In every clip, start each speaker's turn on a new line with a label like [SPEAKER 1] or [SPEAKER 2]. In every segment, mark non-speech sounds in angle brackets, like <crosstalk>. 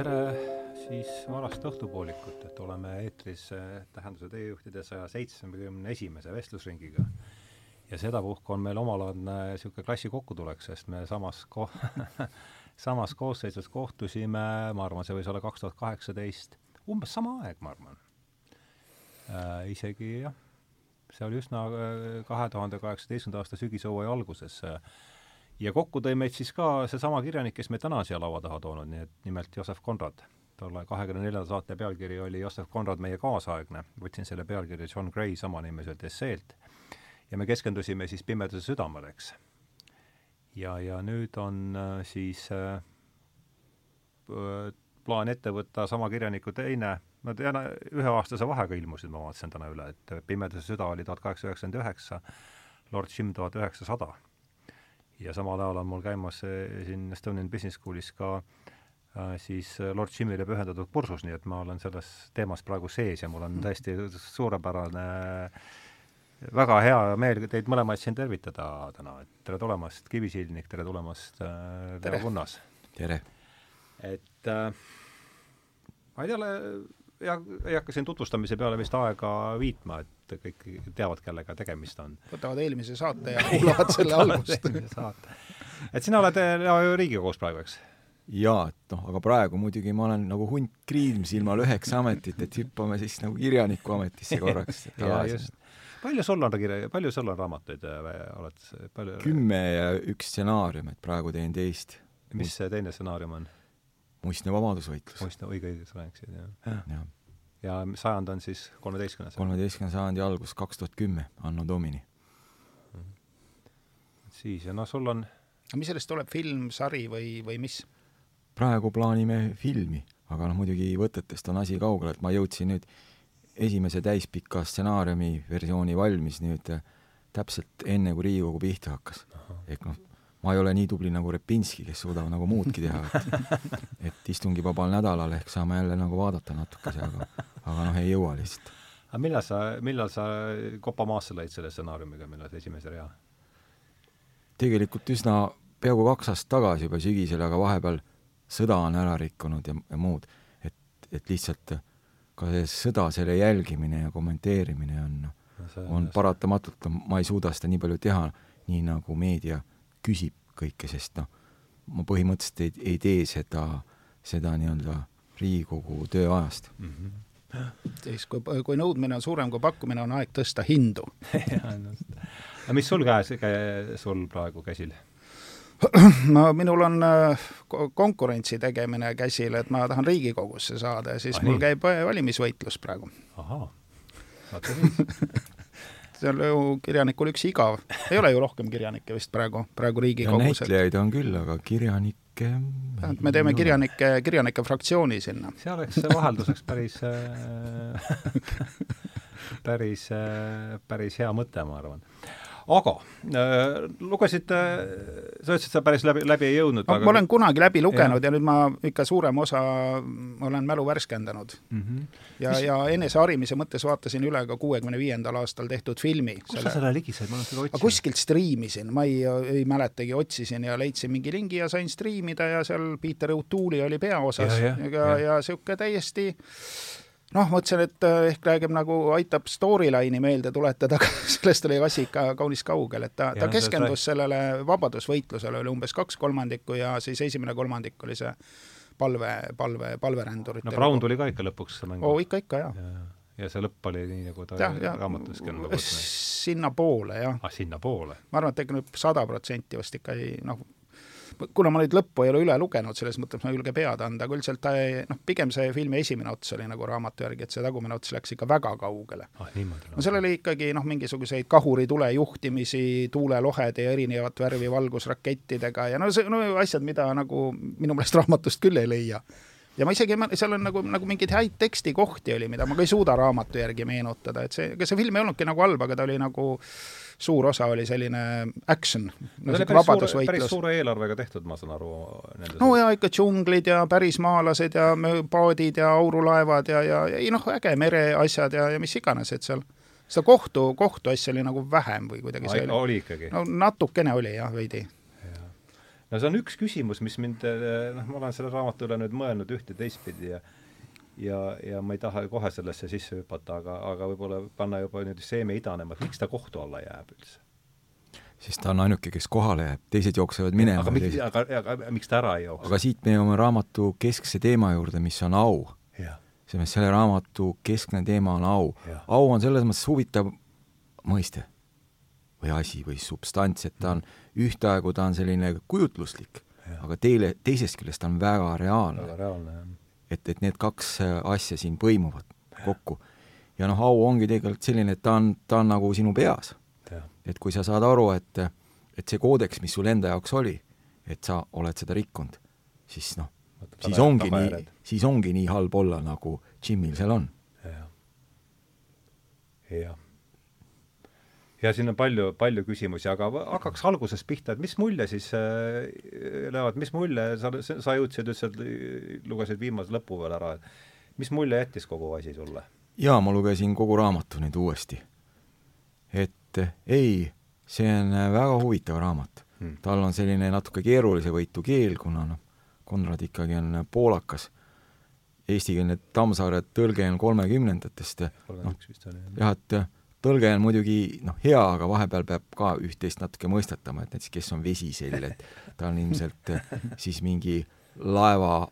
[SPEAKER 1] tere siis varast õhtupoolikut, et oleme eetris eh, Tähenduse teejuhtide saja seitsmekümne esimese vestlusringiga. ja sedapuhku on meil omalaadne niisugune klassi kokkutulek, sest me samas ko- <laughs> samas koosseisus kohtusime, ma arvan, see võis olla kaks tuhat kaheksateist, umbes sama aeg, ma arvan äh,. isegi jah, see oli üsna kahe tuhande kaheksateistkümnenda aasta sügishooaja alguses äh, ja kokku tõi meid siis ka seesama kirjanik, kes meid täna siia laua taha toonud, nii et nimelt Joosep Konrad. tolle kahekümne neljanda saate pealkiri oli Joosep Konrad, meie kaasaegne, võtsin selle pealkirja John Gray samanimiselt esseelt ja me keskendusime siis Pimeduse südamele, eks. ja, ja nüüd on äh, siis äh, plaan ette võtta sama kirjaniku teine, nad üheaastase vahega ilmusid, ma vaatasin täna üle, et Pimeduse süda oli tuhat kaheksasada üheksakümmend üheksa, Lord Jim tuhat üheksasada ja samal ajal on mul käimas siin Estonian Business Schoolis ka äh, siis Lord Jimile pühendatud kursus, nii et ma olen selles teemas praegu sees ja mul on tõesti suurepärane väga hea meel teid mõlemaid siin tervitada täna, et tere tulemast, Kivisildnik, tere tulemast äh,, Leo Kunnas!
[SPEAKER 2] tere!
[SPEAKER 1] et äh, ma ei tea, ja ei hakka siin tutvustamise peale vist aega viitma, et kõik teavad, kellega tegemist on.
[SPEAKER 3] võtavad eelmise saate ja kuulavad selle algust
[SPEAKER 1] et sina oled Riigikogus praegu, eks?
[SPEAKER 2] jaa, et noh, aga praegu muidugi ma olen nagu hunt kriimsilmal üheksa ametit, et hüppame siis nagu kirjaniku ametisse korraks <laughs>
[SPEAKER 1] tagasi. palju sul on kirja, palju sul on raamatuid oled, palju?
[SPEAKER 2] kümme ja üks stsenaarium, et praegu teen teist.
[SPEAKER 1] mis see teine stsenaarium on?
[SPEAKER 2] Muistne vabadusvõitlus.
[SPEAKER 1] muistne, õige, õige, sa rääkisid, jah
[SPEAKER 2] ja. ja.
[SPEAKER 1] ja sajand on siis kolmeteistkümnes?
[SPEAKER 2] kolmeteistkümnenda sajandi algus, kaks tuhat kümme, anno Domini mm.
[SPEAKER 1] -hmm. siis, ja noh, sul on
[SPEAKER 3] mis sellest tuleb, film, sari või, või mis?
[SPEAKER 2] praegu plaanime filmi, aga noh, muidugi võtetest on asi kaugel, et ma jõudsin nüüd esimese täispika stsenaariumi versiooni valmis nüüd äh, täpselt enne, kui Riigikogu pihta hakkas. ehk noh, ma ei ole nii tubli nagu Repinski, kes suudab nagu muudki teha, et, <laughs> et istungivabal nädalal ehk saame jälle nagu vaadata natukese, aga, aga noh, ei jõua lihtsalt.
[SPEAKER 1] aga millal sa, millal sa kopa maasse lõid selle stsenaariumiga, millal esimese rea?
[SPEAKER 2] tegelikult üsna peaaegu kaks aastat tagasi juba sügisel, aga vahepeal sõda on ära rikkunud ja, ja muud, et, et lihtsalt ka see sõda, selle jälgimine ja kommenteerimine on on paratamatult, ma ei suuda seda nii palju teha, nii nagu meedia küsib kõike, sest noh, ma põhimõtteliselt ei, ei tee seda, seda nii-öelda Riigikogu tööajast mm.
[SPEAKER 3] -hmm. siis kui, kui nõudmine on suurem kui pakkumine, on aeg tõsta hindu <laughs>
[SPEAKER 1] aga mis sul käes, sul praegu käsil? <clears throat>
[SPEAKER 3] no minul on konkurentsi tegemine käsil, et ma tahan Riigikogusse saada ja siis ah, mul nii. käib valimisvõitlus praegu.
[SPEAKER 1] ahaa, vaata
[SPEAKER 3] siis <laughs> see on ju kirjanikul üks igav. ei ole ju rohkem kirjanikke vist praegu, praegu Riigikogus.
[SPEAKER 2] näitlejaid on küll, aga kirjanikke
[SPEAKER 3] me teeme kirjanike, kirjanike fraktsiooni sinna.
[SPEAKER 1] see oleks vahelduseks päris <laughs> päris, päris hea mõte, ma arvan aga äh, lugesid äh,, sa ütlesid, sa päris läbi, läbi ei jõudnud
[SPEAKER 3] no,. ma olen kunagi läbi lugenud ja. ja nüüd ma ikka suurema osa olen mälu värskendanud mm. -hmm. ja Mis..., ja eneseharimise mõttes vaatasin üle ka kuuekümne viiendal aastal tehtud filmi.
[SPEAKER 1] kus selle... sa selle ligi said, ma olen seda otsinud.
[SPEAKER 3] kuskilt striimisin, ma ei, ei mäletagi, otsisin ja leidsin mingi lingi ja sain striimida ja seal Peter O'Toole'i oli peaosas ja, ja, ja, ja niisugune täiesti noh, mõtlesin, et äh, ehk räägib nagu, aitab storyline'i meelde tuletada, <laughs> aga sellest oli asi ikka kaunis kaugel, et ta, ta keskendus sellele vabadusvõitlusele, oli umbes kaks kolmandikku ja siis esimene kolmandik oli see palve, palve, palverändurite
[SPEAKER 1] no Brown tuli ka ikka lõpuks mängu?
[SPEAKER 3] oo, ikka, ikka, jah
[SPEAKER 1] ja, ja see lõpp oli nii, nagu ta
[SPEAKER 3] ja, ja,
[SPEAKER 1] raamatuski on
[SPEAKER 3] sinnapoole, jah.
[SPEAKER 1] ah, sinnapoole?
[SPEAKER 3] ma arvan, et ega nüüd sada protsenti vast ikka ei noh, kuna ma nüüd lõppu ei ole üle lugenud, selles mõttes ma ei julge pead anda, aga üldiselt ta ei, noh, pigem see filmi esimene ots oli nagu raamatu järgi, et see tagumine ots läks ikka väga kaugele
[SPEAKER 1] ah,. No.
[SPEAKER 3] seal oli ikkagi noh, mingisuguseid kahuritule juhtimisi tuulelohede ja erinevat värvi valgusrakettidega ja no see, no asjad, mida nagu minu meelest raamatust küll ei leia ja ma isegi, seal on nagu, nagu mingeid häid tekstikohti oli, mida ma ka ei suuda raamatu järgi meenutada, et see, ega see film ei olnudki nagu halb, aga ta oli nagu suur osa oli selline action
[SPEAKER 1] no,. Päris, päris suure eelarvega tehtud, ma saan aru.
[SPEAKER 3] no ja ikka džunglid ja pärismaalased ja paadid ja aurulaevad ja, ja ei noh, äge mereasjad ja, ja mis iganes, et seal seda kohtu, kohtuasja oli nagu vähem või kuidagi
[SPEAKER 1] see oli. oli ikkagi?
[SPEAKER 3] no natukene oli jah, veidi
[SPEAKER 1] no see on üks küsimus, mis mind, noh, ma olen selle raamatu üle nüüd mõelnud ühte teistpidi ja ja, ja ma ei taha kohe sellesse sisse hüpata, aga, aga võib-olla panna juba niimoodi seeme idanema, et miks ta kohtu alla jääb üldse?
[SPEAKER 2] siis ta on ainuke, kes kohale jääb, teised jooksevad minema.
[SPEAKER 1] aga miks, aga, aga, aga miks ta ära ei jookse?
[SPEAKER 2] aga siit me jõuame raamatu keskse teema juurde, mis on au. selles mõttes selle raamatu keskne teema on au. au on selles mõttes huvitav mõiste või asi või substants, et ta on ühtaegu, ta on selline kujutluslik, aga teile, teisest küljest ta on väga reaalne.
[SPEAKER 1] väga reaalne, jah.
[SPEAKER 2] Et, et need kaks äh, asja siin põimuvad kokku. ja noh, au ongi tegelikult selline, et ta on, ta on nagu sinu peas. et kui sa saad aru, et, et see koodeks, mis sul enda jaoks oli, et sa oled seda rikkunud, siis noh, siis ongi nii, siis ongi nii halb olla, nagu Jimil seal on. Ja..
[SPEAKER 1] jah ja siin on palju, palju küsimusi, aga hakkaks algusest pihta, et mis mulje siis äh,, Leo, et mis mulje, sa, sa jõudsid üldse, lugesid viimase lõpu veel ära, et mis mulje jättis kogu asi sulle?
[SPEAKER 2] jaa, ma lugesin kogu raamatu nüüd uuesti. et ei, see on väga huvitav raamat hmm.. tal on selline natuke keerulisevõitu keel, kuna noh, Konrad ikkagi on poolakas eestikeelne Tammsaare tõlge on kolmekümnendatest. noh, jah, et tõlge on muidugi noh, hea, aga vahepeal peab ka üht-teist natuke mõistatama, et näiteks kes on Vesisell, et ta on ilmselt siis mingi laeva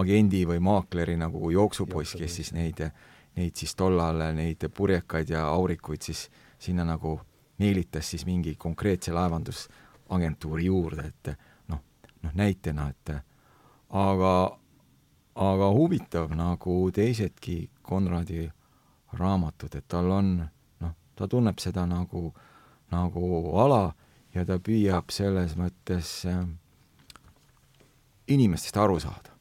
[SPEAKER 2] agendi või maakleri nagu jooksupoiss, kes siis neid, neid siis tollal, neid purjekaid ja aurikuid siis sinna nagu meelitas siis mingi konkreetse laevandusagentuuri juurde, et noh, noh näitena, et aga, aga huvitav nagu teisedki Konradi raamatud, et tal on ta tunneb seda nagu, nagu ala ja ta püüab selles mõttes äh, inimestest aru saada.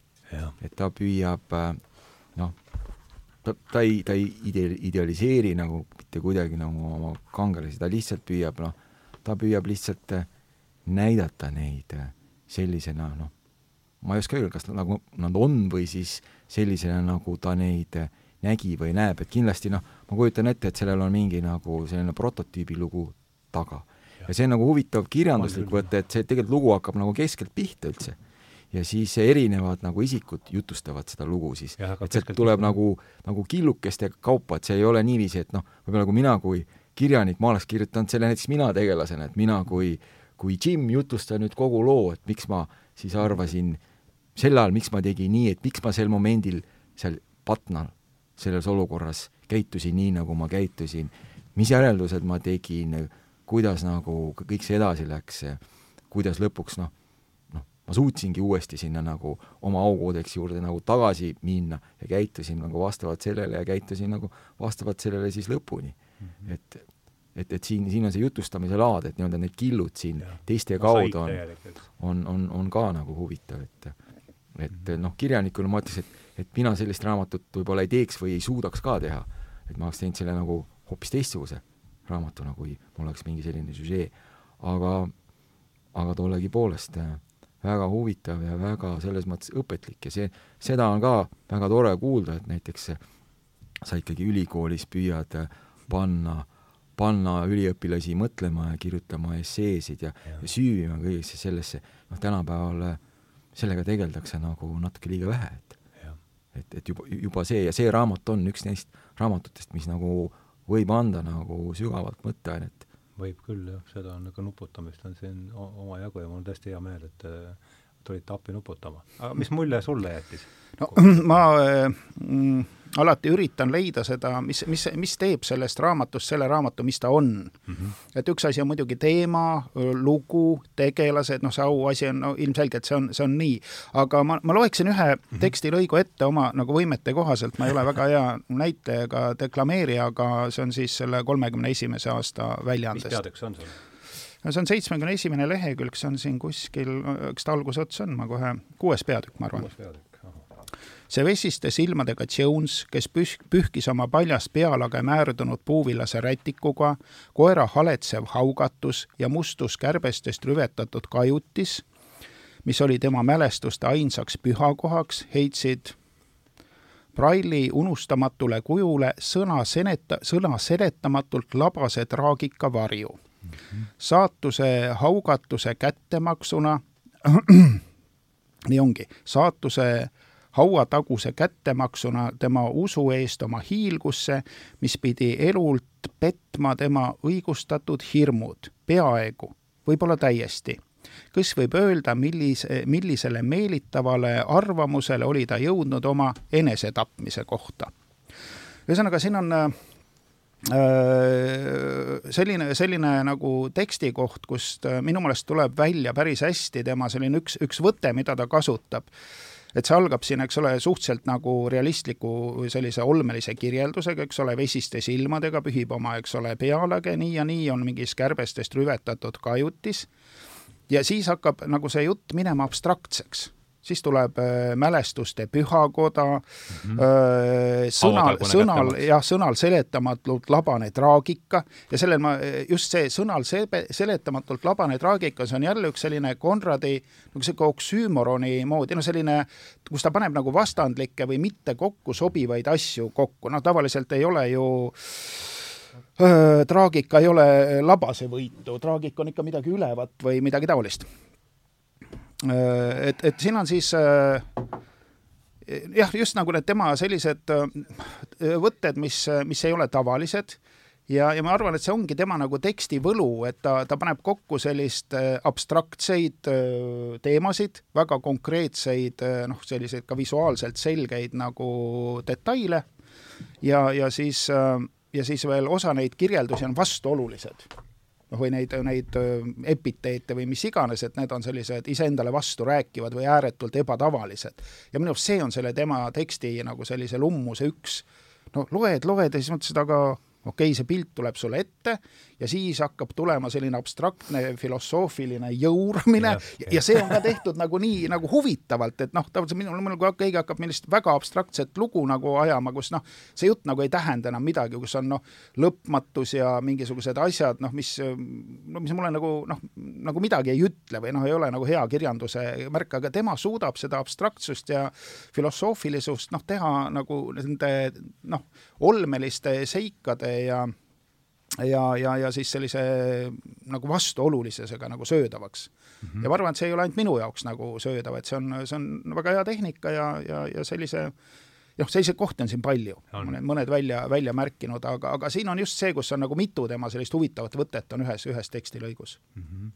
[SPEAKER 2] et ta püüab äh, noh, ta, ta ei, ta ei ide-, idealiseeri nagu mitte kuidagi nagu oma kangelasi, ta lihtsalt püüab noh, ta püüab lihtsalt äh, näidata neid äh, sellisena noh, ma ei oska öelda, kas nagu nad on või siis sellisena, nagu ta neid äh, nägi või näeb, et kindlasti noh, ma kujutan ette, et sellel on mingi nagu selline prototüübi lugu taga. ja see on nagu huvitav kirjanduslik võte, et see tegelikult lugu hakkab nagu keskelt pihta üldse. ja siis erinevad nagu isikud jutustavad seda lugu siis, et sealt tuleb nagu, nagu killukeste kaupa, et see ei ole niiviisi, et noh, võib-olla nagu mina kui kirjanik, ma oleks kirjutanud selle näiteks mina tegelasena, et mina kui, kui Jim jutustan nüüd kogu loo, et miks ma siis arvasin sel ajal, miks ma tegin nii, et miks ma sel momendil seal Patnal selles olukorras käitusin nii, nagu ma käitusin, mis järeldused ma tegin, kuidas nagu kõik see edasi läks, kuidas lõpuks noh, noh, ma suutsingi uuesti sinna nagu oma aukoodeksi juurde nagu tagasi minna ja käitusin nagu vastavalt sellele ja käitusin nagu vastavalt sellele siis lõpuni mm. -hmm. et, et, et siin, siin on see jutustamise laad, et nii-öelda need killud siin ja. teiste kaudu on, on, on, on ka nagu huvitav, et et mm -hmm. noh, kirjanikuna ma ütleks, et et mina sellist raamatut võib-olla ei teeks või ei suudaks ka teha. et ma oleks teinud selle nagu hoopis teistsuguse raamatuna, kui mul oleks mingi selline süžee. aga, aga tollegipoolest äh, väga huvitav ja väga selles mõttes õpetlik ja see, seda on ka väga tore kuulda, et näiteks sa ikkagi ülikoolis püüad äh, panna, panna üliõpilasi mõtlema ja kirjutama esseesid ja, ja. ja süüvima kõigesse sellesse, noh, tänapäeval äh, sellega tegeldakse nagu natuke liiga vähe, et et, et juba, juba see ja see raamat on üks neist raamatutest, mis nagu võib anda nagu sügavat mõtteainet.
[SPEAKER 1] võib küll jah, seda on nagu nuputamist on siin omajagu ja mul on tõesti hea meel, et äh, tulite appi nuputama. aga mis mulje sulle jättis?
[SPEAKER 3] no <clears throat> ma mm, alati üritan leida seda, mis, mis, mis teeb sellest raamatust selle raamatu, mis ta on mm. -hmm. et üks asi on muidugi teema, lugu, tegelased, noh, see auasi on no, ilmselgelt see on, see on nii, aga ma, ma loeksin ühe mm -hmm. tekstilõigu ette oma nagu võimete kohaselt, ma ei ole väga hea näitleja ega deklameerija, aga see on siis selle kolmekümne esimese aasta väljaandest. mis
[SPEAKER 1] peatükk see on sul?
[SPEAKER 3] No see on seitsmekümne esimene lehekülg, see on siin kuskil, eks ta algusots on, ma kohe, kuues peatükk, ma arvan. see vesiste silmadega Jones, kes püh-, pühkis oma paljast pealage määrdunud puuvillase rätikuga, koera haletsev haugatus ja mustus kärbestest rüvetatud kajutis, mis oli tema mälestuste ainsaks pühakohaks, heitsid Braili unustamatule kujule sõna seneta, sõna seletamatult labase traagika varju. Saatuse haugatuse kättemaksuna <clears throat> nii ongi, saatuse hauataguse kättemaksuna tema usu eest oma hiilgusse, mis pidi elult petma tema õigustatud hirmud, peaaegu, võib-olla täiesti. kes võib öelda, millise, millisele meelitavale arvamusele oli ta jõudnud oma enesetapmise kohta? ühesõnaga, siin on äh, selline, selline nagu tekstikoht, kust äh, minu meelest tuleb välja päris hästi tema selline üks, üks võte, mida ta kasutab et see algab siin, eks ole, suhteliselt nagu realistliku sellise olmelise kirjeldusega, eks ole, vesiste silmadega pühib oma, eks ole, pealage nii ja nii on mingis kärbestest rüvetatud kajutis. ja siis hakkab nagu see jutt minema abstraktseks siis tuleb äh, mälestuste pühakoda mm, -hmm. sõnal, sõnal, jah, sõnal seletamatult labane traagika. Ja sellel ma, just see sõnal sebe, seletamatult labane traagika, see on jälle üks selline Konradi nagu sihuke oksüümoroni moodi, no selline, kus ta paneb nagu vastandlikke või mitte kokku sobivaid asju kokku, noh, tavaliselt ei ole ju äh, traagika ei ole labasevõitu, traagika on ikka midagi ülevat või midagi taolist et, et siin on siis äh, jah, just nagu need tema sellised äh, võtted, mis, mis ei ole tavalised. Ja, ja ma arvan, et see ongi tema nagu teksti võlu, et ta, ta paneb kokku sellist abstraktseid teemasid, väga konkreetseid noh, selliseid ka visuaalselt selgeid nagu detaile. Ja, ja siis, ja siis veel osa neid kirjeldusi on vastuolulised noh, või neid, neid epiteete või mis iganes, et need on sellised iseendale vasturääkivad või ääretult ebatavalised. ja minu arust see on selle tema teksti nagu sellise lummuse üks, no loed, loed ja siis mõtlesid, aga okei okay,, see pilt tuleb sulle ette ja siis hakkab tulema selline abstraktne filosoofiline jõuramine ja, ja, ja see on ka tehtud nagu nii nagu huvitavalt, et noh, tavaliselt minul, mul kui keegi hakkab millist väga abstraktset lugu nagu ajama, kus noh, see jutt nagu ei tähenda enam midagi, kus on noh, lõpmatus ja mingisugused asjad, noh, mis, no mis mulle nagu noh, nagu midagi ei ütle või noh, ei ole nagu hea kirjanduse märk, aga tema suudab seda abstraktsust ja filosoofilisust noh, teha nagu nende noh, olmeliste seikade ja ja, ja, ja siis sellise nagu vastuolulisusega nagu söödavaks mm. -hmm. ja ma arvan, et see ei ole ainult minu jaoks nagu söödav, et see on, see on väga hea tehnika ja, ja, ja sellise noh, selliseid kohti on siin palju, mõned, mõned välja, välja märkinud, aga, aga siin on just see, kus on nagu mitu tema sellist huvitavat võtet on ühes, ühes tekstilõigus mm. -hmm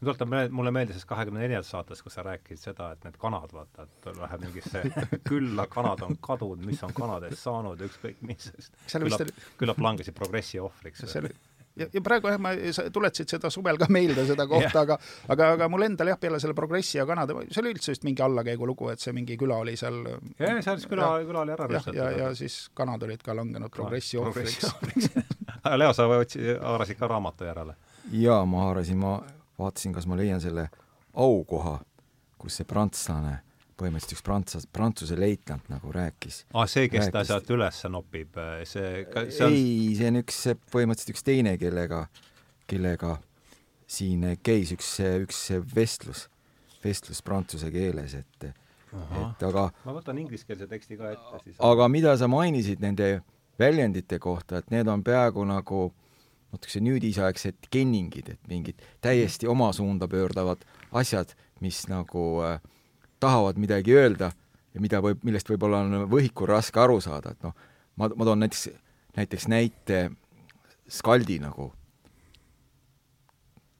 [SPEAKER 1] tuletab mulle meelde sellest kahekümne neljandas saates, kus sa rääkisid seda, et need kanad, vaata, et läheb mingisse <laughs> külla, kanad on kadunud, mis on kanadest saanud, ükskõik mis, küllap, küllap langesid progressi ohvriks.
[SPEAKER 3] ja, ja praegu jah, ma, sa tuletasid seda suvel ka meelde, seda <laughs> kohta, aga aga, aga mul endal jah, peale selle progressi ja kanade, see oli üldse vist mingi allakäigulugu, et see mingi küla oli seal
[SPEAKER 1] jah, seal siis küla, küla oli ära
[SPEAKER 3] rüüstatud. ja, ja, ja siis kanad olid ka langenud progressi ohvriks <laughs>
[SPEAKER 1] Leo, sa otsi-, haarasid ka raamatu järele?
[SPEAKER 2] jaa, ma haarasin, ma vaatasin, kas ma leian selle aukoha, kus see prantslane, põhimõtteliselt üks prantslase, prantsuse leitnant nagu rääkis.
[SPEAKER 1] aa, ah, see, kes rääkis, ta sealt üles nopib, see, see
[SPEAKER 2] on... ei, see on üks, põhimõtteliselt üks teine, kellega, kellega siin käis üks, üks vestlus, vestlus prantsuse keeles, et Aha. et aga
[SPEAKER 1] ma võtan ingliskeelse teksti ka ette siis.
[SPEAKER 2] aga mida sa mainisid nende väljendite kohta, et need on peaaegu nagu äh, natukese nüüdisaegsed kenningid, et mingid täiesti oma suunda pöördavad asjad, mis nagu äh, tahavad midagi öelda ja mida võib, millest võib-olla on võhikul raske aru saada, et noh, ma, ma toon näiteks, näiteks näite Skaldi nagu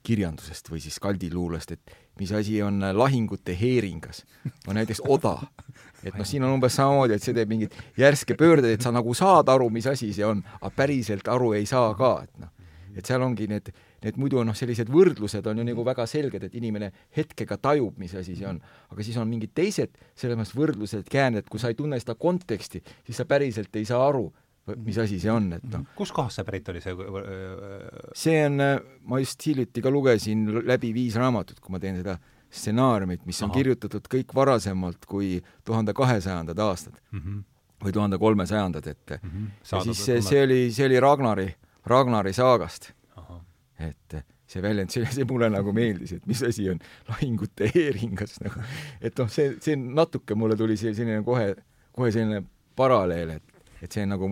[SPEAKER 2] kirjandusest või siis Skaldi luulest, et mis asi on lahingute heeringas. no näiteks oda. et noh, siin on umbes samamoodi, et see teeb mingeid järske pöördeid, et sa nagu saad aru, mis asi see on, aga päriselt aru ei saa ka, et noh et seal ongi need, need muidu noh, sellised võrdlused on ju nagu väga selged, et inimene hetkega tajub, mis asi see on. aga siis on mingid teised selles mõttes võrdlused, käänded, kui sa ei tunne seda konteksti, siis sa päriselt ei saa aru, mis asi see on, et noh.
[SPEAKER 1] kust kohast see pärit oli, see
[SPEAKER 2] see on, ma just hiljuti ka lugesin läbi viis raamatut, kui ma teen seda stsenaariumit, mis on Aha. kirjutatud kõik varasemalt kui tuhande kahesajandad aastad mm. -hmm või tuhande kolmesajandad, et mm -hmm. ja siis see, see oli, see oli Ragnari Ragnari saagast. et see väljend, see, see mulle nagu meeldis, et mis asi on lahingute e-ringas nagu, et noh, see, see natuke mulle tuli see selline kohe, kohe selline paralleel, et, et see nagu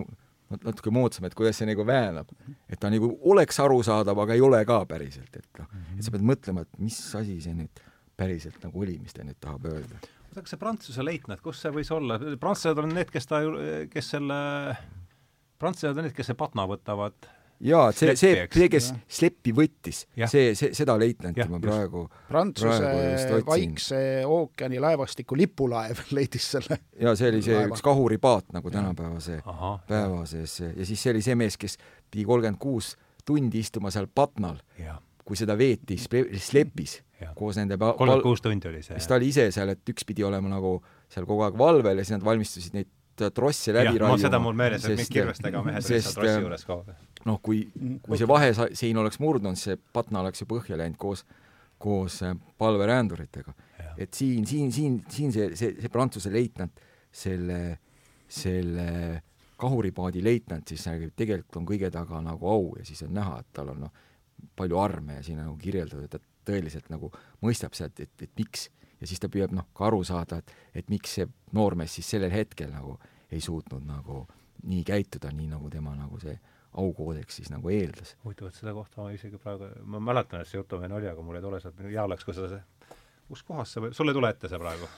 [SPEAKER 2] natuke moodsam, et kuidas see nagu väänab. et ta nagu oleks arusaadav, aga ei ole ka päriselt, et noh, et sa pead mõtlema, et mis asi see nüüd päriselt nagu oli, mis ta nüüd tahab öelda.
[SPEAKER 1] oota, kas see Prantsuse leitnant, kus see võis olla, prantslased on need, kes ta, kes selle, prantslased on need, kes see Patna võtavad
[SPEAKER 2] jaa, see, see, see, kes sleppi võttis, see, see, seda leitnanti
[SPEAKER 3] ja,
[SPEAKER 2] ma praegu
[SPEAKER 3] Prantsuse Vaikse ookeani laevastiku lipulaev <laughs> leidis selle.
[SPEAKER 2] jaa, see oli see laeva. üks kahuripaat nagu tänapäevase päeva sees. Ja siis see oli see mees, kes pidi kolmkümmend kuus tundi istuma seal Patnal, kui seda veeti slepis koos nende
[SPEAKER 1] kolmkümmend kuus tundi oli see?
[SPEAKER 2] siis ta oli ise seal, et üks pidi olema nagu seal kogu aeg valvel ja siis nad valmistusid neid trosse läbi raiuma.
[SPEAKER 1] seda mul meeles, et mingi kirvestega mehed olid seal trossi juures ka
[SPEAKER 2] noh, kui, kui see vahesein oleks murdunud, see Patna oleks ju põhja läinud koos, koos äh, palveränduritega. et siin, siin, siin, siin see, see, see Prantsuse leitnant, selle, selle kahuripaadi leitnant siis tegelikult on kõige taga nagu au ja siis on näha, et tal on noh, palju arme ja siin on nagu kirjeldatud, et ta tõeliselt nagu mõistab sealt, et, et miks ja siis ta püüab noh, ka aru saada, et, et miks see noormees siis sellel hetkel nagu ei suutnud nagu nii käituda, nii nagu tema nagu see aukoodeksis nagu eeldas.
[SPEAKER 1] huvitav, et seda kohta ma isegi praegu, ma mäletan, et see jutumehe oli, aga mul ei tule sealt, hea oleks, kui seda, kus kohas see, sul ei tule ette see praegu?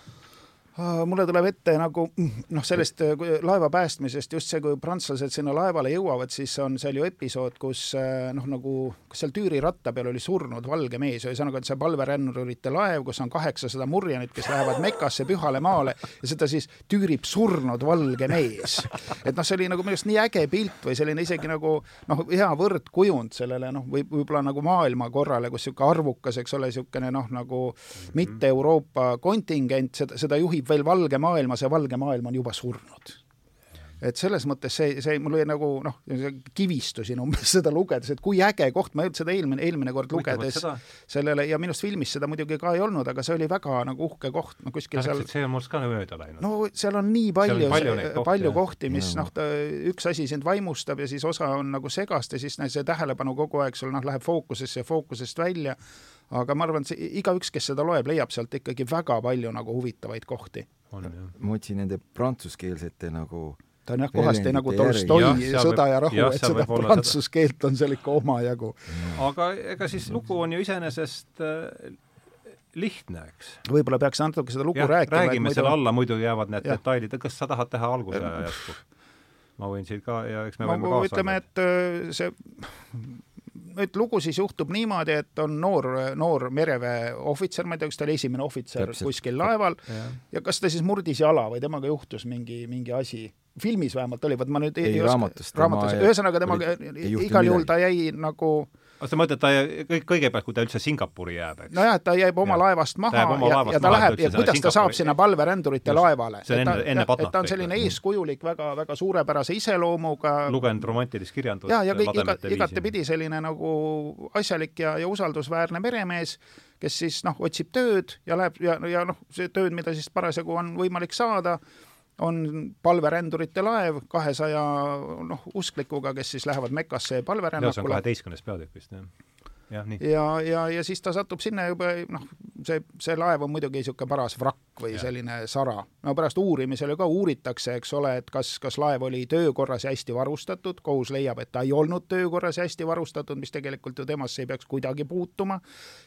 [SPEAKER 3] Mulle tuleb ette nagu noh, sellest äh, laeva päästmisest just see, kui prantslased sinna laevale jõuavad, siis on seal ju episood, kus äh, noh, nagu kas seal Tüüri ratta peal oli surnud valge mees, ühesõnaga, et see palverännurite laev, kus on kaheksasada murjanit, kes lähevad Mekasse pühale maale ja seda siis tüürib surnud valge mees. et noh, see oli nagu minu arust nii äge pilt või selline isegi nagu noh, hea võrdkujund sellele noh, või võib-olla nagu maailmakorrale, kus niisugune arvukas, eks ole, niisugune noh, nagu mitte Euroopa kontingent, seda, seda juhib veel valge maailmas ja valge maailm on juba surnud. et selles mõttes see, see mul oli nagu noh, kivistusin umbes <laughs> seda lugedes, et kui äge koht, ma ei olnud seda eelmine, eelmine kord lugedes sellele ja minu arust filmis seda muidugi ka ei olnud, aga see oli väga nagu uhke koht, no kuskil seal
[SPEAKER 1] see on must ka mööda läinud.
[SPEAKER 3] no seal on nii palju, palju, kohti, palju kohti, mis noh, üks asi sind vaimustab ja siis osa on nagu segast ja siis see tähelepanu kogu aeg sul noh, läheb fookusesse ja fookusest välja aga ma arvan, et see igaüks, kes seda loeb, leiab sealt ikkagi väga palju nagu huvitavaid kohti.
[SPEAKER 2] ma otsin nende prantsuskeelsete nagu
[SPEAKER 3] ta on jah, kohasti nagu Tolstoi Sõda ja rahu, et seda prantsuse keelt on seal ikka omajagu.
[SPEAKER 1] aga ega siis lugu on ju iseenesest äh, lihtne, eks.
[SPEAKER 3] võib-olla peaks natuke seda lugu ja, rääkima.
[SPEAKER 1] räägime muidu... selle alla, muidu jäävad need ja. detailid, kas sa tahad teha alguse ja jätku? ma võin siit ka ja eks me võime
[SPEAKER 3] kaasa ütleme, et äh, see et lugu siis juhtub niimoodi, et on noor, noor mereväe ohvitser, ma ei tea, kas ta oli esimene ohvitser Täpselt. kuskil laeval ja. ja kas ta siis murdis jala või temaga juhtus mingi, mingi asi filmis vähemalt oli, vot ma nüüd
[SPEAKER 2] ei, ei raamatust,
[SPEAKER 3] raamatust, ühesõnaga temaga igal juhul ta jäi nagu
[SPEAKER 1] aga sa mõtled, ta kõik, kõigepealt, kui ta üldse Singapuri jääb, eks?
[SPEAKER 3] nojah, ta jääb oma ja. laevast maha ja, ja ta läheb ja kuidas Singapuri... ta saab sinna palverändurite Just. laevale.
[SPEAKER 1] see on enne, enne Patnat.
[SPEAKER 3] et ta on selline eeskujulik, väga, väga suurepärase iseloomuga.
[SPEAKER 1] lugenud romantilist kirjandust.
[SPEAKER 3] ja, ja kõik iga, igatepidi selline nagu asjalik ja, ja usaldusväärne meremees, kes siis noh, otsib tööd ja läheb ja, ja noh, see tööd, mida siis parasjagu on võimalik saada on palverändurite laev kahesaja noh, usklikuga, kes siis lähevad Mekasse palverännakule.
[SPEAKER 1] see on kaheteistkümnes peatükk vist, jah
[SPEAKER 3] ja, ja, ja, ja siis ta satub sinna juba noh, see, see laev on muidugi niisugune paras vrakk või ja. selline sara. no pärast uurimisel ju ka uuritakse, eks ole, et kas, kas laev oli töökorras ja hästi varustatud, kohus leiab, et ta ei olnud töökorras ja hästi varustatud, mis tegelikult ju temasse ei peaks kuidagi puutuma.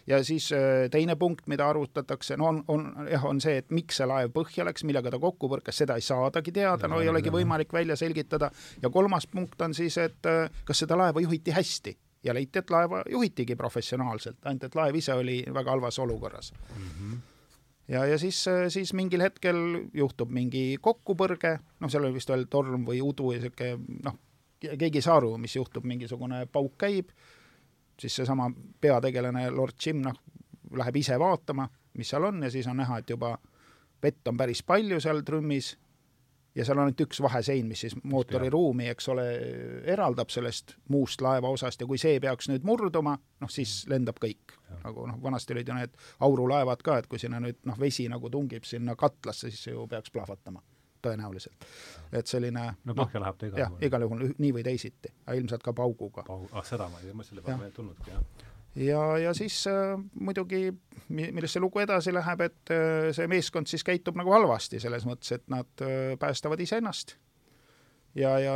[SPEAKER 3] ja siis äh, teine punkt, mida arutatakse, no on, on jah, on see, et miks see laev põhja läks, millega ta kokku põrkas, seda ei saadagi teada, no ei olegi võimalik välja selgitada. ja kolmas punkt on siis, et äh, kas seda laeva juhiti hästi ja leiti, et laeva juhitigi professionaalselt, ainult et laev ise oli väga halvas olukorras mm. -hmm. ja, ja siis, siis mingil hetkel juhtub mingi kokkupõrge, noh, seal oli vist veel torm või udu ja niisugune noh, keegi ei saa aru, mis juhtub, mingisugune pauk käib, siis seesama peategelane, lord Jim, noh, läheb ise vaatama, mis seal on ja siis on näha, et juba vett on päris palju seal trümmis ja seal on ainult üks vahesein, mis siis mootoriruumi, eks ole, eraldab sellest muust laevaosast ja kui see peaks nüüd murduma, noh siis lendab kõik. nagu noh, vanasti olid ju need aurulaevad ka, et kui sinna nüüd noh, vesi nagu tungib sinna katlasse, siis see ju peaks plahvatama tõenäoliselt. et selline
[SPEAKER 1] no põhja no, läheb ta igal
[SPEAKER 3] juhul. igal juhul nii või teisiti, ilmselt ka pauguga.
[SPEAKER 1] Paug, ah seda ma ei tea, ma selle peale ei tulnudki, jah
[SPEAKER 3] ja, ja siis äh, muidugi, millest see lugu edasi läheb, et äh, see meeskond siis käitub nagu halvasti, selles mõttes, et nad äh, päästavad iseennast. ja, ja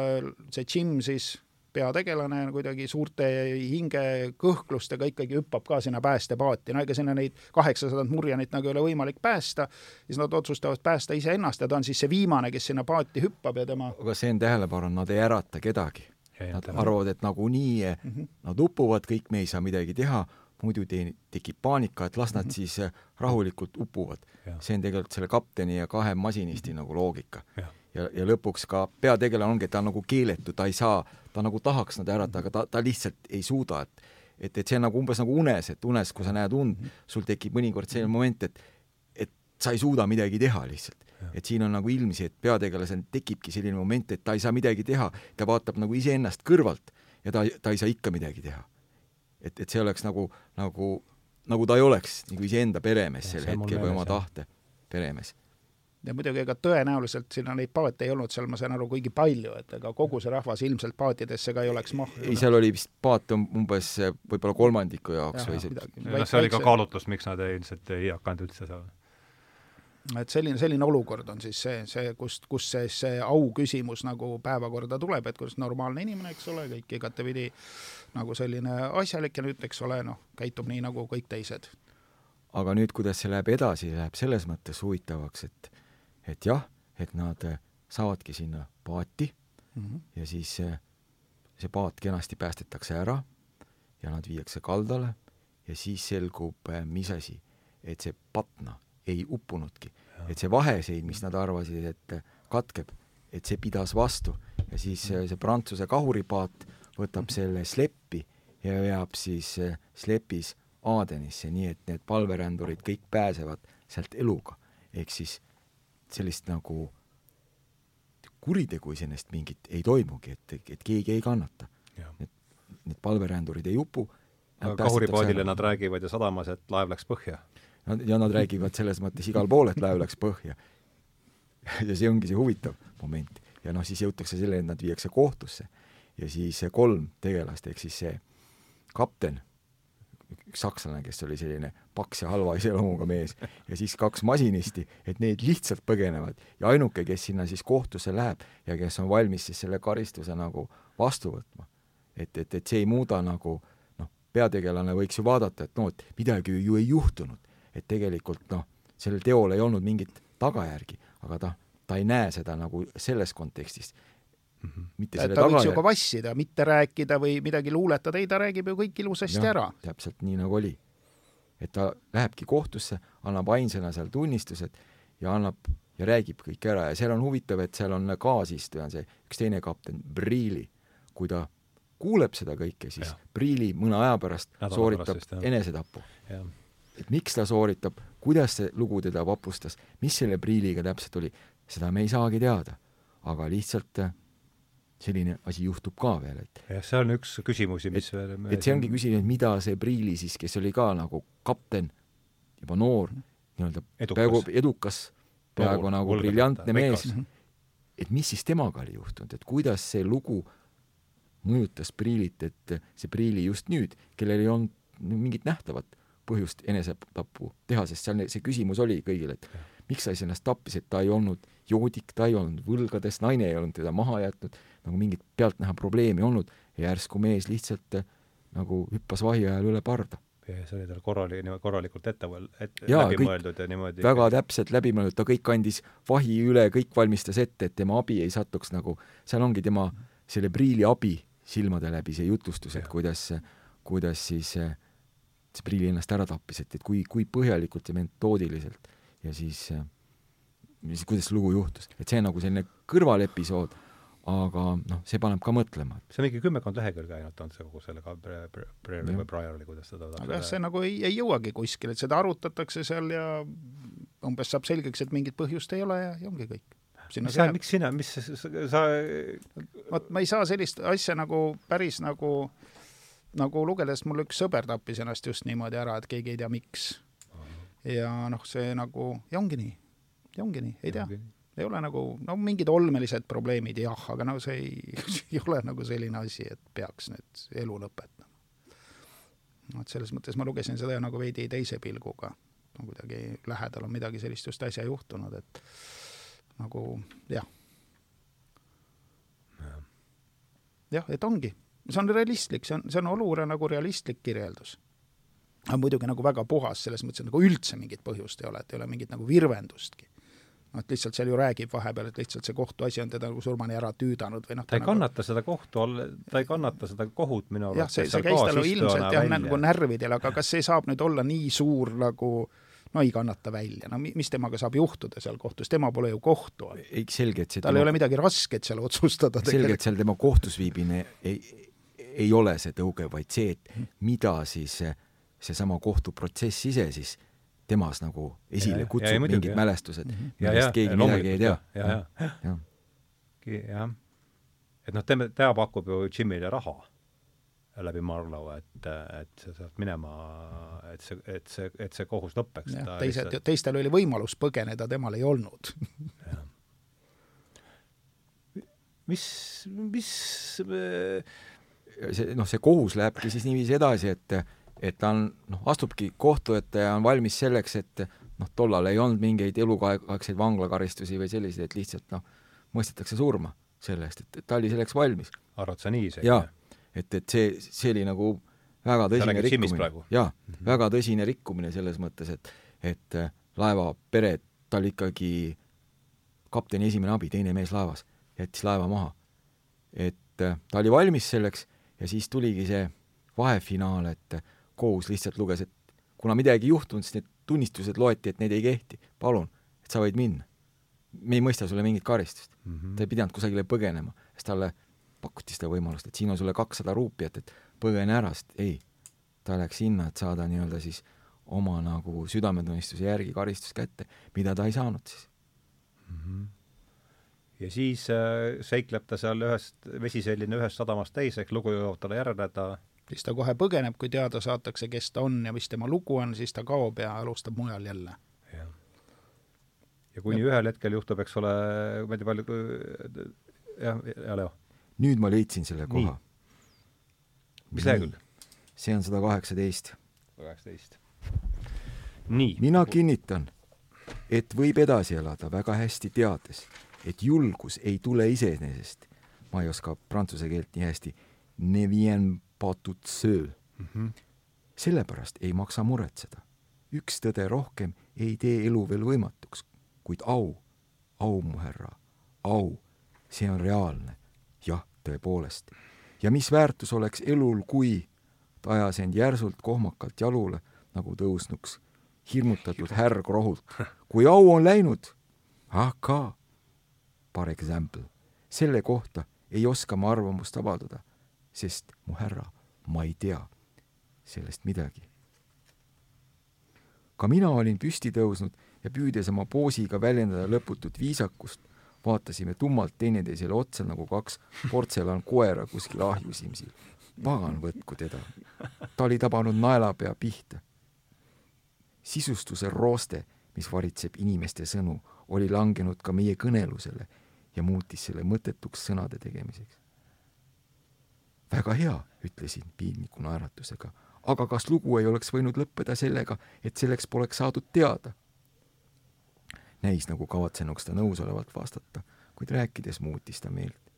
[SPEAKER 3] see Jim siis peategelane kuidagi suurte hingekõhklustega ikkagi hüppab ka sinna päästepaati, no ega sinna neid kaheksasadat murjanit nagu ei ole võimalik päästa, siis nad otsustavad päästa iseennast ja ta on siis see viimane, kes sinna paati hüppab ja tema
[SPEAKER 2] aga see on tähelepanu, nad ei ärata kedagi. Nad arvavad, et nagunii mm -hmm. nad upuvad, kõik me ei saa midagi teha, muidu te-, tekib paanika, et las nad mm -hmm. siis äh, rahulikult upuvad. see on tegelikult selle kapteni ja kahe masinisti mm -hmm. nagu loogika. ja, ja, ja lõpuks ka peategelane ongi, et ta on nagu keeletu, ta ei saa, ta nagu tahaks nad ärata, aga ta, ta lihtsalt ei suuda, et et, et see on nagu umbes nagu unes, et unes, kui sa näed und, mhm. sul tekib mõnikord selline moment, et et sa ei suuda midagi teha lihtsalt. Et siin on nagu ilmsi, et peategelasel tekibki selline moment, et ta ei saa midagi teha, ta vaatab nagu iseennast kõrvalt ja ta, ta ei saa ikka midagi teha. Et, et see oleks nagu, nagu, nagu ta ei oleks nagu iseenda peremees sel hetkel või oma tahte peremees.
[SPEAKER 3] Ja muidugi ega tõenäoliselt sinna neid paate ei olnud seal, ma saan aru, kuigi palju, et ega kogu see rahvas ilmselt paatidesse ka ei oleks mahtunud.
[SPEAKER 2] ei, seal oli vist paate umbes võib-olla kolmandiku jaoks ja, või
[SPEAKER 1] see no see oli ka kaalutlus, miks nad ei, ilmselt ei hakanud üldse seal
[SPEAKER 3] et selline, selline olukord on siis see, see, kust, kus see, see au küsimus nagu päevakorda tuleb, et kus normaalne inimene, eks ole, kõik igatepidi nagu selline asjalik ja nüüd, eks ole, noh, käitub nii nagu kõik teised.
[SPEAKER 2] aga nüüd, kuidas see läheb edasi, läheb selles mõttes huvitavaks, et et jah, et nad saavadki sinna paati mm -hmm. ja siis see, see paat kenasti päästetakse ära ja nad viiakse kaldale ja siis selgub, mis asi, et see Patna ei uppunudki. et see vahesein, mis nad arvasid, et katkeb, et see pidas vastu ja siis see Prantsuse kahuripaat võtab selle sleppi ja veab siis slepis Aadenisse, nii et need palverändurid kõik pääsevad sealt eluga. ehk siis sellist nagu kuritegu iseenesest mingit ei toimugi, et, et keegi ei kannata. Need, need palverändurid ei upu.
[SPEAKER 1] kahuripaadile nad räägivad ju sadamas, et laev läks põhja
[SPEAKER 2] ja nad räägivad selles mõttes igal pool, et laev läks põhja. ja see ongi see huvitav moment. ja noh, siis jõutakse selleni, et nad viiakse kohtusse ja siis kolm tegelast, ehk siis see kapten, üks sakslane, kes oli selline paks ja halva iseloomuga mees, ja siis kaks masinisti, et need lihtsalt põgenevad ja ainuke, kes sinna siis kohtusse läheb ja kes on valmis siis selle karistuse nagu vastu võtma. et, et, et see ei muuda nagu noh, peategelane võiks ju vaadata, et no, et midagi ju ei juhtunud et tegelikult noh, sellel teol ei olnud mingit tagajärgi, aga ta, ta ei näe seda nagu selles kontekstis
[SPEAKER 3] mm. -hmm. mitte selle ta võiks ju ka vassida, mitte rääkida või midagi luuletada, ei ta räägib ju kõik ilusasti ja, ära.
[SPEAKER 2] täpselt nii, nagu oli. et ta lähebki kohtusse, annab ainsana seal tunnistused ja annab ja räägib kõik ära ja seal on huvitav, et seal on kaasistuja, on see üks teine kapten, Briili, kui ta kuuleb seda kõike, siis ja. Briili mõne aja pärast Nädala sooritab pärast, enesetapu et miks ta sooritab, kuidas see lugu teda vapustas, mis selle priiliga täpselt oli, seda me ei saagi teada. aga lihtsalt äh, selline asi juhtub ka veel, et
[SPEAKER 1] jah, see on üks küsimusi, mis
[SPEAKER 2] et, veel et see ongi küsimus, et mida see Priili siis, kes oli ka nagu kapten, juba noor, nii-öelda peaaegu edukas, peaaegu nagu briljantne mees, et mis siis temaga oli juhtunud, et kuidas see lugu mõjutas Priilit, et see Priili just nüüd, kellel ei olnud mingit nähtavat põhjust enesetapu teha, sest seal see küsimus oli kõigil, et miks sa ennast tappis, et ta ei olnud joodik, ta ei olnud võlgades, naine ei olnud teda maha jätnud, nagu mingit pealtnäha probleemi olnud ja järsku mees lihtsalt äh, nagu hüppas vahi ajal üle parda.
[SPEAKER 1] ja see oli tal korrali-, korralikult ette, ette läbi mõeldud ja niimoodi
[SPEAKER 2] väga täpselt läbi mõeldud, ta kõik andis vahi üle, kõik valmistas ette, et tema abi ei satuks nagu, seal ongi tema selle priili abi silmade läbi see jutustus, et kuidas, kuidas siis äh, see Priili ennast ära tappis, et, et kui, kui põhjalikult ja metoodiliselt ja siis, siis kuidas see lugu juhtus, et see on nagu selline kõrvalepisood, aga noh, see paneb ka mõtlema.
[SPEAKER 1] see on mingi kümmekond lehekülge ainult on see kogu selle ka Breeri või Briarli, kuidas seda
[SPEAKER 3] aga jah, see nagu ei, ei jõuagi kuskile, et seda arutatakse seal ja umbes saab selgeks, et mingit põhjust ei ole ja, ja ongi kõik.
[SPEAKER 1] mis sa, miks sina, mis sa, sa
[SPEAKER 3] vot ma ei saa sellist asja nagu päris nagu äh, nagu lugedes mul üks sõber tappis ennast just niimoodi ära, et keegi ei tea, miks. ja noh, see nagu, ja ongi nii, ja ongi nii, ei tea. ei ole nagu, no mingid olmelised probleemid jah, aga no see ei, <laughs> ei ole nagu selline asi, et peaks nüüd elu lõpetama. et selles mõttes ma lugesin seda nagu veidi teise pilguga, no kuidagi lähedal on midagi sellist just äsja juhtunud, et nagu jah. jah, et ongi see on realistlik, see on, see on olukorra nagu realistlik kirjeldus. aga muidugi nagu väga puhas, selles mõttes, et nagu üldse mingit põhjust ei ole, et ei ole mingit nagu virvendustki noh, et lihtsalt seal ju räägib vahepeal, et lihtsalt see kohtuasi on teda nagu surmani ära tüüdanud või noh
[SPEAKER 1] ta ei nagu... kannata seda kohtu all, ta ei kannata seda kohut minu
[SPEAKER 3] arvates. jah, see, see käis talle ilmselt jah, nagu närvidel, aga kas see saab nüüd olla nii suur nagu no ei kannata välja, no mis temaga saab juhtuda seal kohtus, tema pole ju kohtu all.
[SPEAKER 2] ei, selge, et see
[SPEAKER 3] tal tema... ei ole midagi rasket seal otsustada.
[SPEAKER 2] selge, et seal tema kohtus viibimine ei, ei ole see tõuge, vaid see, et mida siis seesama kohtuprotsess ise siis temas nagu esile ja, kutsub ja, ja, mingid ja. mälestused, mhm. millest keegi midagi ei tea.
[SPEAKER 1] jah, jah, jah. jah. et noh, tema, ta pakub ju Jimile raha läbi Marlow, et, et sa saad minema, et see, et see, et see kohus lõpeks.
[SPEAKER 3] teised lihtsalt..., teistel oli võimalus põgeneda, temal ei olnud
[SPEAKER 1] mis, mis
[SPEAKER 2] see noh, see kohus lähebki siis niiviisi edasi, et et ta on, noh, astubki kohtu ette ja on valmis selleks, et noh, tollal ei olnud mingeid eluaegseid vanglakaristusi või selliseid, et lihtsalt noh, mõistetakse surma selle eest, et ta oli selleks valmis.
[SPEAKER 1] arvad sa nii isegi?
[SPEAKER 2] jaa, et, et see, see oli nagu väga tõsine rikkumine. jaa mm, -hmm. väga tõsine rikkumine selles mõttes, et, et äh, laeva pere, tal ikkagi kapteni esimene abi, teine mees laevas, jättis laeva maha. et äh, ta oli valmis selleks ja siis tuligi see vahefinaal, et kohus lihtsalt luges, et kuna midagi ei juhtunud, siis need tunnistused loeti, et need ei kehti, palun, et sa võid minna. me ei mõista sulle mingit karistust mm. -hmm. ta ei pidanud kusagile põgenema, sest talle pakuti seda võimalust, et siin on sulle kakssada ruupiat, et põgene ära, sest ei, ta läks sinna, et saada nii-öelda siis oma nagu südametunnistuse järgi karistus kätte, mida ta ei saanud siis mm. -hmm
[SPEAKER 1] ja siis äh, seikleb ta seal ühest, vesi selline ühest sadamast teiseks, lugu jõuab talle järele, ta
[SPEAKER 3] siis ta kohe põgeneb, kui teada saadakse, kes ta on ja mis tema lugu on, siis ta kaob ja alustab mujal jälle.
[SPEAKER 1] jah. ja kuni ja. ühel hetkel juhtub, eks ole, ma ei tea, palju, jah, ja Leo?
[SPEAKER 2] nüüd ma leidsin selle koha.
[SPEAKER 1] mis lehekülg?
[SPEAKER 2] see on sada kaheksateist.
[SPEAKER 1] sada kaheksateist. nii.
[SPEAKER 2] mina kinnitan, et võib edasi elada väga hästi teades, et julgus ei tule iseenesest. ma ei oska prantsuse keelt nii hästi ne vien pas tout seul mm. -hmm. sellepärast ei maksa muretseda. üks tõde rohkem ei tee elu veel võimatuks, kuid au, au, mu härra, au, see on reaalne. jah, tõepoolest. ja mis väärtus oleks elul, kui ta ajas end järsult kohmakalt jalule, nagu tõusnuks hirmutatud härg rohult. <laughs> kui au on läinud, ah ka, par example, selle kohta ei oska ma arvamust avaldada sest mu härra, ma ei tea sellest midagi. ka mina olin püsti tõusnud ja püüdes oma poosiga väljendada lõputut viisakust, vaatasime tummalt teineteisele otsa nagu kaks portselankoera kuskil ahjusimsil. pagan võtku teda. ta oli tabanud naelapea pihta. sisustuse rooste, mis varitseb inimeste sõnu, oli langenud ka meie kõnelusele ja muutis selle mõttetuks sõnade tegemiseks väga hea, ütlesin piinliku naeratusega. aga kas lugu ei oleks võinud lõppeda sellega, et selleks poleks saadud teada? näis nagu kavatsenuks ta nõusolevalt vastata, kuid rääkides muutis ta meelt.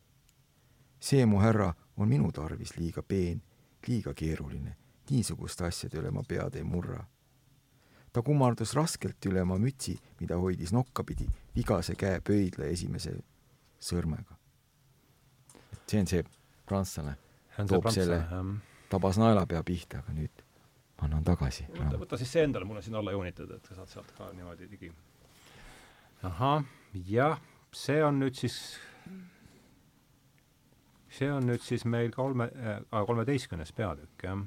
[SPEAKER 2] see, mu härra, on minu tarvis liiga peen, liiga keeruline, niisuguste asjade üle ma pead ei murra. ta kummardus raskelt üle oma mütsi, mida hoidis nokkapidi vigase käe pöidla esimese sõrmega. see on see prantslane toob selle, tabas naelapea pihta, aga nüüd annan tagasi.
[SPEAKER 1] võta, võta siis see endale, mul on siin alla joonitud, et sa saad sealt ka niimoodi ligi. ahah, jah, see on nüüd siis, see on nüüd siis meil kolme äh,, kolmeteistkümnes peatükk, jah.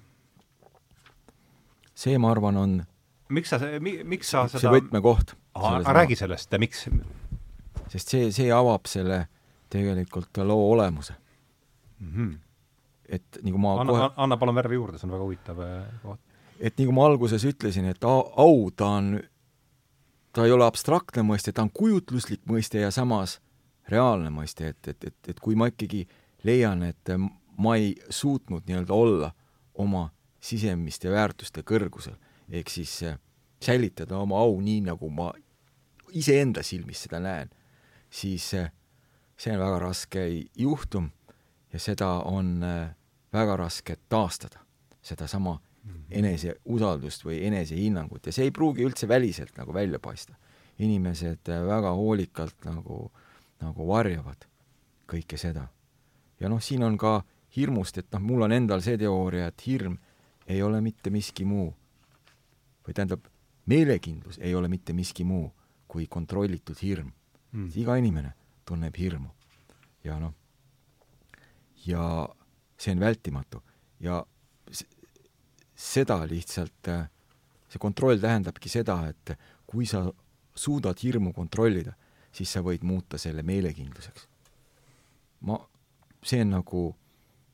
[SPEAKER 2] see, ma arvan, on
[SPEAKER 1] miks sa, mi-, miks sa
[SPEAKER 2] seda see võtmekoht.
[SPEAKER 1] räägi sellest, miks?
[SPEAKER 2] Sest see, see avab selle tegelikult loo olemuse mm. -hmm et nagu ma
[SPEAKER 1] anna kohe... anna palun värvi juurde, see on väga huvitav äh, koht.
[SPEAKER 2] et nagu ma alguses ütlesin, et au, ta on, ta ei ole abstraktne mõiste, ta on kujutluslik mõiste ja samas reaalne mõiste, et, et, et, et kui ma ikkagi leian, et ma ei suutnud nii-öelda olla oma sisemiste väärtuste kõrgusel, ehk siis äh, säilitada oma au nii, nagu ma iseenda silmis seda näen, siis äh, see on väga raske juhtum ja seda on äh, väga raske taastada sedasama mhm. eneseusaldust või enesehinnangut ja see ei pruugi üldse väliselt nagu välja paista. inimesed väga hoolikalt nagu, nagu varjavad kõike seda. ja noh, siin on ka hirmust, et noh, mul on endal see teooria, et hirm ei ole mitte miski muu või tähendab, meelekindlus ei ole mitte miski muu kui kontrollitud hirm mm.. iga inimene tunneb hirmu. Ja noh, ja see on vältimatu. Ja seda lihtsalt, see kontroll tähendabki seda, et kui sa suudad hirmu kontrollida, siis sa võid muuta selle meelekindluseks. ma, see on nagu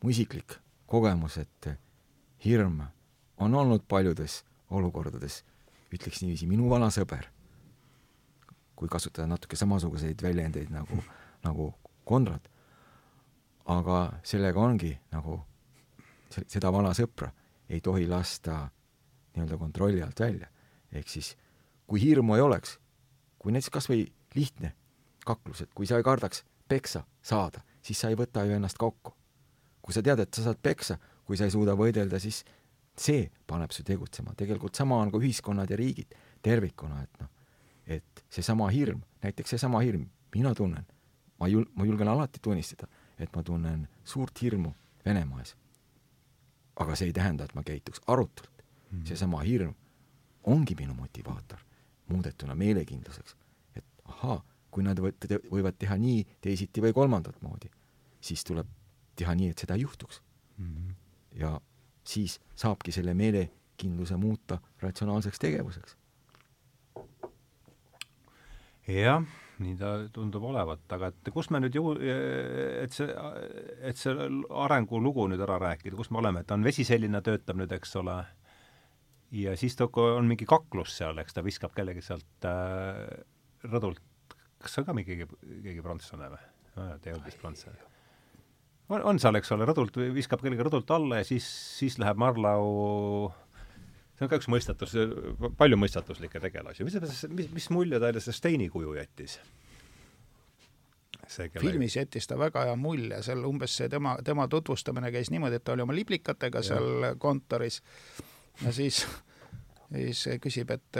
[SPEAKER 2] mu isiklik kogemus, et hirm on olnud paljudes olukordades, ütleks niiviisi, minu vana sõber, kui kasutada natuke samasuguseid väljendeid nagu, nagu Konrad. aga sellega ongi nagu seda vana sõpra ei tohi lasta nii-öelda kontrolli alt välja. ehk siis kui hirmu ei oleks, kui näiteks kas või lihtne kaklus, et kui sa ei kardaks peksa saada, siis sa ei võta ju ennast kokku. kui sa tead, et sa saad peksa, kui sa ei suuda võidelda, siis see paneb su tegutsema, tegelikult sama on ka ühiskonnad ja riigid tervikuna, et noh, et seesama hirm, näiteks seesama hirm, mina tunnen, ma jul-, ma julgen alati tunnistada, et ma tunnen suurt hirmu Venemaa ees. aga see ei tähenda, et ma käituks arutult mm. seesama hirm ongi minu motivaator, muudetuna meelekindluseks, et ahaa, kui nad võt-, võivad teha nii, teisiti või kolmandat moodi, siis tuleb teha nii, et seda ei juhtuks mm. -hmm. ja siis saabki selle meelekindluse muuta ratsionaalseks tegevuseks.
[SPEAKER 1] Jah, nii ta tundub olevat, aga et kus me nüüd ju-, et see, et see arengulugu nüüd ära rääkida, kus me oleme, et on vesiselline, töötab nüüd, eks ole, ja siis ta on mingi kaklus seal, eks ta viskab kellegi sealt äh, rõdult, kas see on ka mingi keegi, keegi prantslane või? ma ei olnud vist prantslane. On, on seal, eks ole, rõdult, viskab kellegi rõdult alla ja siis, siis läheb Marlau see on ka üks mõistatus, palju mõistatuslikke tegelasi. mis, mis, mis mulje talle see Steini kuju jättis?
[SPEAKER 3] See, kelle... filmis jättis ta väga hea mulje, seal umbes see tema, tema tutvustamine käis niimoodi, et ta oli oma liblikatega ja. seal kontoris ja siis siis küsib, et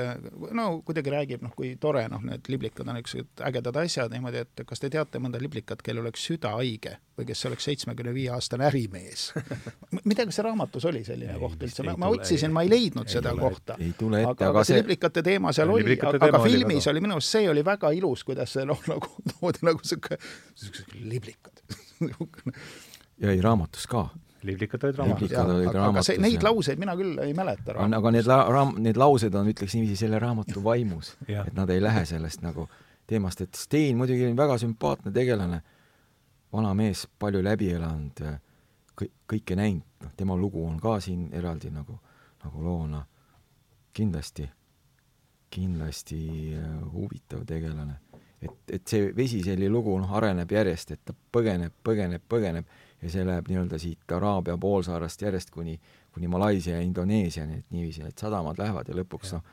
[SPEAKER 3] no kuidagi räägib, noh, kui tore, noh, need liblikad on niisugused ägedad asjad niimoodi, et kas te teate mõnda liblikat, kellel oleks süda haige või kes oleks seitsmekümne viie aastane ärimees <laughs> midagi see raamatus oli selline ei, koht üldse, ma, ma otsisin, ma ei leidnud ei seda tule, kohta. aga, aga, see liblikate teema seal oli, aga, aga filmis oli, oli minu arust see oli väga ilus, kuidas see <laughs> noh, nagu toodi nagu sihuke, siuksed liblikad. <laughs>
[SPEAKER 2] Ja ei raamatus ka
[SPEAKER 1] liblikad olid raamatus.
[SPEAKER 3] aga, aga see, neid lauseid mina küll ei mäleta.
[SPEAKER 2] aga need la-, raam-, need laused on, ütleks niiviisi, selle raamatu vaimus. <laughs> Et nad ei lähe sellest nagu teemast, et Stein muidugi on väga sümpaatne tegelane, vana mees, palju läbi elanud, kõik, kõike näinud, noh, tema lugu on ka siin eraldi nagu, nagu loona. Kindlasti, kindlasti äh, huvitav tegelane. et, et see Vesiselli lugu, noh, areneb järjest, et ta põgeneb, põgeneb, põgeneb ja see läheb nii-öelda siit Araabia poolsaarest järjest kuni, kuni Malaisia ja Indoneesiani, et niiviisi need sadamad lähevad ja lõpuks noh,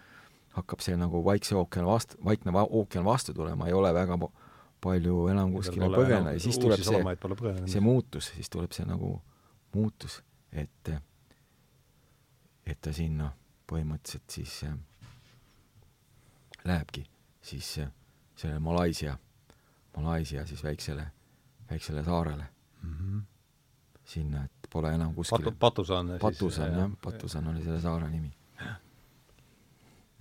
[SPEAKER 2] hakkab see nagu Vaikse ookean vastu, Vaikne ookean vastu tulema, ei ole väga palju enam kuskile põgene. ja siis tuleb see, see muutus, siis tuleb see nagu muutus, et et ta sinna põhimõtteliselt siis äh, lähebki siis äh, selle Malaisia, Malaisia siis väiksele, väiksele saarele. Mm. -hmm sinna, et pole enam kuskile
[SPEAKER 1] Patu, Patusan
[SPEAKER 2] Patusan jah, Patusan oli selle saare nimi.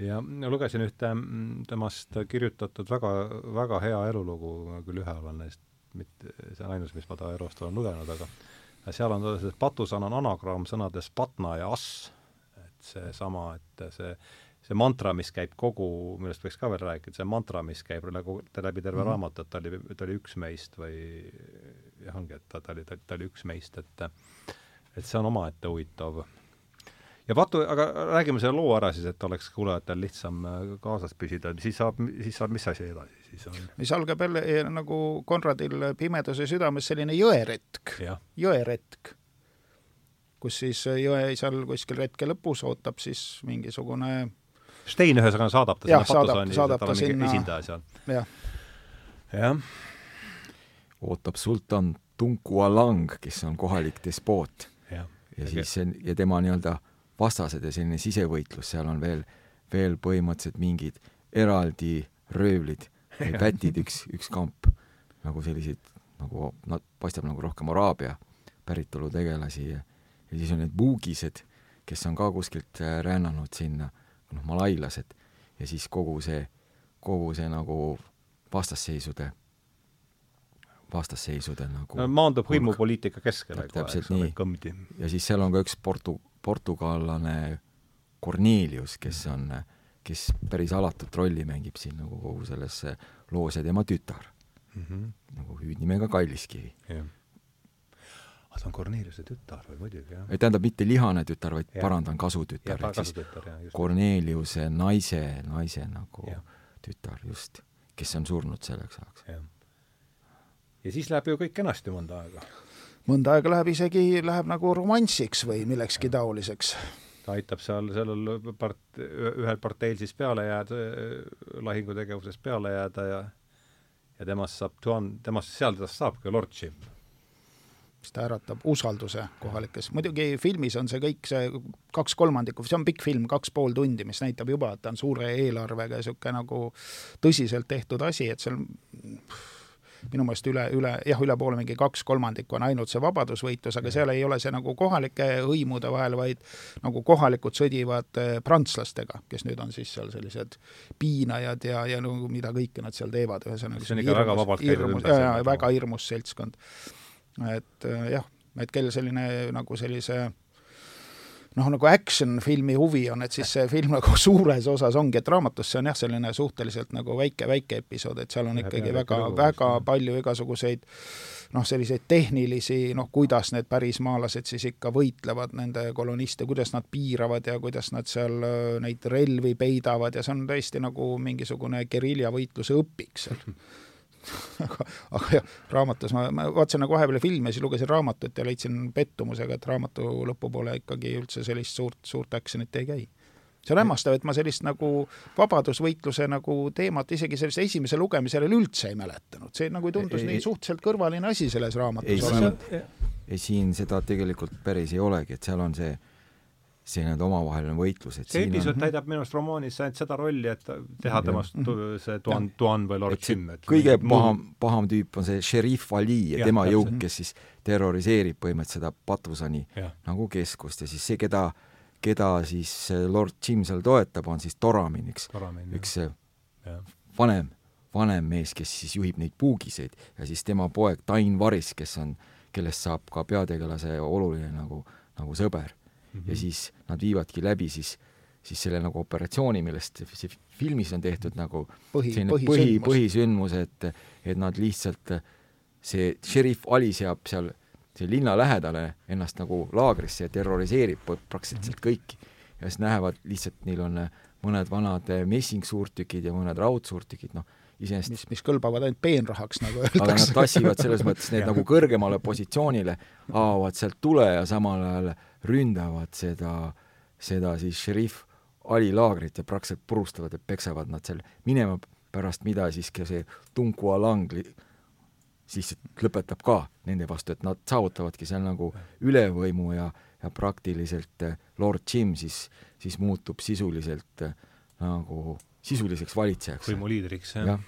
[SPEAKER 1] ja lugesin ühte mm, temast kirjutatud väga, väga hea elulugu, küll ühe olen neist, mitte, see ainus, mis ma ta elust olen lugenud, aga seal on Patusan on anagramm sõnadest patna ja ass. et seesama, et see see mantra, mis käib kogu, millest võiks ka veel rääkida, see mantra, mis käib nagu läbi terve mm -hmm. raamatu, et ta oli, ta oli üks meist või ongi, et ta, ta oli, ta oli üks meist, et et see on omaette huvitav. ja Patu, aga räägime selle loo ära siis, et oleks kuulajatel lihtsam äh, kaasas püsida, siis saab, siis saab mis asi edasi siis on?
[SPEAKER 3] siis algab jälle eh, nagu Konradil Pimeduse südames selline jõeretk, jõeretk, kus siis jõe seal kuskil retke lõpus ootab siis mingisugune
[SPEAKER 1] Stein ühesõnaga saadab ta
[SPEAKER 3] sinna Patusani, saadab ta sinna
[SPEAKER 1] esindaja seal.
[SPEAKER 3] jah.
[SPEAKER 1] jah.
[SPEAKER 2] Ootab sultan Tunku Alang, kes on kohalik despoot. ja okay. siis see, ja tema nii-öelda vastased ja selline sisevõitlus, seal on veel, veel põhimõtteliselt mingid eraldi röövlid või pätid, üks, üks kamp, nagu selliseid, nagu nad paistab nagu rohkem araabia päritolu tegelasi ja, ja siis on need buugised, kes on ka kuskilt äh, rännanud sinna, noh, malailased, ja siis kogu see, kogu see nagu vastasseisude vastasseisude nagu
[SPEAKER 1] no, maandub hõimupoliitika keskele
[SPEAKER 2] kohe, täpselt nii. ja siis seal on ka üks portu-, portugallane Cornelius, kes on, kes päris alatut rolli mängib siin nagu kogu selles loos ja tema tütar mm. -hmm. nagu hüüdnimega Kalliskivi
[SPEAKER 1] yeah.. ah, ta on Corneliuse tütar või muidugi, jah?
[SPEAKER 2] ei, tähendab mitte lihane tütar, vaid ja. parandan, kasutütar, ehk siis Corneliuse naise, naise nagu ja. tütar, just, kes on surnud selleks ajaks
[SPEAKER 1] ja siis läheb ju kõik kenasti mõnda aega.
[SPEAKER 3] mõnda aega läheb isegi, läheb nagu romanssiks või millekski taoliseks.
[SPEAKER 1] ta aitab seal sellel part-, ühel parteil siis peale jääda, lahingutegevusest peale jääda ja ja temast saab tuhan-, temast, seal tast saabki Lord Jim
[SPEAKER 3] mis ta äratab usalduse kohalikes, muidugi filmis on see kõik, see kaks kolmandikku, see on pikk film, kaks pool tundi, mis näitab juba, et ta on suure eelarvega ja niisugune nagu tõsiselt tehtud asi, et seal minu meelest üle, üle, jah, üle poole, mingi kaks kolmandikku on ainult see vabadusvõitlus, aga seal ei ole see nagu kohalike hõimude vahel, vaid nagu kohalikud sõdivad eh, prantslastega, kes nüüd on siis seal sellised piinajad ja, ja no mida kõike nad seal teevad, ühesõnaga
[SPEAKER 1] see on ikka väga vabalt
[SPEAKER 3] ümber. väga hirmus seltskond. et eh, jah, et kell selline nagu sellise noh, nagu action-filmi huvi on, et siis see film nagu <laughs> suures osas ongi, et raamatus see on jah, selline suhteliselt nagu väike, väike episood, et seal on ikkagi väga, väga palju igasuguseid noh, selliseid tehnilisi, noh, kuidas need pärismaalased siis ikka võitlevad nende koloniste, kuidas nad piiravad ja kuidas nad seal äh, neid relvi peidavad ja see on tõesti nagu mingisugune geriljavõitluse õpik seal <laughs> <laughs> aga, aga jah, raamatus ma, ma vaatasin nagu vahepeal filmi ja siis lugesin raamatut ja leidsin pettumusega, et raamatu lõpupoole ikkagi üldse sellist suurt, suurt action'it ei käi. see on hämmastav, et ma sellist nagu vabadusvõitluse nagu teemat isegi sellise esimese lugemise järel üldse ei mäletanud, see nagu tundus ei, nii suhteliselt kõrvaline asi selles raamatus olevat.
[SPEAKER 2] ei, siin seda tegelikult päris ei olegi, et seal on see see nii-öelda omavaheline võitlus, et
[SPEAKER 1] see episood on... täidab minu arust romaanis ainult seda rolli, et teha temast tu, see Tuan, Tuan või Lord Jim.
[SPEAKER 2] kõige paham, paham tüüp on see šerif Ali ja, ja tema jõuk, kes siis terroriseerib põhimõtteliselt seda Patusani ja. nagu keskust ja siis see, keda, keda siis Lord Jim seal toetab, on siis Toramin, üks, üks ja. vanem, vanem mees, kes siis juhib neid puugiseid ja siis tema poeg Tain Varis, kes on, kellest saab ka peategelase oluline nagu, nagu sõber mm -hmm. ja siis nad viivadki läbi siis, siis selle nagu operatsiooni, millest see filmis on tehtud nagu
[SPEAKER 3] põhi,
[SPEAKER 2] selline põhi, põhisündmus, et, et nad lihtsalt, see šerif Ali seab seal see linna lähedale ennast nagu laagrisse ja terroriseerib praktiliselt mhm. kõiki. ja siis näevad lihtsalt, neil on mõned vanad messingsuurtükid ja mõned raudsuurtükid, noh, iseenesest
[SPEAKER 3] mis, mis kõlbavad ainult peenrahaks, nagu öeldakse.
[SPEAKER 2] aga nad tassivad selles mõttes neid <laughs> nagu kõrgemale positsioonile, avavad sealt tule ja samal ajal ründavad seda, seda siis šerif Ali laagrit ja praktiliselt purustavad ja peksavad nad seal minema, pärast mida siis ka see Tunku Alang siis lõpetab ka nende vastu, et nad saavutavadki seal nagu ülevõimu ja, ja praktiliselt eh, Lord Jim siis, siis muutub sisuliselt eh, nagu sisuliseks valitsejaks.
[SPEAKER 1] võimuliidriks,
[SPEAKER 3] jah ja.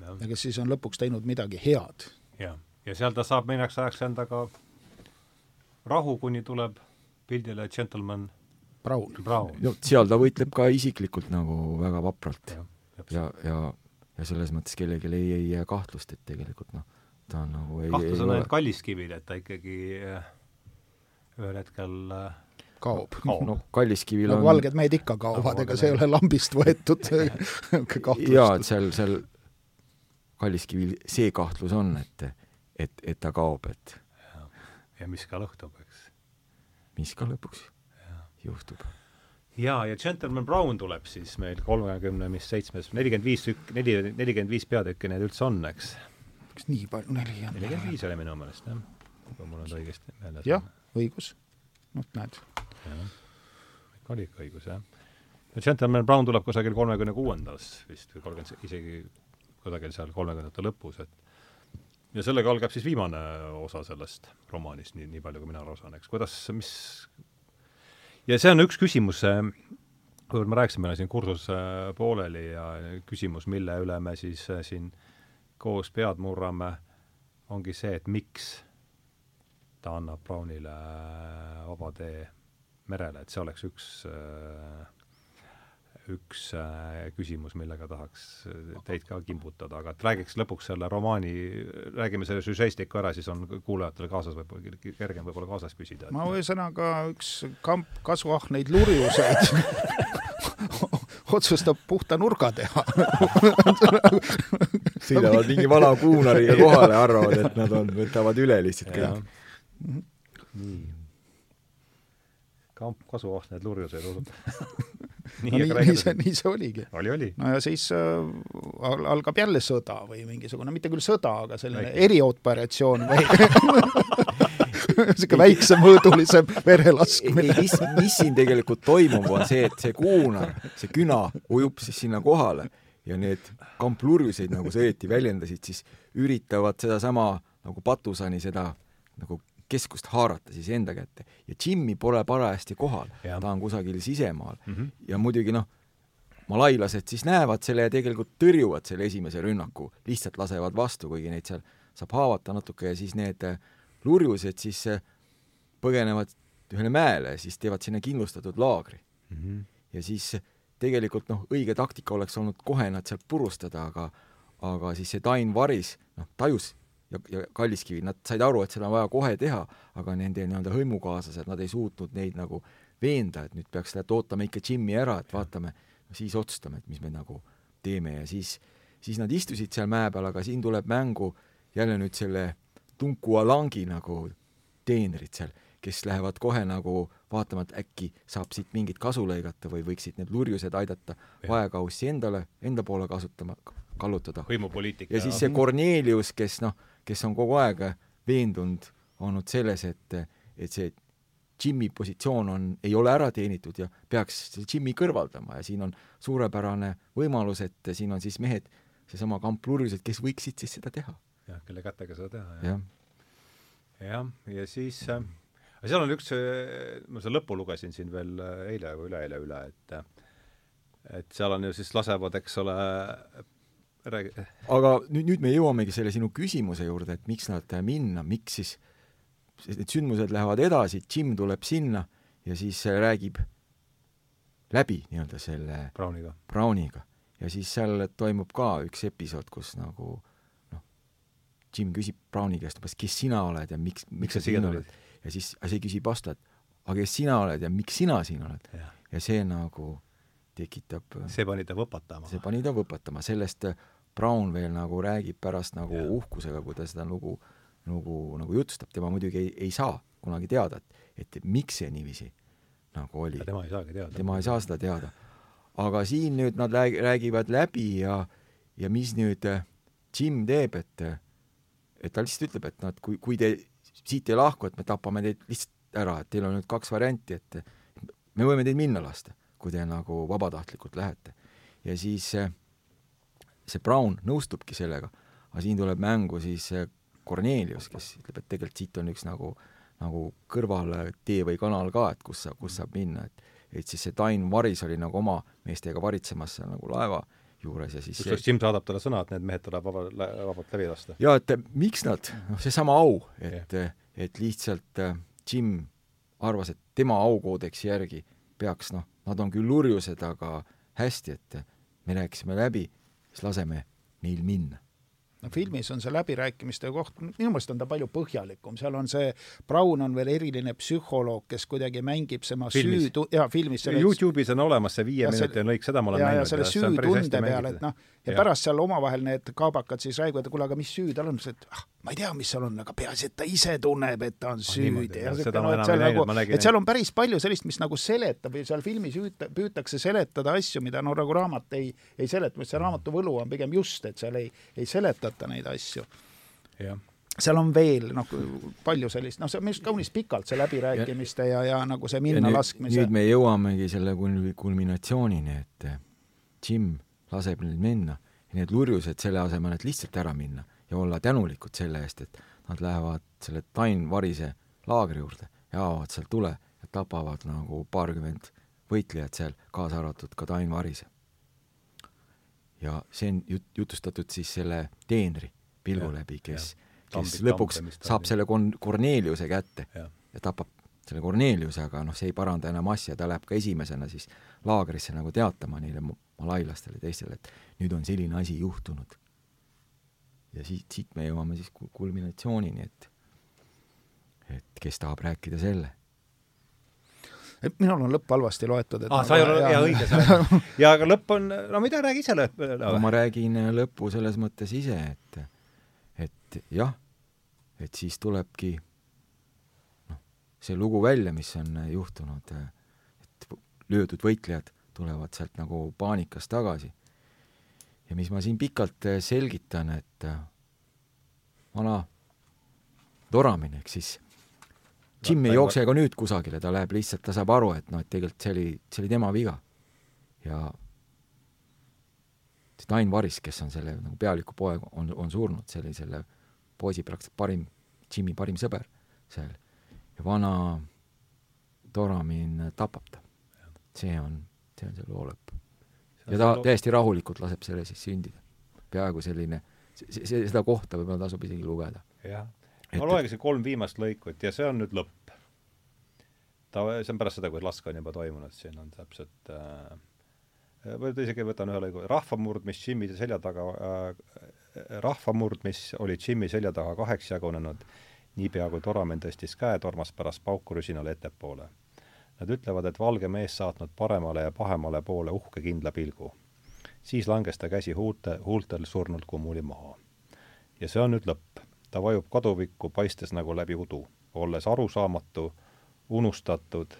[SPEAKER 3] ja.. ja kes siis on lõpuks teinud midagi head.
[SPEAKER 1] jah, ja seal ta saab mõneks ajaks endaga rahu, kuni tuleb pildile Gentleman
[SPEAKER 3] Brown,
[SPEAKER 1] Brown..
[SPEAKER 2] no seal ta võitleb ka isiklikult nagu väga vapralt. Ja, ja, ja, ja selles mõttes kellelgi ei, ei jää kahtlust, et tegelikult noh, ta on nagu
[SPEAKER 1] ei kahtlus on ainult Kalliskivil, et ta ikkagi äh, ühel hetkel äh,
[SPEAKER 3] kaob,
[SPEAKER 2] kaob.. no Kalliskivil
[SPEAKER 3] no,
[SPEAKER 2] on
[SPEAKER 3] valged mehed ikka kaovad, ega see ei ole lambist võetud <laughs> kahtlust.
[SPEAKER 2] jaa, et seal, seal Kalliskivil see kahtlus on, et, et, et ta kaob, et
[SPEAKER 1] ja, ja mis ka lõhtub, eks
[SPEAKER 2] mis ka lõpuks ja. juhtub.
[SPEAKER 1] jaa, ja Gentleman Brown tuleb siis meil kolmekümne, mis seitsmes, nelikümmend viis tükk, neli, nelikümmend viis peatükki neid üldse on, eks?
[SPEAKER 3] kas nii palju, neli on?
[SPEAKER 1] nelikümmend viis oli minu meelest, jah. kui mul on õigesti
[SPEAKER 3] meeles. jah, õigus. noh, näed.
[SPEAKER 1] ikka oli ikka õigus, jah. no Gentleman Brown tuleb kusagil kolmekümne kuuendas vist või kolmkümmend, isegi kusagil seal kolmekümnendate lõpus, et ja sellega algab siis viimane osa sellest romaanist, nii, nii palju, kui mina aru saan, eks, kuidas, mis ja see on üks küsimus, kuivõrd me rääkisime siin kursuse pooleli ja küsimus, mille üle me siis äh, siin koos pead murrame, ongi see, et miks ta annab Brownile vaba tee merele, et see oleks üks äh, üks äh, küsimus, millega tahaks äh, teid ka kimbutada, aga et räägiks lõpuks selle romaani, räägime selle süžeestiku ära, siis on kuulajatel kaasas võib-olla kergem võib-olla kaasas püsida.
[SPEAKER 3] ma ühesõnaga üks kamp kasvuahneid lurjuseid <laughs> otsustab puhta nurga teha <laughs>
[SPEAKER 2] sõidavad mingi vana kuunariga kohale, arvavad, et nad on, võtavad üle lihtsalt kõik.
[SPEAKER 1] nii. kamp kasvuahneid lurjuseid osutab <laughs> <laughs>
[SPEAKER 3] nii, no, nii, nii see, nii see oligi.
[SPEAKER 1] oli, oli.
[SPEAKER 3] no ja siis äh, algab jälle sõda või mingisugune, mitte küll sõda, aga selline erioperatsioon või <laughs> niisugune väiksemõõdulisem verelaskmine.
[SPEAKER 2] mis, mis siin tegelikult toimub, on see, et see kuunar, see küna ujub siis sinna kohale ja need kamplurjuseid, nagu sa õieti väljendasid, siis üritavad sedasama nagu patusani seda nagu keskust haarata siis enda kätte ja Jimmy pole parajasti kohal, ta on kusagil sisemaal mm -hmm. ja muidugi noh, malailased siis näevad selle ja tegelikult tõrjuvad selle esimese rünnaku, lihtsalt lasevad vastu, kuigi neid seal saab haavata natuke ja siis need äh, lurjused siis äh, põgenevad ühele mäele ja siis teevad sinna kindlustatud laagri mm. -hmm. ja siis tegelikult noh, õige taktika oleks olnud kohe nad sealt purustada, aga aga siis see Dain Varis, noh, tajus ja, ja Kalliskivi, nad said aru, et seda on vaja kohe teha, aga nende nii-öelda hõimukaaslased, nad ei suutnud neid nagu veenda, et nüüd peaks et ootame ikka Jimmy ära, et vaatame, siis otsustame, et mis me nagu teeme ja siis, siis nad istusid seal mäe peal, aga siin tuleb mängu jälle nüüd selle Tunku Alangi nagu teenrid seal, kes lähevad kohe nagu vaatama, et äkki saab siit mingit kasu lõigata või võiksid need lurjused aidata vaekaussi endale, enda poole kasutama, kallutada.
[SPEAKER 1] võimupoliitika.
[SPEAKER 2] ja siis see Cornelius, kes noh, kes on kogu aeg veendunud olnud selles, et, et see Jimmy positsioon on, ei ole ära teenitud ja peaks Jimmy kõrvaldama ja siin on suurepärane võimalus, et siin on siis mehed, seesama Kamp Lurjused, kes võiksid siis seda teha.
[SPEAKER 1] jah, kelle kätega seda teha, jah. jah, ja siis äh, seal on üks, ma selle lõppu lugesin siin veel eile või üleeile üle, et et seal on ju siis lasevad, eks ole,
[SPEAKER 2] räägi. aga nüüd, nüüd me jõuamegi selle sinu küsimuse juurde, et miks nad minna, miks siis need sündmused lähevad edasi, Jim tuleb sinna ja siis räägib läbi nii-öelda selle
[SPEAKER 1] Browniga.
[SPEAKER 2] Browniga. ja siis seal toimub ka üks episood, kus nagu noh, Jim küsib Browni käest umbes, kes sina oled ja miks, miks sa siin oled. ja siis see küsib vastu, et aga kes sina oled ja miks sina siin oled. ja see nagu tekitab
[SPEAKER 1] see pani ta võpatama.
[SPEAKER 2] see pani ta võpatama, sellest Brown veel nagu räägib pärast nagu ja. uhkusega, kui ta seda lugu nagu, nagu jutustab, tema muidugi ei, ei saa kunagi teada, et, et miks see niiviisi nagu oli.
[SPEAKER 1] tema ei saagi teada.
[SPEAKER 2] tema ei saa seda teada. aga siin nüüd nad räägivad läbi ja, ja mis nüüd äh, Jim teeb, et, et ta lihtsalt ütleb, et et kui, kui te siit ei lahku, et me tapame teid lihtsalt ära, et teil on nüüd kaks varianti, et me võime teid minna lasta kui te nagu vabatahtlikult lähete. ja siis see Brown nõustubki sellega, aga siin tuleb mängu siis Cornelius, kes ütleb, et tegelikult siit on üks nagu, nagu kõrvaltee või kanal ka, et kus sa, kus saab minna, et et siis see Dain Varis oli nagu oma meestega varitsemas seal nagu laeva juures ja siis
[SPEAKER 1] kusjuures Jim saadab talle sõna, et need mehed tuleb vaba, vabalt läbi lasta.
[SPEAKER 2] jaa, et miks nad, noh, seesama au, et yeah., et lihtsalt Jim arvas, et tema aukoodeksi järgi peaks noh, nad on küll lurjused, aga hästi, et me rääkisime läbi, siis laseme neil minna
[SPEAKER 3] no filmis on see läbirääkimiste koht, minu meelest on ta palju põhjalikum, seal on see, Brown on veel eriline psühholoog, kes kuidagi mängib tema filmis. süü, jaa, filmis
[SPEAKER 1] selle Youtube'is on olemas see viieminutiline lõik, seda ma olen ja, näinud.
[SPEAKER 3] ja selle süütunde peale, et noh, ja, ja pärast seal omavahel need kaabakad siis räägivad, et kuule, aga mis süü tal on, et ah, ma ei tea, mis seal on, aga peaasi, et ta ise tunneb, et ta on ah, süüdi ja siuke noh, et seal nagu, et seal on päris palju sellist, mis nagu seletab või seal filmis üüta, püütakse seletada asju, mida no nagu raamat ei, ei seleta, see raamatu võlu on pigem just, et seal ei, ei seletata neid asju. seal on veel noh, palju sellist, noh, see on minu arust kaunis pikalt, see läbirääkimiste ja, ja nagu see minna laskmise.
[SPEAKER 2] nüüd me jõuamegi selle kulminatsioonini, et Jim laseb neil minna ja need lurjused selle asemel, et lihtsalt ära minna ja olla tänulikud selle eest, et nad lähevad selle Tain Varise laagri juurde ja avavad seal tule ja tapavad nagu paarkümmend võitlejat seal, kaasa arvatud ka Tain Varise. Ja see on jut-, jutustatud siis selle teenri pilgu ja, läbi, kes, kes Tambit, lõpuks tampe, saab selle kon-, Korneliuse kätte ja, ja tapab selle Korneliuse, aga noh, see ei paranda enam asja, ta läheb ka esimesena siis laagrisse nagu teatama neile malailastele ja teistele, et nüüd on selline asi juhtunud. ja siit, siit me jõuame siis kulminatsioonini, et et kes tahab rääkida selle
[SPEAKER 3] et minul on lõpp halvasti loetud, et
[SPEAKER 1] ah, sa ei ole, jaa, õige, sa <laughs> ja aga lõpp on, no mida, räägi ise lõpp
[SPEAKER 2] no,. ma räägin lõppu selles mõttes ise, et et jah, et siis tulebki noh, see lugu välja, mis on juhtunud, et löödud võitlejad tulevad sealt nagu paanikas tagasi. ja mis ma siin pikalt selgitan, et vana Toramin ehk siis Jim ei jookse ka nüüd kusagile, ta läheb lihtsalt, ta saab aru, et noh, et tegelikult see oli, see oli tema viga. ja see Dain Varis, kes on selle nagu pealiku poeg, on, on surnud, see oli selle poisi praktiliselt parim, Jimmy parim sõber seal. ja vana Toramin tapab ta. see on, see on see loo lõpp. ja ta täiesti rahulikult laseb selle siis sündida. peaaegu selline, see, see, seda kohta võib-olla tasub isegi lugeda.
[SPEAKER 1] jah ma loengi siin kolm viimast lõikut ja see on nüüd lõpp. ta, see on pärast seda, kui lask on juba toimunud, siin on täpselt äh, võib-olla isegi võtan ühe lõigu, rahvamurd, mis Jimmy selja taga äh,, rahvamurd, mis oli Jimmy selja taga kaheks jagunenud, niipea kui Toramen tõstis käe, tormas pärast pauku rüsinale ettepoole. Nad ütlevad, et valge mees saatnud paremale ja pahemale poole uhke kindla pilgu. siis langes ta käsi huulte, huultel surnult kummuli maha. ja see on nüüd lõpp ta vajub kaduvikku, paistes nagu läbi udu, olles arusaamatu, unustatud,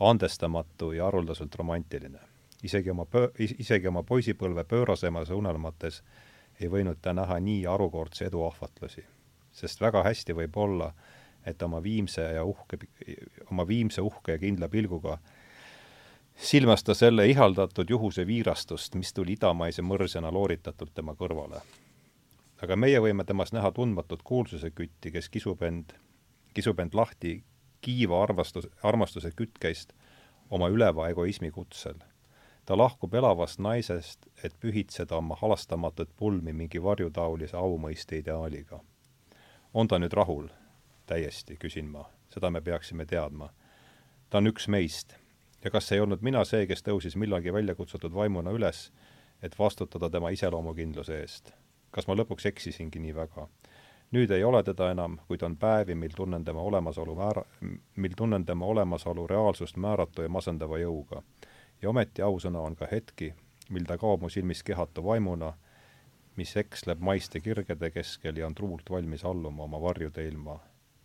[SPEAKER 1] andestamatu ja haruldaselt romantiline. isegi oma pöö-, isegi oma poisipõlve pöörasemas unelmates ei võinud ta näha nii harukordse edu ahvatlusi. sest väga hästi võib olla, et oma viimse ja uhke, oma viimse uhke ja kindla pilguga silmas ta selle ihaldatud juhuse viirastust, mis tuli idamaise mõrsjana looritatult tema kõrvale aga meie võime temas näha tundmatut kuulsuse kütti, kes kisub end, kisub end lahti kiiva armastus, armastuse kütkeist oma üleva egoismi kutsel. ta lahkub elavast naisest, et pühitseda oma halastamatut pulmi mingi varjutaolise aumõiste ideaaliga. on ta nüüd rahul? täiesti, küsin ma. seda me peaksime teadma. ta on üks meist. ja kas ei olnud mina see, kes tõusis millalgi välja kutsutud vaimuna üles, et vastutada tema iseloomukindluse eest? Kas ma lõpuks eksisingi nii väga? nüüd ei ole teda enam, kuid on päevi, mil tunnen tema olemasolu määra-, mil tunnen tema olemasolu reaalsust määratu ja masendava jõuga. ja ometi ausõna on ka hetki, mil ta kaob mu silmis kehatu vaimuna, mis eksleb maiste kirgede keskel ja on truult valmis alluma oma varjude ilma,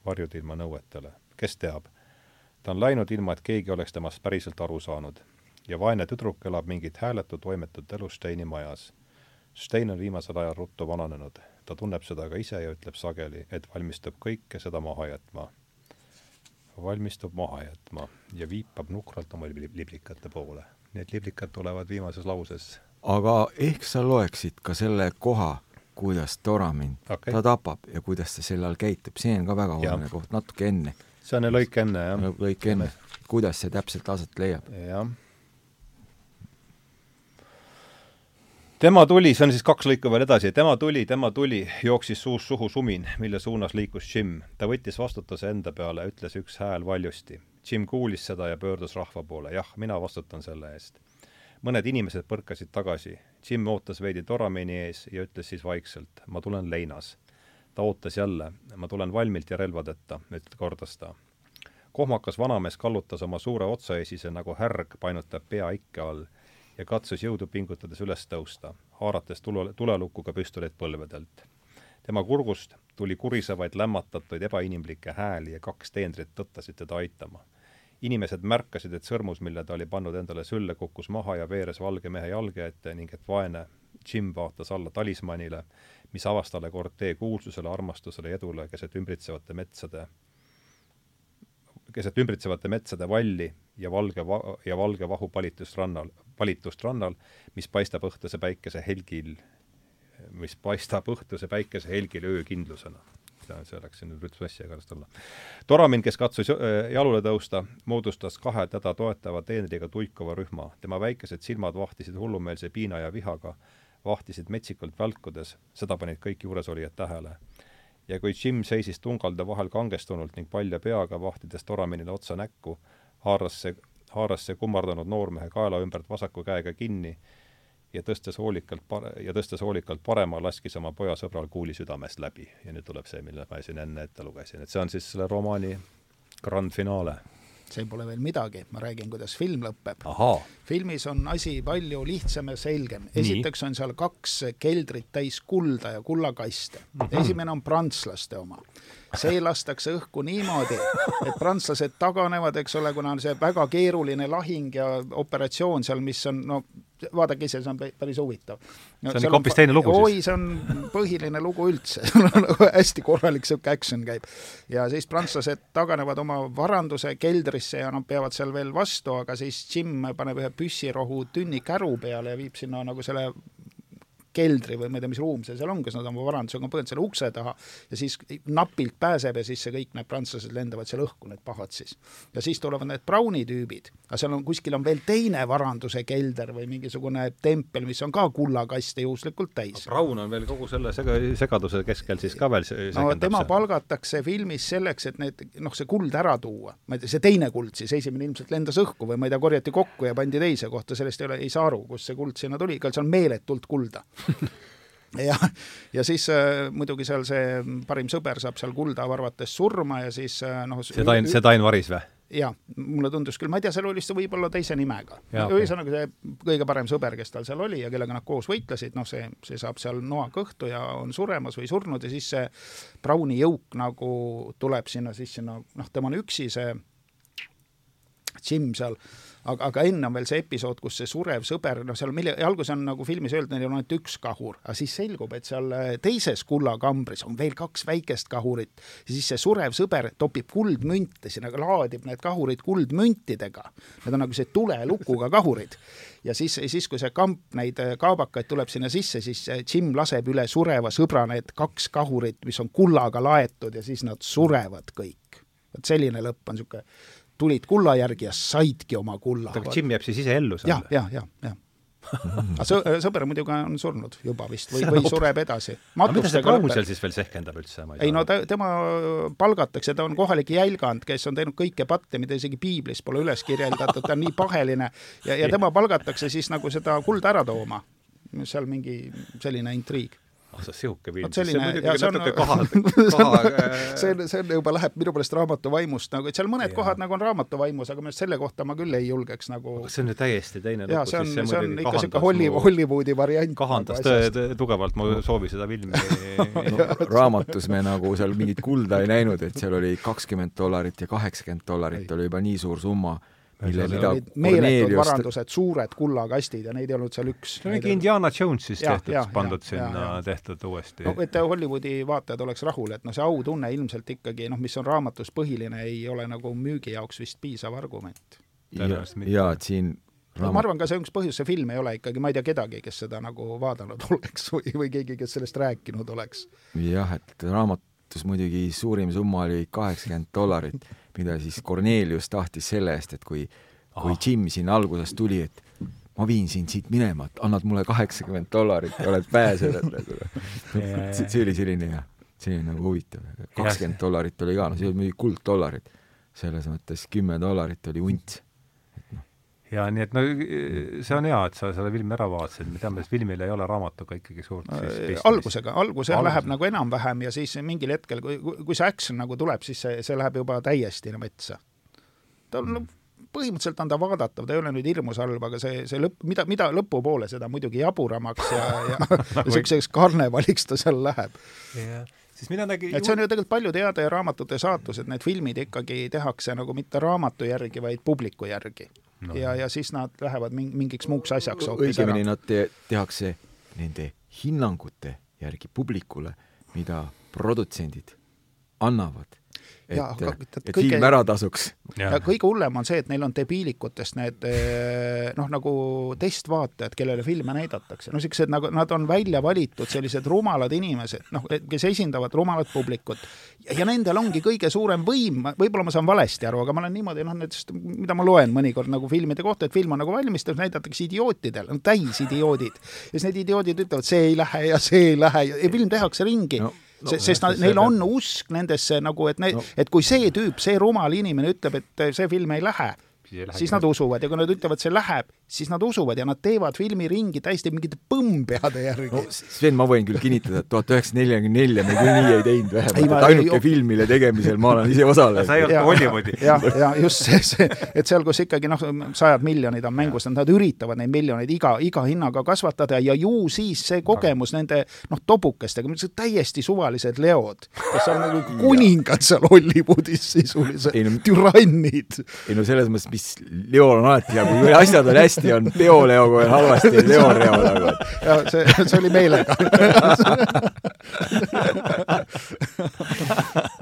[SPEAKER 1] varjude ilma nõuetele. kes teab? ta on läinud ilma, et keegi oleks temast päriselt aru saanud. ja vaene tüdruk elab mingit hääletut toimetut elu Steini majas Stein on viimasel ajal ruttu vananenud. ta tunneb seda ka ise ja ütleb sageli, et valmistub kõike seda maha jätma. valmistub maha jätma ja viipab nukralt oma liblikate poole. Need liblikad tulevad viimases lauses.
[SPEAKER 2] aga ehk sa loeksid ka selle koha, kuidas Toramin okay. ta tapab ja kuidas ta sel ajal käitub, see on ka väga oluline koht, natuke enne.
[SPEAKER 1] see on lõik enne, jah.
[SPEAKER 2] lõik enne, kuidas see täpselt aset leiab.
[SPEAKER 1] jah tema tuli, see on siis kaks lõiku veel edasi, tema tuli, tema tuli, jooksis suust suhu sumin, mille suunas liikus Jim. ta võttis vastutuse enda peale, ütles üks hääl valjusti. Jim kuulis seda ja pöördus rahva poole, jah, mina vastutan selle eest. mõned inimesed põrkasid tagasi. Jim ootas veidi Toramini ees ja ütles siis vaikselt, ma tulen leinas. ta ootas jälle, ma tulen valmilt ja relvadeta, kordas ta. kohmakas vanamees kallutas oma suure otsaesise nagu härg painutab pea ikke all ja katsus jõudu pingutades üles tõusta, haarates tule, tulelukkuga püstolit põlvedelt. tema kurgust tuli kurisevaid lämmatatud ebainimlikke hääli ja kaks teenrit tõttasid teda aitama. inimesed märkasid, et sõrmus, mille ta oli pannud endale sülle, kukkus maha ja veeres valge mehe jalge ette ning et vaene Jim vaatas alla talismanile, mis avas talle kord tee kuulsusele, armastusele ja edule keset ümbritsevate metsade keset ümbritsevate metsade valli ja valge va-, ja valge vahu palitust rannal, palitust rannal, mis paistab õhtuse päikese helgil mis paistab õhtuse päikese helgil öökindlusena. see, läks nüüd üldse sassi ägarast olla. Toramin, kes katsus jalule tõusta, moodustas kahe teda toetava teenriga tuikuva rühma. tema väikesed silmad vahtisid hullumeelse piina ja vihaga, vahtisid metsikult välkudes, seda panid kõik juuresolijad tähele ja kui Jim seisis tungalde vahel kangestunult ning palja peaga, vahtides Toraminile otsa näkku, haaras see, haaras see kummardanud noormehe kaela ümbert vasaku käega kinni ja tõstes hoolikalt pare-, ja tõstes hoolikalt parema, laskis oma poja sõbral kuuli südamest läbi. ja nüüd tuleb see, mille ma siin enne ette lugesin, et see on siis selle romaani grand finaale
[SPEAKER 3] see pole veel midagi, ma räägin, kuidas film lõpeb.
[SPEAKER 1] filmis
[SPEAKER 3] on asi palju lihtsam ja selgem. esiteks on seal kaks keldrit täis kulda ja kullakaste. Mhm. esimene on prantslaste oma see lastakse õhku niimoodi, et prantslased taganevad, eks ole, kuna on see väga keeruline lahing ja operatsioon seal, mis on no vaadake ise, see on päris huvitav
[SPEAKER 1] no,. see on ikka hoopis teine lugu
[SPEAKER 3] siis? oi, see on põhiline lugu üldse <laughs> nagu hästi korralik niisugune action käib. ja siis prantslased taganevad oma varanduse keldrisse ja nad peavad seal veel vastu, aga siis Jim paneb ühe püssirohu tünni käru peale ja viib sinna nagu selle keldri või ma ei tea, mis ruum see seal on, kas nad on varandusega põinud selle ukse taha ja siis napilt pääseb ja siis see kõik need prantslased lendavad seal õhku, need pahad siis. ja siis tulevad need Browni tüübid, aga seal on, kuskil on veel teine varanduse kelder või mingisugune tempel, mis on ka kullakaste juhuslikult täis.
[SPEAKER 1] Brown on veel kogu selle sega, segaduse keskel siis ka veel
[SPEAKER 3] no tema palgatakse filmis selleks, et need, noh, see kuld ära tuua. ma ei tea, see teine kuld siis, esimene ilmselt lendas õhku või ma ei tea, korjati kokku ja pandi teise kohta, sellest ei ole, ei saa aru, kust see kuld sinna tuli, igal seal on meeletult kulda ja, ja siis äh, muidugi seal see parim sõber saab seal kulda varvates surma ja siis äh, noh
[SPEAKER 1] see Tain, see Tain Varis või?
[SPEAKER 3] jaa, mulle tundus küll, ma ei tea, seal oli vist võib-olla teise nimega. ühesõnaga okay. see kõige parem sõber, kes tal seal oli ja kellega nad koos võitlesid, noh, see, see saab seal noa kõhtu ja on suremas või surnud ja siis see Browni jõuk nagu tuleb sinna siis sinna, noh, tema on üksi, see Jim seal aga, aga enne on veel see episood, kus see surev sõber, noh, seal mille, alguses on nagu filmis öeldud, neil on ainult üks kahur, aga siis selgub, et seal äh, teises kullakambris on veel kaks väikest kahurit ja siis see surev sõber topib kuldmünte sinna, laadib need kahurid kuldmüntidega. Need on nagu see tulelukuga kahurid. ja siis, siis kui see kamp neid äh, kaabakaid tuleb sinna sisse, siis äh, Jim laseb üle sureva sõbra need kaks kahurit, mis on kullaga laetud ja siis nad surevad kõik. vot selline lõpp on niisugune tulid kulla järgi ja saidki oma kulla.
[SPEAKER 1] aga Jim jääb siis ise ellu
[SPEAKER 3] seal? jah, jah, jah, jah aga sõ-, sõber muidugi on surnud juba vist või, või sureb edasi.
[SPEAKER 1] aga mida see Brown seal siis veel sehkendab üldse?
[SPEAKER 3] ei no ta, tema palgatakse, ta on kohalik jälgand, kes on teinud kõike patte, mida isegi piiblis pole üles kirjeldatud, ta on nii paheline ja, ja tema palgatakse siis nagu seda kulda ära tooma. seal mingi selline intriig
[SPEAKER 1] ah sa sihuke
[SPEAKER 3] siis see
[SPEAKER 1] muidugi natuke kaha, <laughs>
[SPEAKER 3] kaha see on, see on juba läheb minu meelest raamatu vaimust nagu, et seal mõned ja. kohad nagu on raamatu vaimus, aga minu arust selle kohta ma küll ei julgeks nagu
[SPEAKER 1] aga see on ju täiesti teine
[SPEAKER 3] lugu, see on, see, see on ikka niisugune Hollywood, Hollywoodi variant.
[SPEAKER 1] kahandas tõe, tugevalt mu soovi seda filmi <laughs>
[SPEAKER 2] no, raamatus me nagu seal mingit kulda ei näinud, et seal oli kakskümmend dollarit ja kaheksakümmend dollarit oli juba nii suur summa
[SPEAKER 3] mille, mida meeletud varandused, suured kullakastid ja neid ei olnud seal üks.
[SPEAKER 1] see on mingi Indiana Jones'ist tehtud, pandud ja, sinna, tehtud uuesti.
[SPEAKER 3] no et Hollywoodi vaatajad oleks rahul, et noh, see autunne ilmselt ikkagi noh, mis on raamatus põhiline, ei ole nagu müügi jaoks vist piisav argument.
[SPEAKER 2] ja, ja et siin
[SPEAKER 3] no ma arvan, ka see on üks põhjus, see film ei ole ikkagi, ma ei tea kedagi, kes seda nagu vaadanud <laughs> oleks või, või keegi, kes sellest rääkinud oleks.
[SPEAKER 2] jah, et raamatus muidugi suurim summa oli kaheksakümmend dollarit mida siis Cornelius tahtis selle eest, et kui, kui Jim siin alguses tuli, et ma viin sind siit minema, et annad mulle kaheksakümmend dollarit ja oled pääsenud nagu. <laughs> see oli selline selline nagu huvitav. kakskümmend dollarit oli ka, no see oli muidugi kulddollarid. selles mõttes kümme dollarit oli unts
[SPEAKER 1] ja nii et no see on hea, et sa selle filmi ära vaatasid, me teame, et filmil ei ole raamatuga ikkagi suurt
[SPEAKER 3] siis algusega, algus jah, läheb nagu enam-vähem ja siis mingil hetkel, kui, kui see action nagu tuleb, siis see, see läheb juba täiesti metsa. ta on mm., põhimõtteliselt on ta vaadatav, ta ei ole nüüd hirmus halb, aga see, see lõpp, mida, mida lõpupoole, seda muidugi jaburamaks ja, ja <laughs> <laughs> niisuguseks karnevaliks ta seal läheb.
[SPEAKER 1] Yeah siis mina nägin
[SPEAKER 3] et see on ju tegelikult paljude heade raamatute saatus, et need filmid ikkagi tehakse nagu mitte raamatu järgi, vaid publiku järgi no.. ja, ja siis nad lähevad mingiks muuks asjaks
[SPEAKER 2] õigemini nad te tehakse nende hinnangute järgi publikule, mida produtsendid annavad et, et, et kõige... film ära tasuks.
[SPEAKER 3] ja kõige hullem on see, et neil on debiilikutest need eh, noh, nagu testvaatajad, kellele filme näidatakse. no niisugused nagu, nad on välja valitud sellised rumalad inimesed, noh, kes esindavad rumalat publikut. ja nendel ongi kõige suurem võim, võib-olla ma saan valesti aru, aga ma olen niimoodi, noh, nendest, mida ma loen mõnikord nagu filmide kohta, et film on nagu valmistatud, näidatakse idiootidele, no täis idioodid. ja siis need idioodid ütlevad, see ei lähe ja see ei lähe ja film tehakse ringi no no, sest nad, neil on usk nendesse nagu, et ne- no., et kui see tüüp, see rumal inimene ütleb, et see film ei lähe, siis nad usuvad ja kui nad ütlevad, see läheb, siis nad usuvad ja nad teevad filmiringi täiesti mingite põmmpeade järgi no,.
[SPEAKER 2] Sven, ma võin küll kinnitada, et tuhat üheksasada nelikümmend nelja me küll nii ei teinud vähemalt, et ainuke film, mille tegemisel ma olen ise osalenud.
[SPEAKER 1] sa ei olnud Hollywoodi. <laughs>
[SPEAKER 3] jah, ja just see, see, et seal, kus ikkagi noh, sajad miljonid on mängus, nad üritavad neid miljoneid iga, iga hinnaga kasvatada ja ju siis see kogemus nende noh, tobukestega, täiesti suvalised leod, kes on nagu kuningad seal Hollywoodis sisuliselt, türannid.
[SPEAKER 2] ei no selles mõttes, mis Leol on alati hea, kui asjad on hästi, on Peo Leoga veel halvasti, Leo Leo nagu.
[SPEAKER 3] ja see, see oli meelega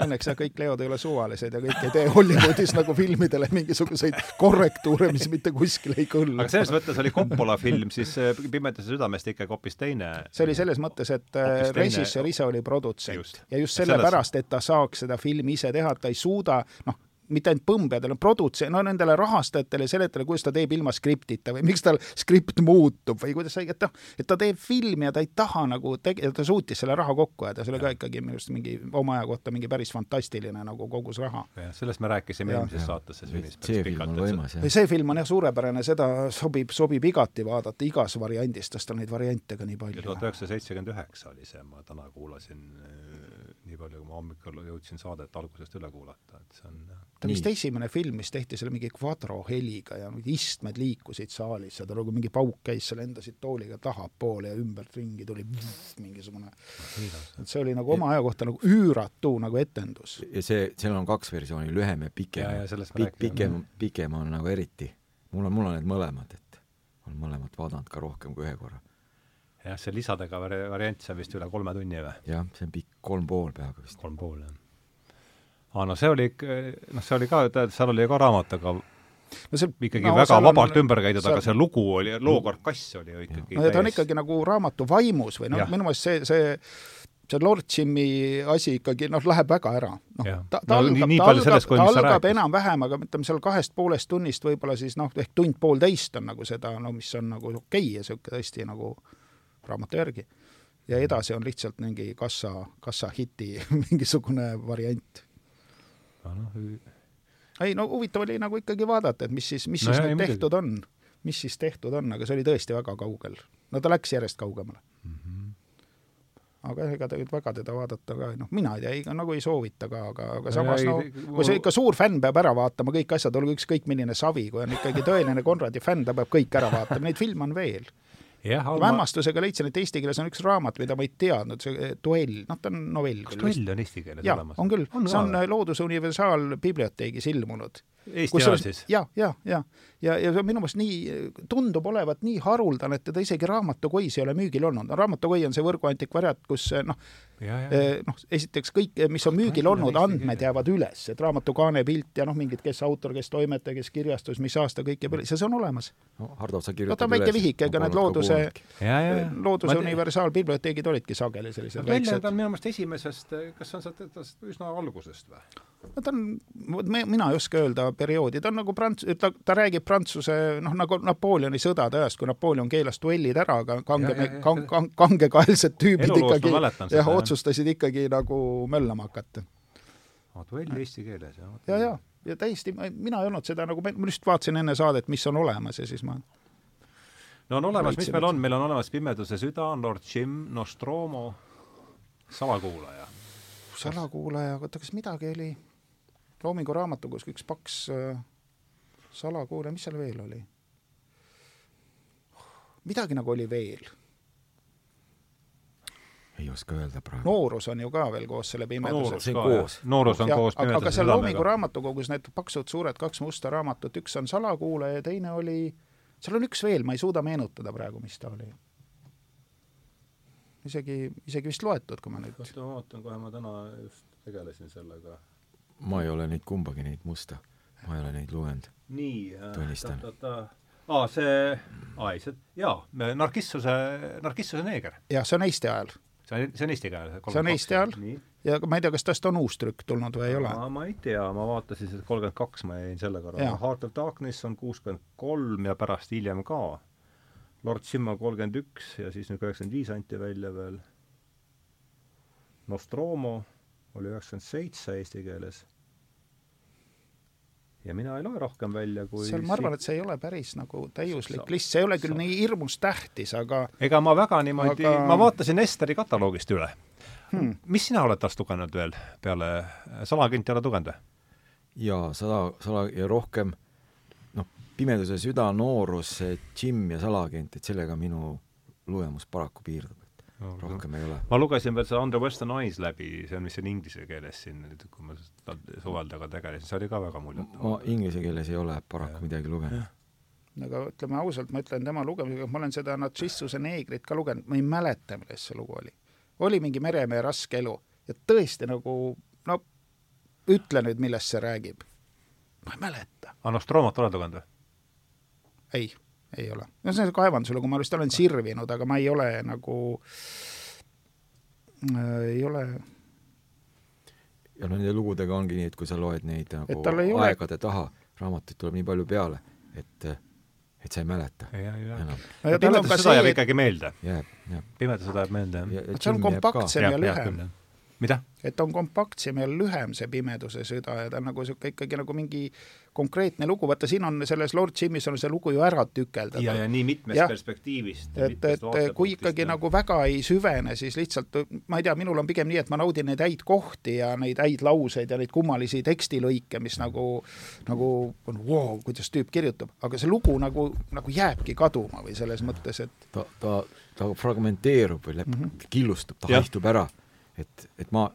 [SPEAKER 3] Õnneks jah, kõik Leod ei ole suvalised ja kõik ei tee Hollywoodis nagu filmidele mingisuguseid korrektuure, mis mitte kuskile ei kõlba.
[SPEAKER 1] aga selles mõttes oli Coppola film siis Pimeduse südamest ikkagi hoopis teine.
[SPEAKER 3] see oli selles mõttes, et äh, režissöör ise oli produtsent just. ja just sellepärast, et ta saaks seda filmi ise teha, ta ei suuda, noh, mitte ainult põmbjadele, produtse-, no nendele rahastajatele seletada, kuidas ta teeb ilma skriptita või miks tal skript muutub või kuidas sa, et noh, et ta teeb filmi ja ta ei taha nagu tege-, ta suutis selle raha kokku ajada, see oli ka ikkagi minu arust mingi oma aja kohta mingi päris fantastiline nagu kogus raha.
[SPEAKER 1] jah, sellest me rääkisime eelmises saates,
[SPEAKER 2] see filmis see film on võimas, jah.
[SPEAKER 3] see film on jah suurepärane, seda sobib, sobib igati vaadata igas variandis, sest tal neid variante ka nii palju.
[SPEAKER 1] tuhat üheksasada seitsekümmend üheksa oli see, ma täna kuulasin nii palju, kui ma hommikul jõudsin saadet algusest üle kuulata, et see on
[SPEAKER 3] ta vist esimene film, mis tehti selle mingi kvadro heliga ja mingid istmed liikusid saalis ja ta nagu mingi pauk käis seal, lendasid tooliga tahapoole ja ümbert ringi tuli vff, mingisugune, et see oli nagu oma aja kohta nagu üüratu nagu etendus.
[SPEAKER 2] ja see, seal on kaks versiooni, lühem ja pikem. Pik, pikem, pikem on nagu eriti. mul on, mul on need mõlemad, et olen mõlemat vaadanud ka rohkem kui ühe korra
[SPEAKER 1] jah, see lisadega vari-, variant, see on vist üle kolme tunni või?
[SPEAKER 2] jah, see on pikk, kolm pool peaaegu vist.
[SPEAKER 1] kolm pool, jah aa, no see oli noh, see oli ka, seal oli ka raamat, aga no see ikkagi no, väga vabalt on, ümber käidud, aga see lugu oli, loo karkass oli ju ikkagi
[SPEAKER 3] no ja ta on ikkagi nagu raamatu vaimus või noh, minu meelest see, see see Lord Jimmy asi ikkagi noh, läheb väga ära. noh, ta, ta no, algab, ta algab, ta algab enam-vähem, aga ütleme seal kahest poolest tunnist võib-olla siis noh, ehk tund-poolteist on nagu seda, no mis on nagu okei okay ja niisugune tõesti nagu raamatu järgi. ja edasi on lihtsalt mingi kassa, kassa hiti <laughs> mingisugune variant noh, ei no huvitav oli nagu ikkagi vaadata, et mis siis, mis no siis jah, nüüd tehtud on, mis siis tehtud on, aga see oli tõesti väga kaugel. no ta läks järjest kaugemale mm. -hmm. aga ega ta nüüd väga teda vaadata ka, noh, mina ei tea, ei, nagu ei soovita ka, aga, aga samas no, kui see ikka suur fänn peab ära vaatama kõik asjad, olgu ükskõik milline savi, kui on ikkagi tõeline Konradi fänn, ta peab kõik ära vaatama, neid filme on veel ma hämmastusega leidsin, et eesti keeles on üks raamat, mida ma ei teadnud, see eh, Duell, noh, ta on novell.
[SPEAKER 1] kas Duell on eesti keeles olemas?
[SPEAKER 3] on küll, see on Looduse Universaalbiblioteegis ilmunud.
[SPEAKER 1] Eesti ajal siis?
[SPEAKER 3] ja, ja, ja, ja, ja see on minu meelest nii, tundub olevat nii haruldane, et teda isegi raamatukois ei ole müügil olnud. no raamatukoi on see võrgu antikvariaat, kus noh, eh, noh, esiteks kõik, mis on müügil olnud, andmed jäävad üles, et raamatu kaane pilt ja noh, mingid, kes autor, kes toimetaja, kes kirjastus, mis aasta, kõik jääb üles ja see on olemas.
[SPEAKER 2] no Hardo, sa kirjutad
[SPEAKER 3] no ta on väike vihik, ega need looduse, looduse universaalbiblioteegid olidki sageli sellised
[SPEAKER 1] väiksed. ta on minu meelest esimesest, kas on sealt üsna algusest või?
[SPEAKER 3] No ta on, mina ei oska öelda perioodi, ta on nagu prants-, ta, ta räägib Prantsuse noh, nagu Napoleoni sõdade ajast, kui Napoleon keelas duellid ära, aga kange, kang, kang, kangekaelsed tüübid Eluloost ikkagi jah, otsustasid ikkagi nagu möllama hakata.
[SPEAKER 1] duell eesti keeles, jah?
[SPEAKER 3] ja, ja, ja täiesti, mina ei olnud seda nagu, ma lihtsalt vaatasin enne saadet, mis on olemas ja siis ma
[SPEAKER 1] no on olemas, mis meil on, meil on olemas Pimeduse süda, Lord Jim, Nostromo, salakuulaja.
[SPEAKER 3] salakuulaja, oota, kas midagi oli? Loomingu raamatukogus üks paks äh, salakuulaja, mis seal veel oli? midagi nagu oli veel.
[SPEAKER 2] ei oska öelda praegu.
[SPEAKER 3] noorus on ju ka veel koos selle
[SPEAKER 2] on koos.
[SPEAKER 1] noorus on ja, koos
[SPEAKER 3] pimeduse aga seal Loomingu raamatukogus need paksud suured kaks musta raamatut, üks on Salakuulaja ja teine oli, seal on üks veel, ma ei suuda meenutada praegu, mis ta oli. isegi, isegi vist loetud, kui ma nüüd.
[SPEAKER 1] oota, ma vaatan kohe, ma täna just tegelesin sellega
[SPEAKER 2] ma ei ole neid kumbagi, neid musta, ma ei ole neid lugenud.
[SPEAKER 1] nii äh,,
[SPEAKER 2] tunnistan.
[SPEAKER 1] aa, see, aa ei, see, jaa, Narkissuse, Narkissuse neeger.
[SPEAKER 3] jah, see on Eesti ajal.
[SPEAKER 1] see on, see on eesti keeles?
[SPEAKER 3] see on Eesti ajal ja ma ei tea, kas tast on uus trükk tulnud või ei ole?
[SPEAKER 1] ma ei tea, ma vaatasin, et kolmkümmend kaks ma jäin selle korra, Heart of Darkness on kuuskümmend kolm ja pärast hiljem ka. Lord Simma kolmkümmend üks ja siis nüüd üheksakümmend viis anti välja veel. Nostromo oli üheksakümmend seitse eesti keeles. ja mina ei loe rohkem välja kui
[SPEAKER 3] seal ma arvan, et see ei ole päris nagu täiuslik list, see ei ole küll nii hirmus tähtis, aga
[SPEAKER 1] ega ma väga niimoodi aga..., ma vaatasin Esteri kataloogist üle. Hmm.. mis sina oled tast lugenud veel peale, Salakint ei ole lugenud või?
[SPEAKER 2] jaa, sada, sala- ja rohkem noh, Pimeduse süda, noorus, Jim ja Salakint, et sellega minu lugemus paraku piirdub rohkem ei ole.
[SPEAKER 1] ma lugesin veel seda Under Western Eyes läbi, see on vist siin inglise keeles siin, kui ma suveldega tegelesin, see oli ka väga muljet.
[SPEAKER 2] ma inglise keeles ei ole paraku ja. midagi lugenud.
[SPEAKER 3] aga ütleme ausalt, ma ütlen tema lugemisega, ma olen seda Natsissuse neegrit ka lugenud, ma ei mäleta, milles see lugu oli. oli mingi meremehe raske elu ja tõesti nagu no ütle nüüd, millest see räägib. ma ei mäleta.
[SPEAKER 1] aga Nostromot oled lugenud või?
[SPEAKER 3] ei ei ole. no see on kaevanduse lugu, ma vist olen sirvinud, aga ma ei ole nagu äh,, ei ole
[SPEAKER 2] ja no nende lugudega ongi nii, et kui sa loed neid nagu aegade ole... taha, raamatuid tuleb nii palju peale, et et sa ei mäleta
[SPEAKER 1] enam. no pimeduse sõda jääb ikkagi meelde.
[SPEAKER 2] jääb, jääb.
[SPEAKER 1] pimeduse sõda jääb meelde,
[SPEAKER 3] jah. see on kompaktsem ja lühem
[SPEAKER 1] mida?
[SPEAKER 3] et on kompaktsem ja lühem see Pimeduse süda ja ta on nagu niisugune ikkagi nagu mingi konkreetne lugu, vaata siin on selles Lord Jimis on see lugu ju ära tükeldada.
[SPEAKER 1] ja, ja nii mitmest ja, perspektiivist.
[SPEAKER 3] et, et kui ikkagi ja. nagu väga ei süvene, siis lihtsalt ma ei tea, minul on pigem nii, et ma naudin neid häid kohti ja neid häid lauseid ja neid kummalisi tekstilõike, mis nagu, nagu on wow,, kuidas tüüp kirjutab, aga see lugu nagu, nagu jääbki kaduma või selles mõttes, et
[SPEAKER 2] ta, ta, ta fragmenteerub või mm -hmm. killustub, ta haihtub ära et, et ma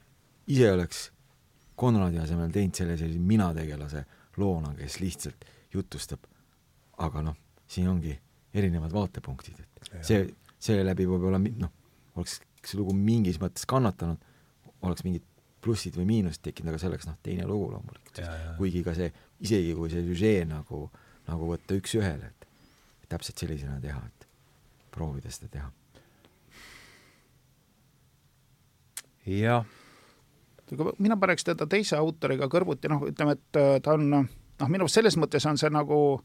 [SPEAKER 2] ise oleks Konradi asemel teinud selle sellise minategelase loona, kes lihtsalt jutustab, aga noh, siin ongi erinevad vaatepunktid, et ja. see, seeläbi võib-olla noh, oleks see lugu mingis mõttes kannatanud, oleks mingid plussid või miinused tekkinud, aga see oleks noh, teine lugu loomulikult. kuigi ka see, isegi kui see süžee nagu, nagu võtta üks-ühele, et täpselt sellisena teha, et proovida seda teha
[SPEAKER 1] jah.
[SPEAKER 3] mina paneks teda teise autoriga kõrvuti, noh, ütleme, et äh, ta on noh, minu arust selles mõttes on see nagu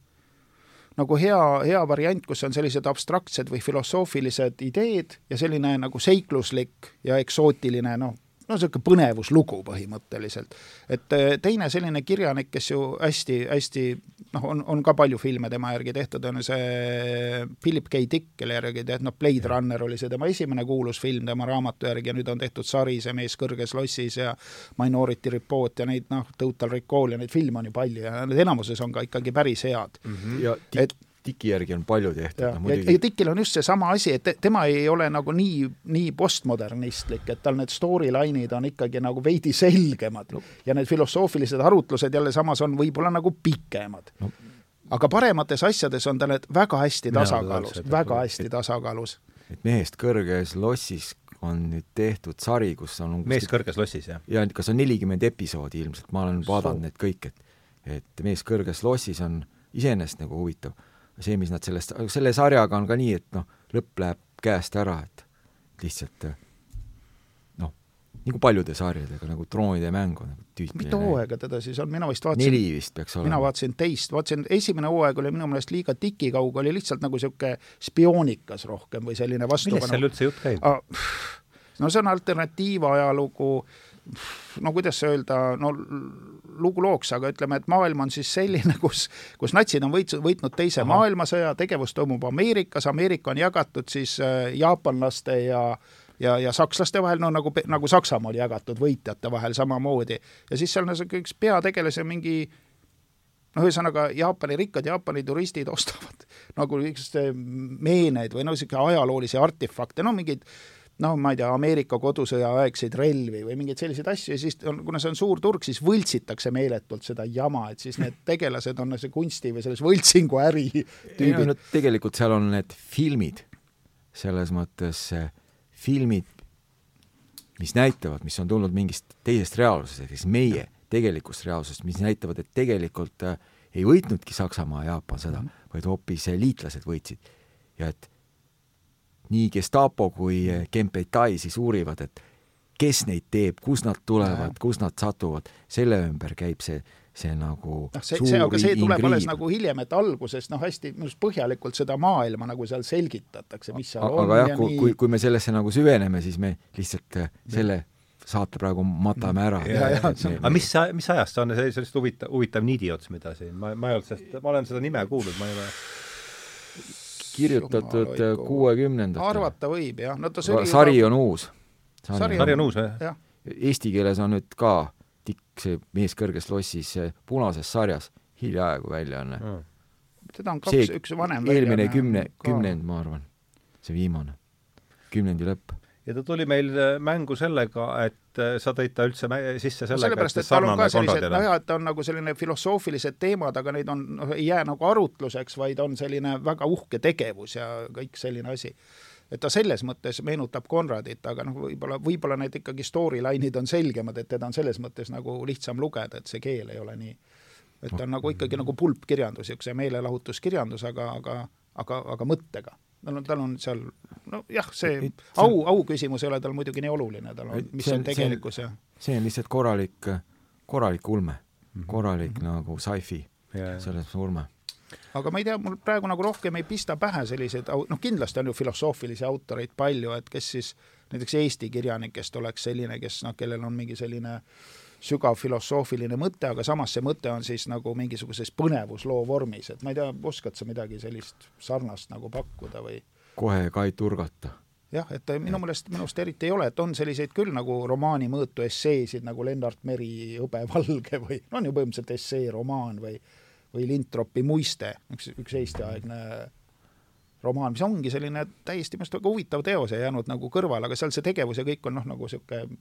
[SPEAKER 3] nagu hea, hea variant, kus on sellised abstraktsed või filosoofilised ideed ja selline nagu seikluslik ja eksootiline noh, no niisugune põnevuslugu põhimõtteliselt. et äh, teine selline kirjanik, kes ju hästi-hästi noh, on, on ka palju filme tema järgi tehtud, on see Philip K. Dick, kelle järgi tehtud, noh, Blade Runner oli see tema esimene kuulus film tema raamatu järgi ja nüüd on tehtud sari See mees kõrges lossis ja Minority Report ja neid noh, Total Recall ja neid filme on ju palju ja need enamuses on ka ikkagi päris head
[SPEAKER 2] mm. -hmm. ja et Tiki järgi on palju tehtud.
[SPEAKER 3] ja, no, ja, ja Tikil on just seesama asi, et tema ei ole nagu nii, nii postmodernistlik, et tal need storyline'id on ikkagi nagu veidi selgemad no. ja need filosoofilised arutlused jälle samas on võib-olla nagu pikemad no. aga paremates asjades on ta need väga hästi tasakaalus, väga hästi tasakaalus.
[SPEAKER 2] et mehest kõrges lossis on nüüd tehtud sari, kus on
[SPEAKER 1] umbes mees kõrges lossis, jah?
[SPEAKER 2] ja kas on nelikümmend episoodi ilmselt, ma olen vaadanud need kõik, et et mees kõrges lossis on iseenesest nagu huvitav see, mis nad sellest, selle sarjaga on ka nii, et noh, lõpp läheb käest ära, et lihtsalt noh, nagu paljude sarjadega, nagu Troonide mäng on nagu
[SPEAKER 3] tüüpiline. mitu hooaega teda siis on, mina vist vaatasin
[SPEAKER 2] neli vist peaks olema.
[SPEAKER 3] mina vaatasin teist, vaatasin, esimene hooaeg oli minu meelest liiga tikikauge, oli lihtsalt nagu niisugune spioonikas rohkem või selline vastupanu.
[SPEAKER 1] millest seal üldse jutt käib ah,?
[SPEAKER 3] no see on alternatiivajalugu, no kuidas öelda, no lugu looks, aga ütleme, et maailm on siis selline, <laughs> kus, kus natsid on võit-, võitnud teise Aha. maailmasõja, tegevus toimub Ameerikas, Ameerika on jagatud siis äh, jaapanlaste ja ja, ja sakslaste vahel, no nagu, nagu Saksamaa oli jagatud võitjate vahel samamoodi. ja siis seal on üks peategelase mingi noh, ühesõnaga Jaapani rikkad Jaapani turistid <laughs> ostavad nagu niisuguseid meeneid või no niisugune ajaloolisi artefakte, no mingeid noh, ma ei tea, Ameerika kodusõja aegseid relvi või mingeid selliseid asju ja siis on, kuna see on suur turg, siis võltsitakse meeletult seda jama, et siis need tegelased on see kunsti või selles võltsinguäri tüübid. No,
[SPEAKER 2] tegelikult seal on need filmid, selles mõttes filmid, mis näitavad, mis on tulnud mingist teisest reaalsusest, ehk siis meie tegelikust reaalsusest, mis näitavad, et tegelikult äh, ei võitnudki Saksamaa ja Jaapan sõda mm, -hmm. vaid hoopis liitlased võitsid. ja et nii Gestapo kui Kempeitai siis uurivad, et kes neid teeb, kust nad tulevad, kust nad satuvad, selle ümber käib see, see nagu
[SPEAKER 3] noh, see, see, aga see tuleb alles nagu hiljem, et alguses noh, hästi minu arust põhjalikult seda maailma nagu seal selgitatakse, mis seal
[SPEAKER 2] aga, on aga jah, kui, kui, kui me sellesse nagu süveneme, siis me lihtsalt äh, selle saate praegu matame ära.
[SPEAKER 1] aga mis, mis ajast see on, see sellist huvitav, huvitav niidiots, mida siin, ma, ma ei olnud sellest, ma olen seda nime kuulnud, ma ei ole
[SPEAKER 2] kirjutatud kuuekümnendatel.
[SPEAKER 3] arvata võib, jah, no
[SPEAKER 2] ta see oli sari on uus.
[SPEAKER 1] Sari, sari on uus, jah?
[SPEAKER 2] Eesti keeles on nüüd ka Tikk, see mees kõrges lossis punases sarjas hiljaaegu väljaanne. Mm..
[SPEAKER 3] teda on kaks, üks vanem eelmine
[SPEAKER 2] kümne, kümnend, ma arvan, see viimane, kümnendi lõpp.
[SPEAKER 1] Ja ta tuli meil äh, mängu sellega, et äh, sa tõid ta üldse sisse sellega,
[SPEAKER 3] no et, et tal on ka sellised, noh jah, et ta on nagu selline filosoofilised teemad, aga neid on, noh, ei jää nagu arutluseks, vaid on selline väga uhke tegevus ja kõik selline asi. Et ta selles mõttes meenutab Konradit, aga noh, võib-olla, võib-olla need ikkagi storyline'id on selgemad, et teda on selles mõttes nagu lihtsam lugeda, et see keel ei ole nii, et ta on nagu ikkagi nagu pulpkirjandus, niisuguse meelelahutuskirjandus, aga, aga, aga, aga mõttega. Tal on, tal on seal, nojah, see au, au küsimus ei ole tal muidugi nii oluline, tal on, mis on, on tegelikkus ja
[SPEAKER 2] see on lihtsalt korralik, korralik ulme, mhm. korralik mm -hmm. nagu sci-fi, selles mõttes ulme
[SPEAKER 3] aga ma ei tea, mul praegu nagu rohkem ei pista pähe selliseid, noh kindlasti on ju filosoofilisi autoreid palju, et kes siis näiteks Eesti kirjanikest oleks selline, kes noh, kellel on mingi selline sügav filosoofiline mõte, aga samas see mõte on siis nagu mingisuguses põnevusloo vormis, et ma ei tea, oskad sa midagi sellist sarnast nagu pakkuda või?
[SPEAKER 2] kohe ka ei turgata
[SPEAKER 3] jah, et minu meelest, minu arust eriti ei ole, et on selliseid küll nagu romaani mõõtu esseesid nagu Lennart Meri Hõbe valge või no on ju põhimõtteliselt essee romaan või või Lintropi Muiste, üks, üks Eesti-aegne romaan, mis ongi selline täiesti minu arust väga huvitav teos ja jäänud nagu kõrvale, aga seal see tegevus ja kõik on noh, nagu niisugune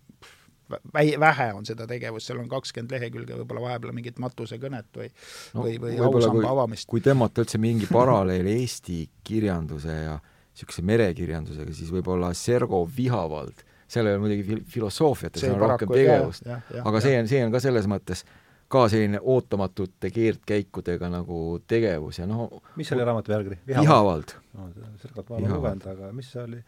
[SPEAKER 3] vähe, vähe on seda tegevust, seal on kakskümmend lehekülge, võib-olla vahepeal mingit matusekõnet või no, või, või ausamba avamist.
[SPEAKER 2] kui tõmmata üldse mingi paralleel Eesti kirjanduse ja niisuguse merekirjandusega, siis võib-olla Sergo Vihavald, seal ei ole muidugi fil-, filosoofiat, seal on rohkem tegevust, aga see on, see on ka selles mõttes ka selline ootamatute keerdkäikudega nagu tegevus ja noh
[SPEAKER 1] mis oli raamatu pealkiri?
[SPEAKER 2] Vihavald.
[SPEAKER 1] no Sergot ma olen lugenud, aga mis see oli,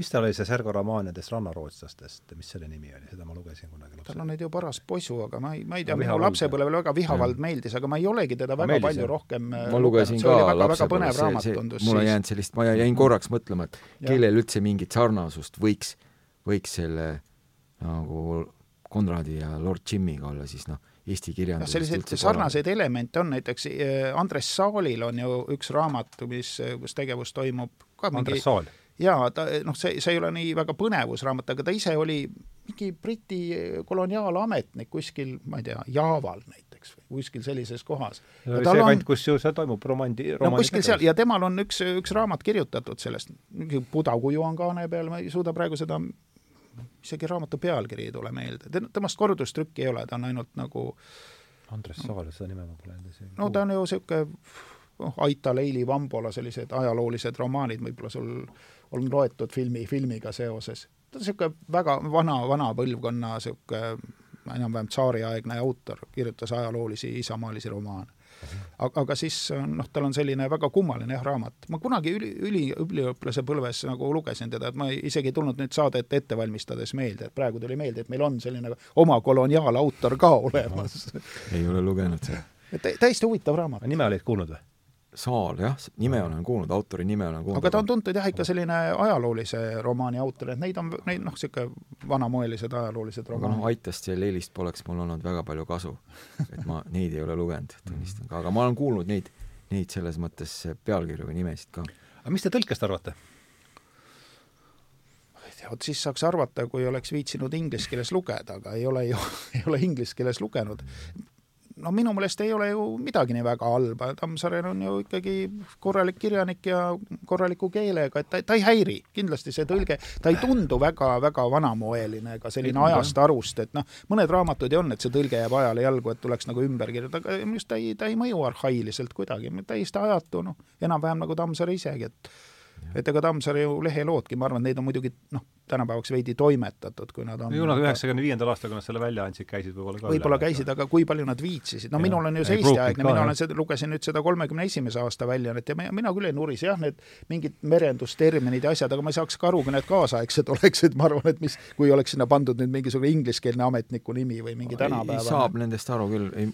[SPEAKER 1] mis ta oli, see Sergo romaanidest rannarootslastest, mis selle nimi oli, seda ma lugesin kunagi lapsena.
[SPEAKER 3] tal on neid ju paras poisu, aga ma ei, ma ei tea, minu lapsepõlvel väga Vihavald ja. meeldis, aga ma ei olegi teda väga meeldis, palju jah. rohkem
[SPEAKER 2] ma äh, lugesin ka lapsepõlves, see, see, mul on jäänud sellist, ma jäin korraks mõtlema, et kellel üldse mingit sarnasust võiks, võiks selle nagu Konradi ja Lord Jimiga olla, siis noh, Eesti kirjanduses
[SPEAKER 3] no, selliseid sarnaseid elemente on, näiteks äh, Andres Saalil on ju üks raamat, mis, kus tegevus toimub ka
[SPEAKER 1] mingi Andres Saal?
[SPEAKER 3] Jaa, ta noh, see, see ei ole nii väga põnevusraamat, aga ta ise oli mingi Briti koloniaalametnik kuskil, ma ei tea, Jaaval näiteks või kuskil sellises kohas.
[SPEAKER 1] see kant, kus ju see toimub, romandi,
[SPEAKER 3] romandi no kuskil seal, ja temal on üks, üks raamat kirjutatud sellest, mingi Budakuju on kaane peal, ma ei suuda praegu seda isegi raamatu pealkiri ei tule meelde, temast kordustrükki ei ole, ta on ainult nagu
[SPEAKER 1] Andres Saal, seda nime ma pole enda isegi
[SPEAKER 3] no ta on ju niisugune noh, Aita Leili Vambola sellised ajaloolised romaanid, võib-olla sul on loetud filmi, filmiga seoses. ta on niisugune väga vana, vana põlvkonna niisugune enam-vähem tsaariaegne autor, kirjutas ajaloolisi isamaalisi romaane aga, aga siis noh, tal on selline väga kummaline jah, raamat. ma kunagi üli, üli, üliõpilase põlves nagu lugesin teda, et ma isegi ei tulnud nüüd saadet ette valmistades meelde, et praegu tuli meelde, et meil on selline oma koloniaalautor ka olemas.
[SPEAKER 2] ei ole lugenud
[SPEAKER 3] täiesti huvitav raamat.
[SPEAKER 1] nime olid kuulnud või?
[SPEAKER 2] Saal, jah, nime olen kuulnud, autori nime olen kuulnud.
[SPEAKER 3] aga ta on tuntud jah, ikka selline ajaloolise romaani autor, et neid on, neid noh, niisugune vanamoelised ajaloolised romaanid.
[SPEAKER 2] aga noh, Aitast ja Leelist poleks mul olnud väga palju kasu. et ma <laughs> neid ei ole lugenud, tunnistan ka, aga ma olen kuulnud neid, neid selles mõttes pealkirju või nimesid ka.
[SPEAKER 1] aga mis te tõlkest arvate?
[SPEAKER 3] vot siis saaks arvata, kui oleks viitsinud inglise keeles lugeda, aga ei ole ju, <laughs> ei ole inglise keeles lugenud no minu meelest ei ole ju midagi nii väga halba, Tammsaarel on ju ikkagi korralik kirjanik ja korraliku keelega, et ta, ta ei häiri, kindlasti see tõlge, ta ei tundu väga-väga vanamoeline ega selline ajast arust, et noh, mõned raamatud ju on, et see tõlge jääb ajale jalgu, et tuleks nagu ümber kirjutada, aga minu arust ta ei, ta ei mõju arhailiselt kuidagi, täiesti ajatu, noh, enam-vähem nagu Tammsaare isegi, et et ega Tammsaare ju leheloodki, ma arvan, neid on muidugi noh, tänapäevaks veidi toimetatud, kui nad on
[SPEAKER 1] ju nad üheksakümne viiendal aastal, kui nad selle välja andsid, käisid võib-olla ka
[SPEAKER 3] võib-olla käisid, aga kui palju nad viitsisid, no ja. minul on ju see Eesti-aegne, mina olen seda, lugesin nüüd seda kolmekümne esimese aasta väljaannet ja mina, mina küll ei nurise, jah, need mingid merendusterminid ja asjad, aga ma ei saaks ka aru, kui need kaasaegsed <laughs> oleksid, ma arvan, et mis, kui oleks sinna pandud nüüd mingisugune ingliskeelne ametniku nimi või mingi tänapäevane.
[SPEAKER 2] saab nendest aru küll, ei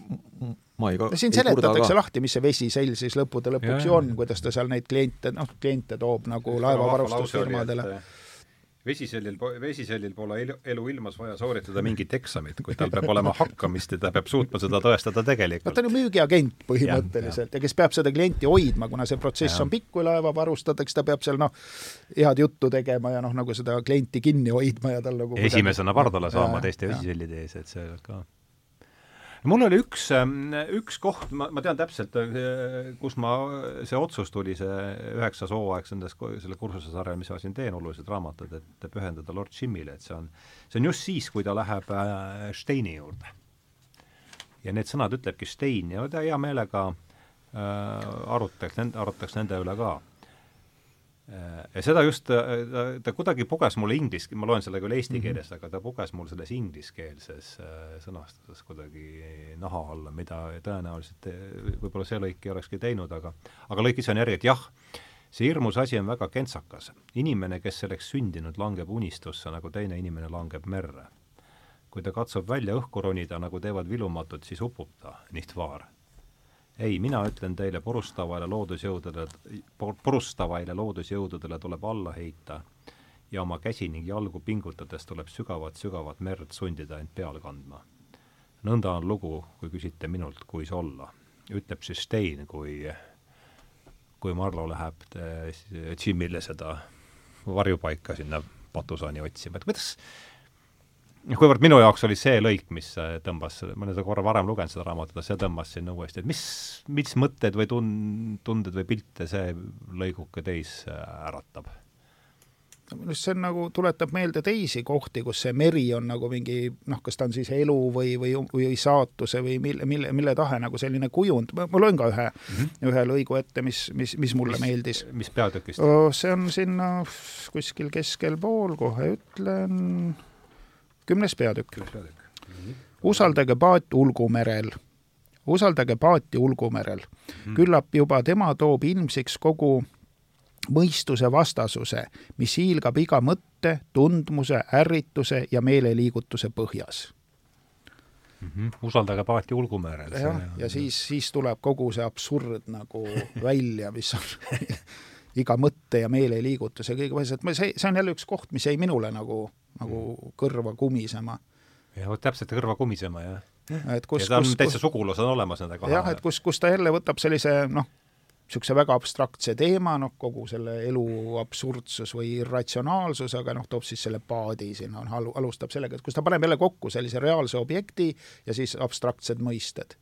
[SPEAKER 2] ma ei
[SPEAKER 3] ka siin seletatakse lahti, mis see vesisell siis lõppude lõpuks ju on, kuidas ta seal neid kliente, noh, kliente toob nagu laevavarustusfirmadele
[SPEAKER 1] vesisellil, vesisellil pole elu, eluilmas vaja sooritada mingit eksamit, kuid tal peab olema hakkamist ja ta peab suutma seda tõestada tegelikult.
[SPEAKER 3] ta on ju müügiagent põhimõtteliselt ja, ja. ja kes peab seda klienti hoidma, kuna see protsess ja. on pikk, kui laeva varustatakse, ta peab seal noh, head juttu tegema ja noh, nagu seda klienti kinni hoidma ja tal nagu
[SPEAKER 1] esimesena pardale saama teiste vesisellide ees, et see ka mul oli üks, ähm, üks koht, ma, ma tean täpselt, äh, kus ma, see otsus tuli, see üheksas hooaeg selles, selle kursusesarjal, mis ma siin teen, olulised raamatud, et pühendada Lord Jimile, et see on, see on just siis, kui ta läheb äh, Steini juurde. ja need sõnad ütlebki Stein ja ta hea meelega äh, arutaks, arutaks nende üle ka ja seda just, ta, ta kuidagi puges mulle inglis, ma loen selle küll eesti mhm. keeles mm, -hmm. aga ta puges mul selles ingliskeelses äh, sõnastuses kuidagi naha alla, mida tõenäoliselt võib-olla see lõik ei olekski teinud, aga aga lõik ise on järgi, et jah, see hirmus asi on väga kentsakas. inimene, kes selleks sündinud, langeb unistusse, nagu teine inimene langeb merre. kui ta katsub välja õhku ronida, nagu teevad vilumatud, siis upub ta, nicht vaar ei, mina ütlen teile, purustavaile loodusjõududele, purustavaile loodusjõududele tuleb alla heita ja oma käsi ning jalgu pingutades tuleb sügavat-sügavat merd sundida end peale kandma. nõnda on lugu, kui küsite minult, kuis olla, ütleb siis Stein, kui, kui Marlo läheb Jimile seda varjupaika sinna Patusaani otsima, et kuidas kuivõrd minu jaoks oli see lõik, mis äh, tõmbas, ma olen seda korra varem lugenud, seda raamatut, see tõmbas sinna uuesti, et mis, mis mõtted või tun-, tunded või pilte see lõiguke teis äh, äratab?
[SPEAKER 3] minu arust see on nagu, tuletab meelde teisi kohti, kus see meri on nagu mingi noh, kas ta on siis elu või, või, või saatuse või mille, mille, mille tahe nagu selline kujund, ma loen ka ühe mm, -hmm. ühe lõigu ette, mis, mis, mis mulle mis, meeldis.
[SPEAKER 1] mis peatükist?
[SPEAKER 3] see on sinna kuskil keskel pool, kohe ütlen kümnes peatükk. usaldage paati ulgumerel, usaldage paati ulgumerel mm. küllap juba tema toob ilmsiks kogu mõistuse vastasuse, mis hiilgab iga mõtte, tundmuse, ärrituse ja meeleliigutuse põhjas
[SPEAKER 1] mm. -hmm. usaldage paati ulgumerel.
[SPEAKER 3] jah, ja siis, siis tuleb kogu see absurd nagu välja, mis on <laughs> iga mõtte ja meeleliigutuse kõige põhjus, et ma, see, see on jälle üks koht, mis jäi minule nagu nagu kõrva kumisema.
[SPEAKER 1] jah, vot täpselt kõrva kumisema, jah.
[SPEAKER 3] et kus,
[SPEAKER 1] ja kus, täitsa sugulas on olemas nende kahe
[SPEAKER 3] jah, et kus, kus ta jälle võtab sellise noh, niisuguse väga abstraktse teema, noh, kogu selle elu absurdsus või irratsionaalsus, aga noh, toob siis selle paadi sinna, noh, alustab sellega, et kus ta paneb jälle kokku sellise reaalse objekti ja siis abstraktsed mõisted.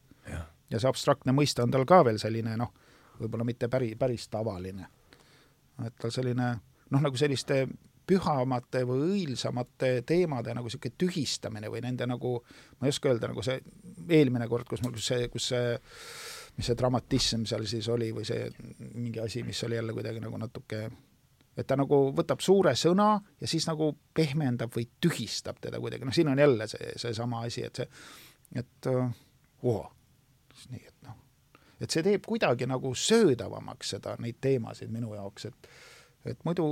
[SPEAKER 3] ja see abstraktne mõiste on tal ka veel selline noh, võib-olla mitte päri, päris tavaline. et tal selline noh, nagu selliste pühamate või õilsamate teemade nagu niisugune tühistamine või nende nagu, ma ei oska öelda, nagu see eelmine kord, kus mul see, kus see mis see dramatism seal siis oli või see mingi asi, mis oli jälle kuidagi nagu natuke et ta nagu võtab suure sõna ja siis nagu pehmendab või tühistab teda kuidagi, noh, siin on jälle see, seesama asi, et see, et oo oh,, nii, et noh, et see teeb kuidagi nagu söödavamaks seda, neid teemasid minu jaoks, et et muidu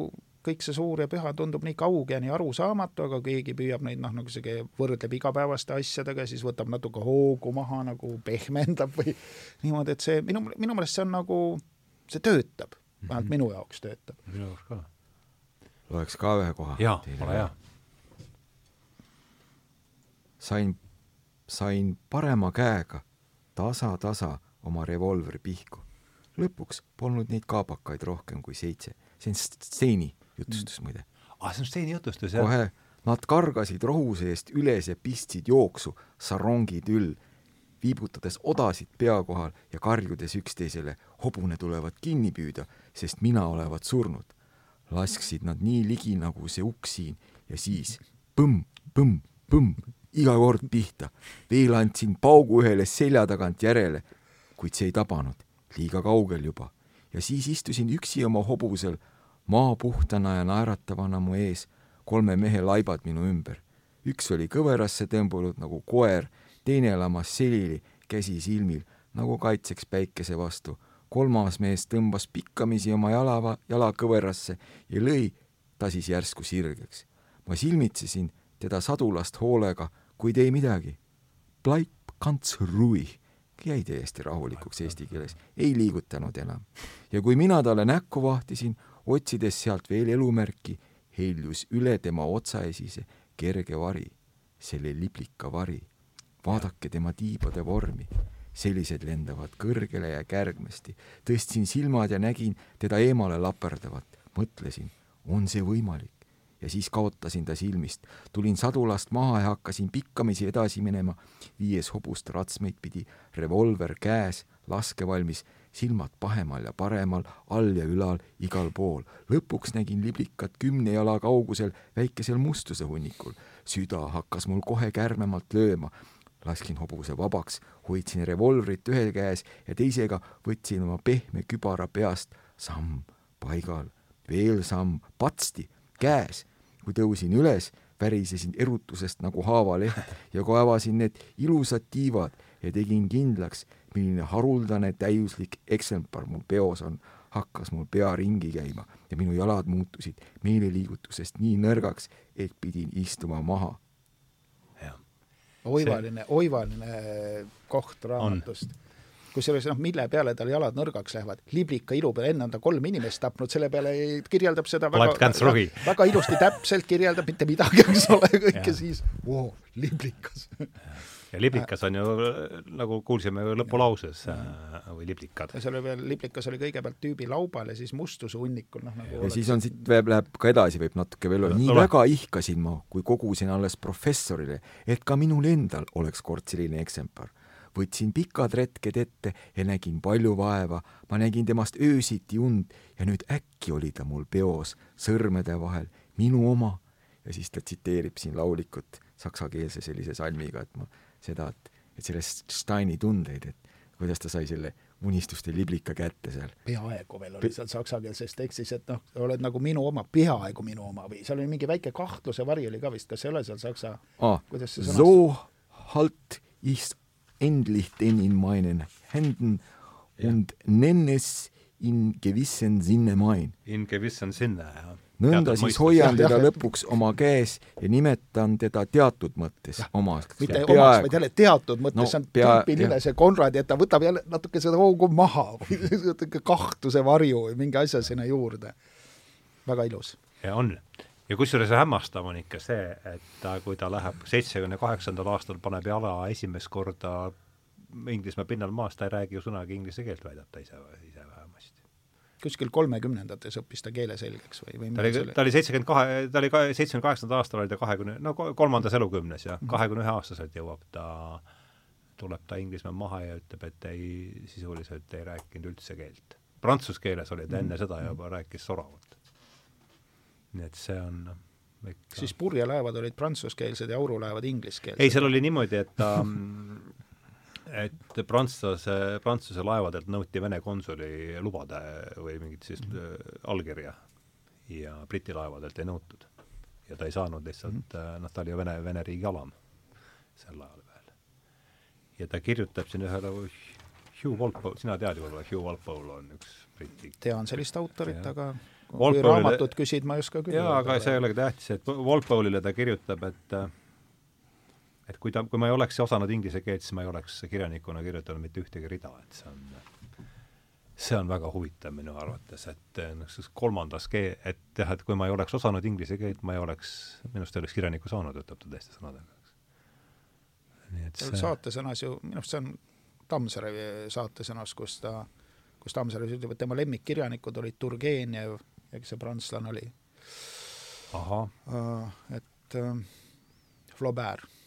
[SPEAKER 3] kõik see suur ja püha tundub nii kauge ja nii arusaamatu, aga keegi püüab neid noh, nagu see võrdleb igapäevaste asjadega, siis võtab natuke hoogu maha, nagu pehmendab või niimoodi, et see minu, minu meelest see on nagu, see töötab, vähemalt mm -hmm. minu jaoks töötab.
[SPEAKER 1] minu jaoks ka.
[SPEAKER 2] loeks ka ühe koha.
[SPEAKER 1] jaa, ole hea.
[SPEAKER 2] sain, sain parema käega tasa-tasa oma revolvri pihku. lõpuks polnud neid kaabakaid rohkem kui seitse. see on Steini jutustus mm. muide.
[SPEAKER 1] ah, see on Steini jutustus, jah?
[SPEAKER 2] kohe nad kargasid rohu seest üles ja pistsid jooksu, sarongid üll, viibutades odasid pea kohal ja karjudes üksteisele, hobune tulevat kinni püüda, sest mina olevat surnud. lasksid nad nii ligi, nagu see uks siin ja siis põmm, põmm, põmm, iga kord pihta. veel andsin paugu ühele selja tagant järele, kuid see ei tabanud, liiga kaugel juba. ja siis istusin üksi oma hobusel maa puhtana ja naeratavana mu ees, kolme mehe laibad minu ümber. üks oli kõverasse tõmbunud nagu koer, teine lamas selili, käsi silmil, nagu kaitseks päikese vastu. kolmas mees tõmbas pikkamisi oma jala, jala kõverasse ja lõi ta siis järsku sirgeks. ma silmitsesin teda sadulast hoolega, kuid ei midagi. Bleib ganz ruhig jäi täiesti rahulikuks eesti keeles, ei liigutanud enam. ja kui mina talle näkku vahtisin, otsides sealt veel elumärki, heljus üle tema otsaesise kerge vari, selle liblika vari. vaadake tema tiibade vormi, sellised lendavad kõrgele ja kärgmesti. tõstsin silmad ja nägin teda eemale laperdavat, mõtlesin, on see võimalik? ja siis kaotasin ta silmist. tulin sadulast maha ja hakkasin pikkamisi edasi minema, viies hobust ratsmeid pidi, revolver käes, laskevalmis, silmad pahemal ja paremal, all ja ülal, igal pool. lõpuks nägin liblikat kümne jala kaugusel väikesel mustuse hunnikul. süda hakkas mul kohe kärmemalt lööma. laskin hobuse vabaks, hoidsin revolvrit ühe käes ja teisega võtsin oma pehme kübara peast samm paigal, veel samm, patsti käes kui tõusin üles, värisesin erutusest nagu haavaleht ja kaevasin need ilusad tiivad ja tegin kindlaks, milline haruldane täiuslik eksemplar mul peos on, hakkas mul pea ringi käima ja minu jalad muutusid meeleliigutusest nii nõrgaks, et pidin istuma maha.
[SPEAKER 3] oivaline, oivaline koht raamatust. Kusjuures noh, mille peale tal jalad nõrgaks lähevad, liblika ilu peale, enne on ta kolm inimest tapnud, selle peale kirjeldab seda väga, väga, <laughs> väga ilusti täpselt, kirjeldab mitte midagi, eks ole, kõike siis. Wow,, liblikas
[SPEAKER 1] ja liblikas on ju, nagu kuulsime lõpulauses, äh, või liblikad.
[SPEAKER 3] ja seal oli veel, liblikas oli kõigepealt tüübi laubal ja siis mustuse hunnikul, noh nagu
[SPEAKER 2] ja oleks... siis on siit läheb, läheb ka edasi, võib natuke veel, nii no, väga ihkasin ma, kui kogusin alles professorile, et ka minul endal oleks kord selline eksemplar. Võtsin pikad retked ette ja nägin palju vaeva, ma nägin temast öösiti und ja nüüd äkki oli ta mul peos sõrmede vahel, minu oma. ja siis ta tsiteerib siin laulikut saksakeelse sellise salmiga, et ma seda, et, et sellest Steini tundeid, et kuidas ta sai selle unistuste liblika kätte seal.
[SPEAKER 3] peaaegu veel oli seal saksakeelses tekstis, et noh, oled nagu minu oma, peaaegu minu oma või seal oli mingi väike kahtluse vari oli ka vist, kas ei ole seal saksa
[SPEAKER 2] ah,, kuidas see sõnastus? So halt ist endlich den in meinen Händen ja. und nenne es in gewissen Sinne mein.
[SPEAKER 1] In gewissen Sinne, jah.
[SPEAKER 2] Nõnda siis hoian teda jah, lõpuks oma käes ja nimetan teda teatud mõttes omaks.
[SPEAKER 3] mitte omaks, vaid jälle teatud mõttes no,, see on pea, tüüpiline see Konradi, et ta võtab jälle natuke seda hoogu maha <laughs> või natuke kahtluse varju või mingi asja sinna juurde. väga ilus.
[SPEAKER 1] ja on ja kusjuures hämmastav on ikka see, et ta, kui ta läheb seitsmekümne kaheksandal aastal, paneb jala esimest korda Inglismaa pinnal maas, ta ei räägi ju sõnagi inglise keelt, väidab ta ise, ise vähemasti.
[SPEAKER 3] Kuskil kolmekümnendates õppis ta keele selgeks või, või
[SPEAKER 1] ta oli, ta oli seitsekümmend kahe, ta oli ka seitsmekümne kaheksandal aastal oli ta kahekümne, no kolmandas elukümnes ja mhm. kahekümne ühe aastaselt jõuab ta, tuleb ta Inglismaa maha ja ütleb, et ei, sisuliselt ei rääkinud üldse keelt. Prantsuse keeles oli ta enne mhm. seda juba, rääkis soravalt nii et see on
[SPEAKER 3] ikka siis purjelaevad olid prantsuskeelsed ja aurulaevad ingliskeelsed?
[SPEAKER 1] ei, seal oli niimoodi, et ta <laughs> et prantslase, Prantsuse laevadelt nõuti Vene konsuli lubade või mingit siis mm -hmm. allkirja ja Briti laevadelt ei nõutud. ja ta ei saanud lihtsalt mm, -hmm. noh, ta oli ju Vene, Vene riigi alam sel ajal veel. ja ta kirjutab siin ühele Hugh Walpole, sina tead ju võib-olla, Hugh Walpole on üks Briti
[SPEAKER 3] tean sellist autorit, aga kui raamatut küsid, ma ei oska küll
[SPEAKER 1] jaa, aga see ei olegi tähtis, et Walpole'ile ta kirjutab, et et kui ta, kui ma ei oleks osanud inglise keelt, siis ma ei oleks kirjanikuna kirjutanud mitte ühtegi rida, et see on see on väga huvitav minu arvates, et noh, siis kolmandas keel, et jah, et kui ma ei oleks osanud inglise keelt, ma ei oleks, minust ei oleks kirjanikku saanud, ütleb ta teiste sõnadega.
[SPEAKER 3] nii et see saatesõnas ju, minu arust see on Tammsaare saatesõnas, kus ta, kus Tammsaare ütleb, et tema lemmikkirjanikud olid Turgenev ja kes see prantslane oli?
[SPEAKER 1] ahah
[SPEAKER 3] uh,. et uh, Flaubert.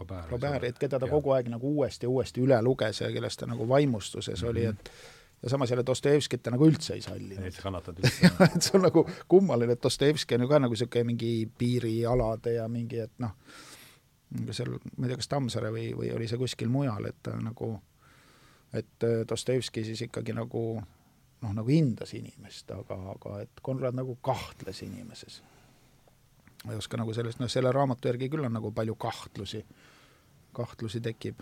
[SPEAKER 1] Flaubert,
[SPEAKER 3] Flaubert, et keda ta ja. kogu aeg nagu uuesti ja uuesti üle luges ja kellest ta nagu vaimustuses mm -hmm. oli, mhm. et ja samas jälle Dostojevskit ta nagu üldse ei sallinud.
[SPEAKER 1] ei, sa kannatad <laughs> üldse
[SPEAKER 3] et see on nagu kummaline, et Dostojevski on ju ka nagu niisugune mingi piirialade ja mingi, et noh, seal, ma ei tea, kas Tammsaare või, või oli see kuskil mujal, et ta nagu, et äh, Dostojevski siis ikkagi nagu noh, nagu hindas inimest, aga, aga et Konrad nagu kahtles inimeses. Ma ei oska nagu sellest, noh, selle raamatu järgi küll on nagu palju kahtlusi, kahtlusi tekib.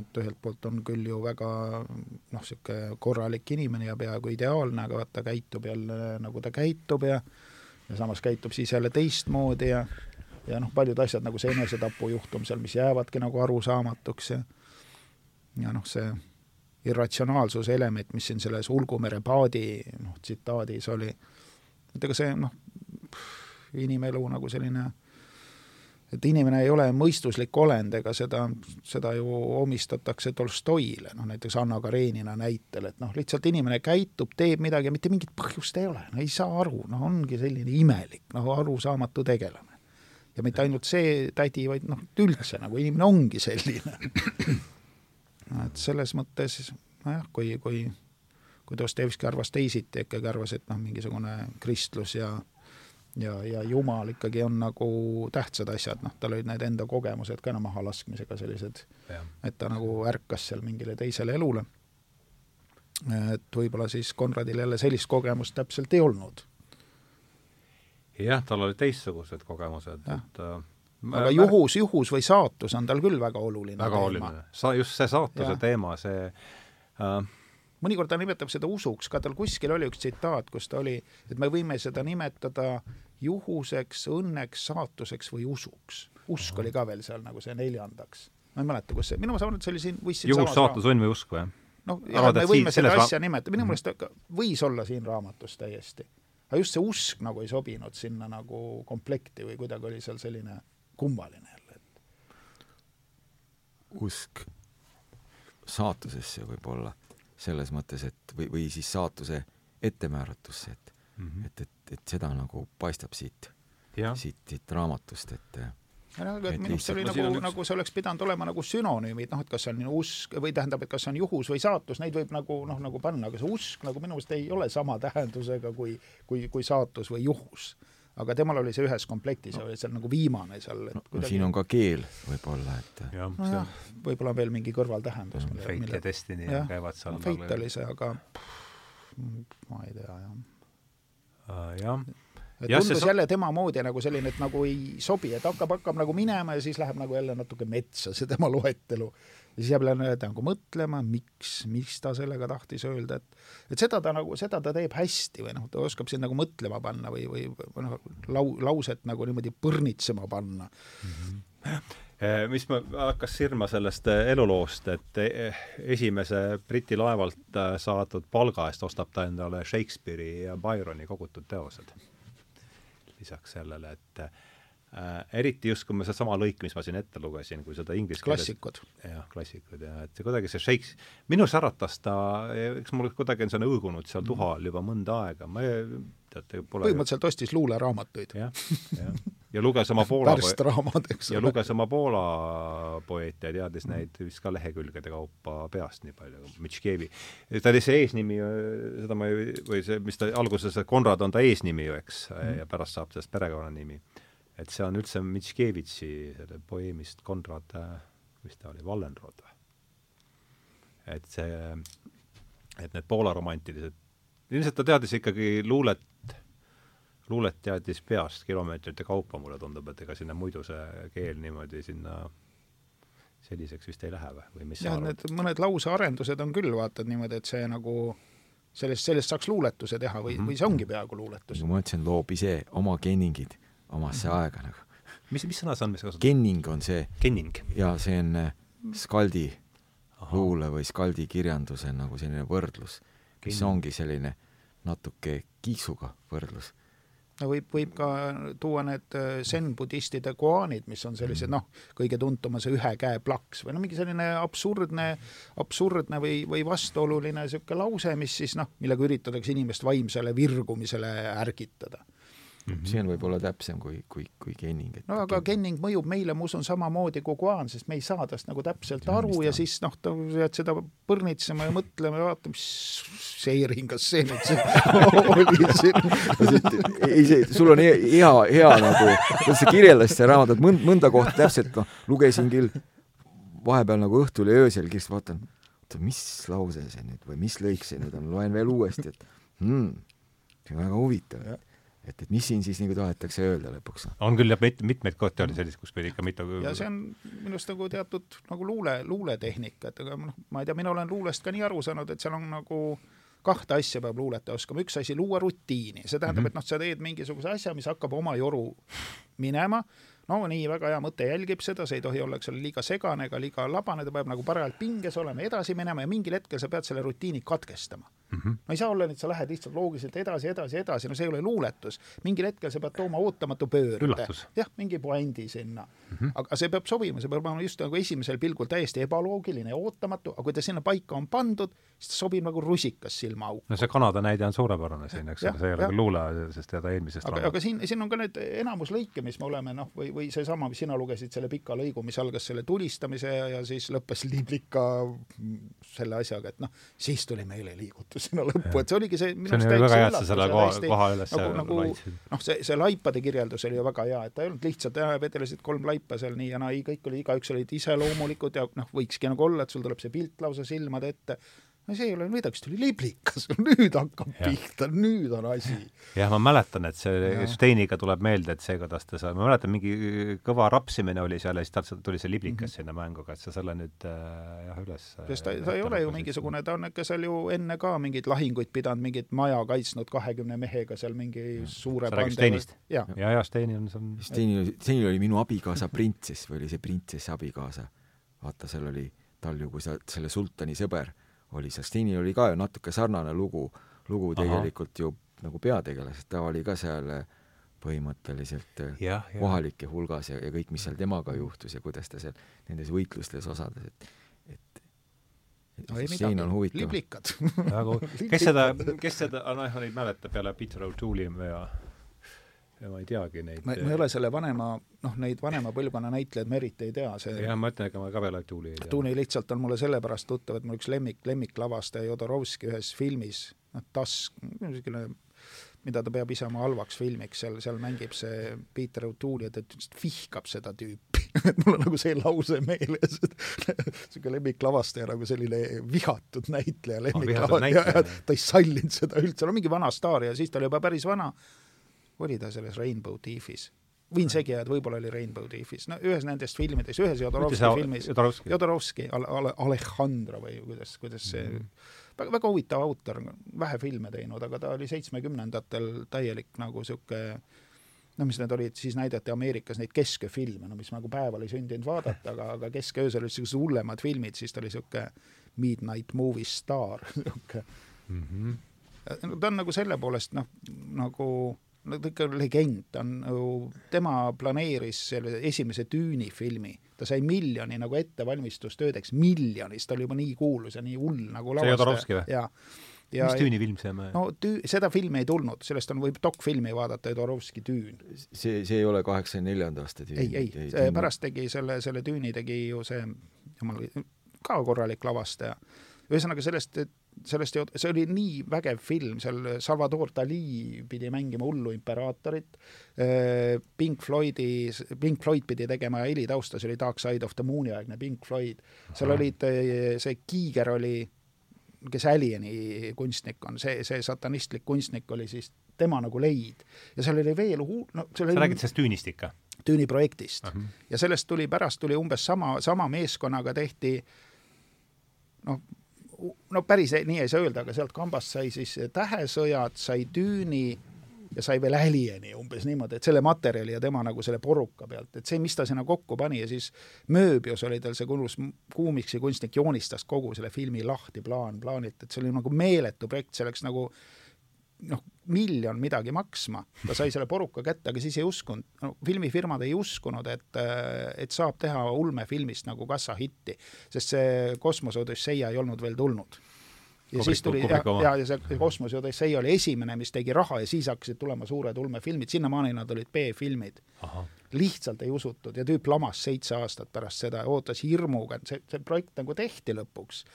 [SPEAKER 3] et ühelt poolt on küll ju väga noh, niisugune korralik inimene ja peaaegu ideaalne, aga vaata, käitub jälle nagu ta käitub ja ja samas käitub siis jälle teistmoodi ja ja noh, paljud asjad nagu see enesetapujuhtum seal, mis jäävadki nagu arusaamatuks ja ja noh, see irratsionaalsuse element, mis siin selles Ulgumere paadi noh, tsitaadis oli, et ega see noh, inimelu nagu selline et inimene ei ole mõistuslik olend, ega seda, seda ju omistatakse Tolstoile, noh näiteks Anna Karenina näitel, et noh, lihtsalt inimene käitub, teeb midagi ja mitte mingit põhjust ei ole, no ei saa aru, noh ongi selline imelik, noh arusaamatu tegelane. ja mitte ainult see tädi, vaid noh, üldse nagu inimene ongi selline et selles mõttes nojah, kui, kui kui Dostojevski arvas teisiti, ikkagi arvas, et noh, mingisugune kristlus ja ja, ja Jumal ikkagi on nagu tähtsad asjad, noh, tal olid need enda kogemused ka mahalaskmisega sellised, et ta nagu ärkas seal mingile teisele elule. et võib-olla siis Konradil jälle sellist kogemust täpselt ei olnud.
[SPEAKER 1] jah, tal olid teistsugused kogemused, et äh,
[SPEAKER 3] aga juhus, juhus või saatus on tal küll väga oluline
[SPEAKER 1] väga teema. oluline, sa-, just see saatuse ja. teema, see äh,
[SPEAKER 3] mõnikord ta nimetab seda usuks, ka tal kuskil oli üks tsitaat, kus ta oli, et me võime seda nimetada juhuseks, õnneks, saatuseks või usuks. usk oli ka veel seal nagu see neljandaks. ma ei mäleta, kus see, minu meelest see oli siin
[SPEAKER 1] võis juhus, saatus, õnn või usk või?
[SPEAKER 3] noh, jah, me võime seda asja nimetada, minu meelest võis olla siin raamatus täiesti. aga just see usk nagu ei sobinud sinna nagu komplekti või kuidagi oli seal selline kummaline jälle, et
[SPEAKER 2] usk saatusesse võib-olla selles mõttes, et või, või siis saatuse ettemääratusse, et mm, -hmm. et, et, et seda nagu paistab siit, siit, siit raamatust, et
[SPEAKER 3] no aga et minu arust see oli nagu, nagu see oleks pidanud olema nagu sünonüümid, noh, et kas see on usk või tähendab, et kas see on juhus või saatus, neid võib nagu noh, nagu panna, aga see usk nagu minu meelest ei ole sama tähendusega kui, kui, kui saatus või juhus aga temal oli see ühes komplektis no. ja oli seal nagu viimane seal.
[SPEAKER 2] no, kuidagi... no siin on ka keel võib-olla, et
[SPEAKER 3] ja, nojah, võib-olla veel mingi kõrvaltähendus.
[SPEAKER 1] Fate mille... ja Destiny
[SPEAKER 3] ja,
[SPEAKER 1] käivad seal
[SPEAKER 3] no, Fate oli see, aga pff, ma ei tea, jah
[SPEAKER 1] uh,. jah
[SPEAKER 3] et ja, tundus see... jälle tema moodi nagu selline, et nagu ei sobi, et hakkab, hakkab nagu minema ja siis läheb nagu jälle natuke metsa see tema loetelu ja siis jääb jälle nagu mõtlema, miks, miks ta sellega tahtis öelda, et et seda ta nagu, seda ta teeb hästi või noh, ta oskab sind nagu mõtlema panna või, või, või noh, lau-, lauset nagu niimoodi põrnitsema panna mm.
[SPEAKER 1] -hmm mis ma, hakkas sirma sellest eluloost, et eh, esimese Briti laevalt saadud palga eest ostab ta endale Shakespeare'i ja Byroni kogutud teosed. lisaks sellele, et eriti just, kui me sedasama lõik, mis ma siin ette lugesin, kui seda inglise
[SPEAKER 3] keeles klassikud.
[SPEAKER 1] jah, klassikud ja et see kuidagi see Shakes-, minus äratas ta, eks mul kuidagi on see õõgunud seal tuha all juba mõnda aega, ma ei, teate, pole
[SPEAKER 3] põhimõtteliselt ostis luuleraamatuid
[SPEAKER 1] ja,. jah, jah. ja luges oma <laughs> Poola
[SPEAKER 3] värstraamad, eks
[SPEAKER 1] ole. ja luges oma Poola poeete ja teadis neid vist ka lehekülgede kaupa peast nii palju, Mitškevi. ta oli see eesnimi, seda ma ei, või see, mis ta alguses, Konrad on ta eesnimi ju, eks mm., ja pärast saab sellest perekonnanimi et see on üldse Mitškevitši selle poeemist Konrad, mis ta oli, Wallenrod või? et see, et need Poola romantilised, ilmselt ta teadis ikkagi luulet, luulet teadis peast kilomeetrite kaupa, mulle tundub, et ega sinna muidu see keel niimoodi sinna selliseks vist ei lähe või, või mis
[SPEAKER 3] jah, need mõned lausearendused on küll, vaatad niimoodi, et see nagu sellest, sellest saaks luuletuse teha või mm, -hmm. või see ongi peaaegu luuletus.
[SPEAKER 2] ma ütlesin, loob ise oma geeningid omasse mm aega nagu.
[SPEAKER 1] mis, mis sõna see on, mis sa kasutad?
[SPEAKER 2] Kenning on see.
[SPEAKER 1] Kenning?
[SPEAKER 2] jaa, see on äh, skaldi Aha. luule või skaldi kirjanduse nagu selline võrdlus, mis ongi selline natuke kiiksuga võrdlus
[SPEAKER 3] no võib, võib ka tuua need äh, zen-budistide koaanid, mis on sellised mm. noh, kõige tuntum on see ühe käe plaks või no mingi selline absurdne, absurdne või, või vastuoluline niisugune lause, mis siis noh, millega üritatakse inimest vaimsele virgumisele ärgitada
[SPEAKER 2] Mm -hmm. see on võib-olla täpsem kui, kui, kui Kenning.
[SPEAKER 3] no aga Kenning mõjub meile, ma usun, samamoodi kui Guan, sest me ei saa tast nagu täpselt ja, aru ja siis noh, ta jääd seda põrnitsema ja mõtlema ja vaatama, mis seeringas see nüüd see <laughs> oli
[SPEAKER 2] siin. ei, see, sul on hea, hea, hea nagu, kuidas sa kirjeldasid seda raamatut, mõnd-, mõnda kohta täpselt, noh, lugesin küll vahepeal nagu õhtul ja öösel, siis vaatan, oota, mis lause see nüüd või mis lõik see nüüd on, loen veel uuesti, et hmm, see on väga huvitav et, et mis siin siis nagu tahetakse öelda lõpuks?
[SPEAKER 1] on küll jah, mit-, mitmeid kohti oli selliseid, kus pidi ikka mitu
[SPEAKER 3] ja see on minu arust nagu teatud nagu luule, luuletehnika, et aga noh, ma ei tea, mina olen luulest ka nii aru saanud, et seal on nagu kahte asja peab luuletaja oskama, üks asi, luua rutiini, see tähendab mm, -hmm. et noh, sa teed mingisuguse asja, mis hakkab oma joru minema, no nii, väga hea mõte jälgib seda, see ei tohi olla, eks ole, liiga segane ega liiga labane, ta peab nagu parajalt pinges olema, edasi minema ja mingil hetkel sa pead selle rutiini katkestama mm. -hmm. no ei saa olla, et sa lähed lihtsalt loogiliselt edasi, edasi, edasi, no see ei ole luuletus. mingil hetkel sa pead tooma ootamatu pöörde. jah, mingi puändi sinna mm. -hmm. aga see peab sobima, see peab olema just nagu esimesel pilgul täiesti ebaloogiline ja ootamatu, aga kui ta sinna paika on pandud, siis ta sobib nagu rusikas silmaauku.
[SPEAKER 1] no see Kanada näide on suurepärane siin, eks ole, see ei ole küll luule, sest ta eelmisest
[SPEAKER 3] aga, aga siin, siin on ka need enamus lõike, mis me oleme noh, või, või seesama, mis sina lugesid, selle pika lõigu, mis algas selle tulistamise ja, ja siis lõppes liblika selle asjaga, et noh, siis tuli meeleliigutus sinna lõppu, et see oligi see
[SPEAKER 1] minu arust täitsa sa selle koha, koha üles
[SPEAKER 3] nagu, nagu noh, see, see laipade kirjeldus oli ju väga hea, et ta ei olnud lihtsalt, vedelesid kolm laipa seal nii ja naa, kõik oli, igaüks olid iseloomulikud ja noh, võikski nagu olla, et sul tuleb see pilt lausa silmade ette no see ei ole midagi, siis tuli liblikas, <laughs> nüüd hakkab ja. pihta, nüüd on asi.
[SPEAKER 1] jah, ma mäletan, et see Steiniga tuleb meelde, et see, kuidas ta seal, ma mäletan, mingi kõva rapsimine oli seal ja siis tal tuli see liblikas mm -hmm. sinna mänguga, et sa selle nüüd äh, jah, üles
[SPEAKER 3] sest ta, ta ei ole ju mingisugune, ta on ikka seal ju enne ka mingeid lahinguid pidanud, mingit maja kaitsnud kahekümne mehega seal mingi ja. suure
[SPEAKER 1] sa räägid Steinist? ja, ja, ja Steini on seal
[SPEAKER 2] Steini, Steini oli minu abikaasa printsess või oli see printsessi abikaasa. vaata, seal oli tal ju, kui sa, selle sultani sõber oli seal, Stinil oli ka ju natuke sarnane lugu, lugu Aha. tegelikult ju nagu peategelasest, ta oli ka seal äh, põhimõtteliselt äh, ja, ja. kohalike hulgas ja, ja kõik, mis seal temaga juhtus ja kuidas ta seal nendes võitlustes osales, et et
[SPEAKER 3] et no, siin on huvitav. liblikad
[SPEAKER 1] kes seda, kes seda, noh, neid mäletab peale Peter O'Toole'i ja ja ma ei teagi neid.
[SPEAKER 3] ma, ei ole selle vanema, noh, neid vanema põlvkonna näitlejaid ma eriti ei tea, see
[SPEAKER 1] jah, ma ütlen, ega ma ka veel Tuuli ei tea.
[SPEAKER 3] Tuuli lihtsalt on mulle sellepärast tuttav, et mul üks lemmik, lemmiklavastaja Jodorovski ühes filmis, noh, Tusk, niisugune mida ta peab ise oma halvaks filmiks, seal, seal mängib see Peter O'Toole ja ta lihtsalt vihkab seda tüüpi <laughs> mul on nagu see lause meeles, et <laughs> niisugune lemmiklavastaja nagu selline vihatud näitleja, lemmiklavastaja, ta ei sallinud seda üldse, no mingi vana staar ja siis ta oli juba päris vana oli ta selles Rainbow Thief'is? võin segi ajada, võib-olla oli Rainbow Thief'is, no ühes nendest filmidest, ühes Jodorovski filmis, Jodorovski, Jodorovski, Alejandro või kuidas, kuidas see mm -hmm. väga, väga huvitav autor, vähe filme teinud, aga ta oli seitsmekümnendatel täielik nagu niisugune no mis need olid, siis näidati Ameerikas neid keskööfilme, no mis nagu päeval ei sündinud vaadata, aga, aga kesköösel olid niisugused hullemad filmid, siis ta oli niisugune midnight movie staar, niisugune mm. -hmm. ta on nagu selle poolest noh, nagu no ta ikka legend, ta on ju, tema planeeris selle esimese Düüni filmi, ta sai miljoni nagu ettevalmistustöödeks, miljonis, ta oli juba nii kuulus ja nii hull nagu
[SPEAKER 1] see Jodorowsky või?
[SPEAKER 3] jaa.
[SPEAKER 1] Ja, mis Düüni film see on?
[SPEAKER 3] no tüü-, seda filmi ei tulnud, sellest on, võib dokfilmi vaadata, Jodorowsky Düün.
[SPEAKER 2] see, see ei ole kaheksakümne neljanda aasta
[SPEAKER 3] Düün? ei, ei, see pärast tegi selle, selle Düüni tegi ju see, jumal, ka korralik lavastaja. ühesõnaga sellest, et sellest, see oli nii vägev film, seal Salvador Dali pidi mängima hullu imperaatorit, äh, Pink Floydi, Pink Floyd pidi tegema helitaustas oli Dark Side of the Moon'i aegne Pink Floyd, seal olid, äh, see Kiiger oli, kes Alieni kunstnik on, see, see satanistlik kunstnik oli siis tema nagu leid. ja seal oli veel hu-, no
[SPEAKER 1] sa oli, räägid sellest Düünist ikka?
[SPEAKER 3] Düüni projektist uh. -huh. ja sellest tuli, pärast tuli umbes sama, sama meeskonnaga tehti noh, no päris nii ei saa öelda, aga sealt kambast sai siis Tähesõjad, sai Düüni ja sai veel Alieni umbes niimoodi, et selle materjali ja tema nagu selle poruka pealt, et see, mis ta sinna kokku pani ja siis Mööbius oli tal see kuulus kuumiksi kunstnik, joonistas kogu selle filmi lahti plaan plaanilt, et see oli nagu meeletu projekt, see läks nagu noh, miljon midagi maksma, ta sai selle poruka kätte, aga siis ei uskunud, no filmifirmad ei uskunud, et, et saab teha ulmefilmist nagu kassahitti, sest see Kosmose Odüsseia ei olnud veel tulnud. ja Kubik, siis tuli ja, ja, ja see Kosmose Odüsseia oli esimene, mis tegi raha ja siis hakkasid tulema suured ulmefilmid, sinnamaani nad olid B-filmid. lihtsalt ei usutud ja tüüp lamas seitse aastat pärast seda ja ootas hirmuga, et see, see projekt nagu tehti lõpuks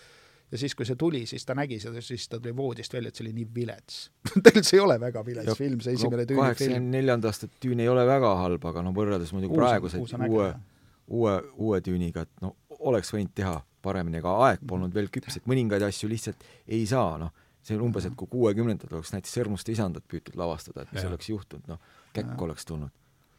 [SPEAKER 3] ja siis, kui see tuli, siis ta nägi seda, siis ta tuli voodist välja, et see oli nii vilets. <laughs> Tegelikult see ei ole väga vilets ja, film, see esimene no,
[SPEAKER 2] Düüni film. kaheksakümne neljanda aasta Düüni ei ole väga halb, aga no võrreldes muidugi praeguse uue, uue, uue Düüniga, et no oleks võinud teha paremini, aga aeg polnud veel küps, et mõningaid asju lihtsalt ei saa, noh, see on umbes, et kui kuuekümnendatel oleks näiteks Sõrmuste isandat püütud lavastada, et mis ja. oleks juhtunud, noh, käkk oleks tulnud.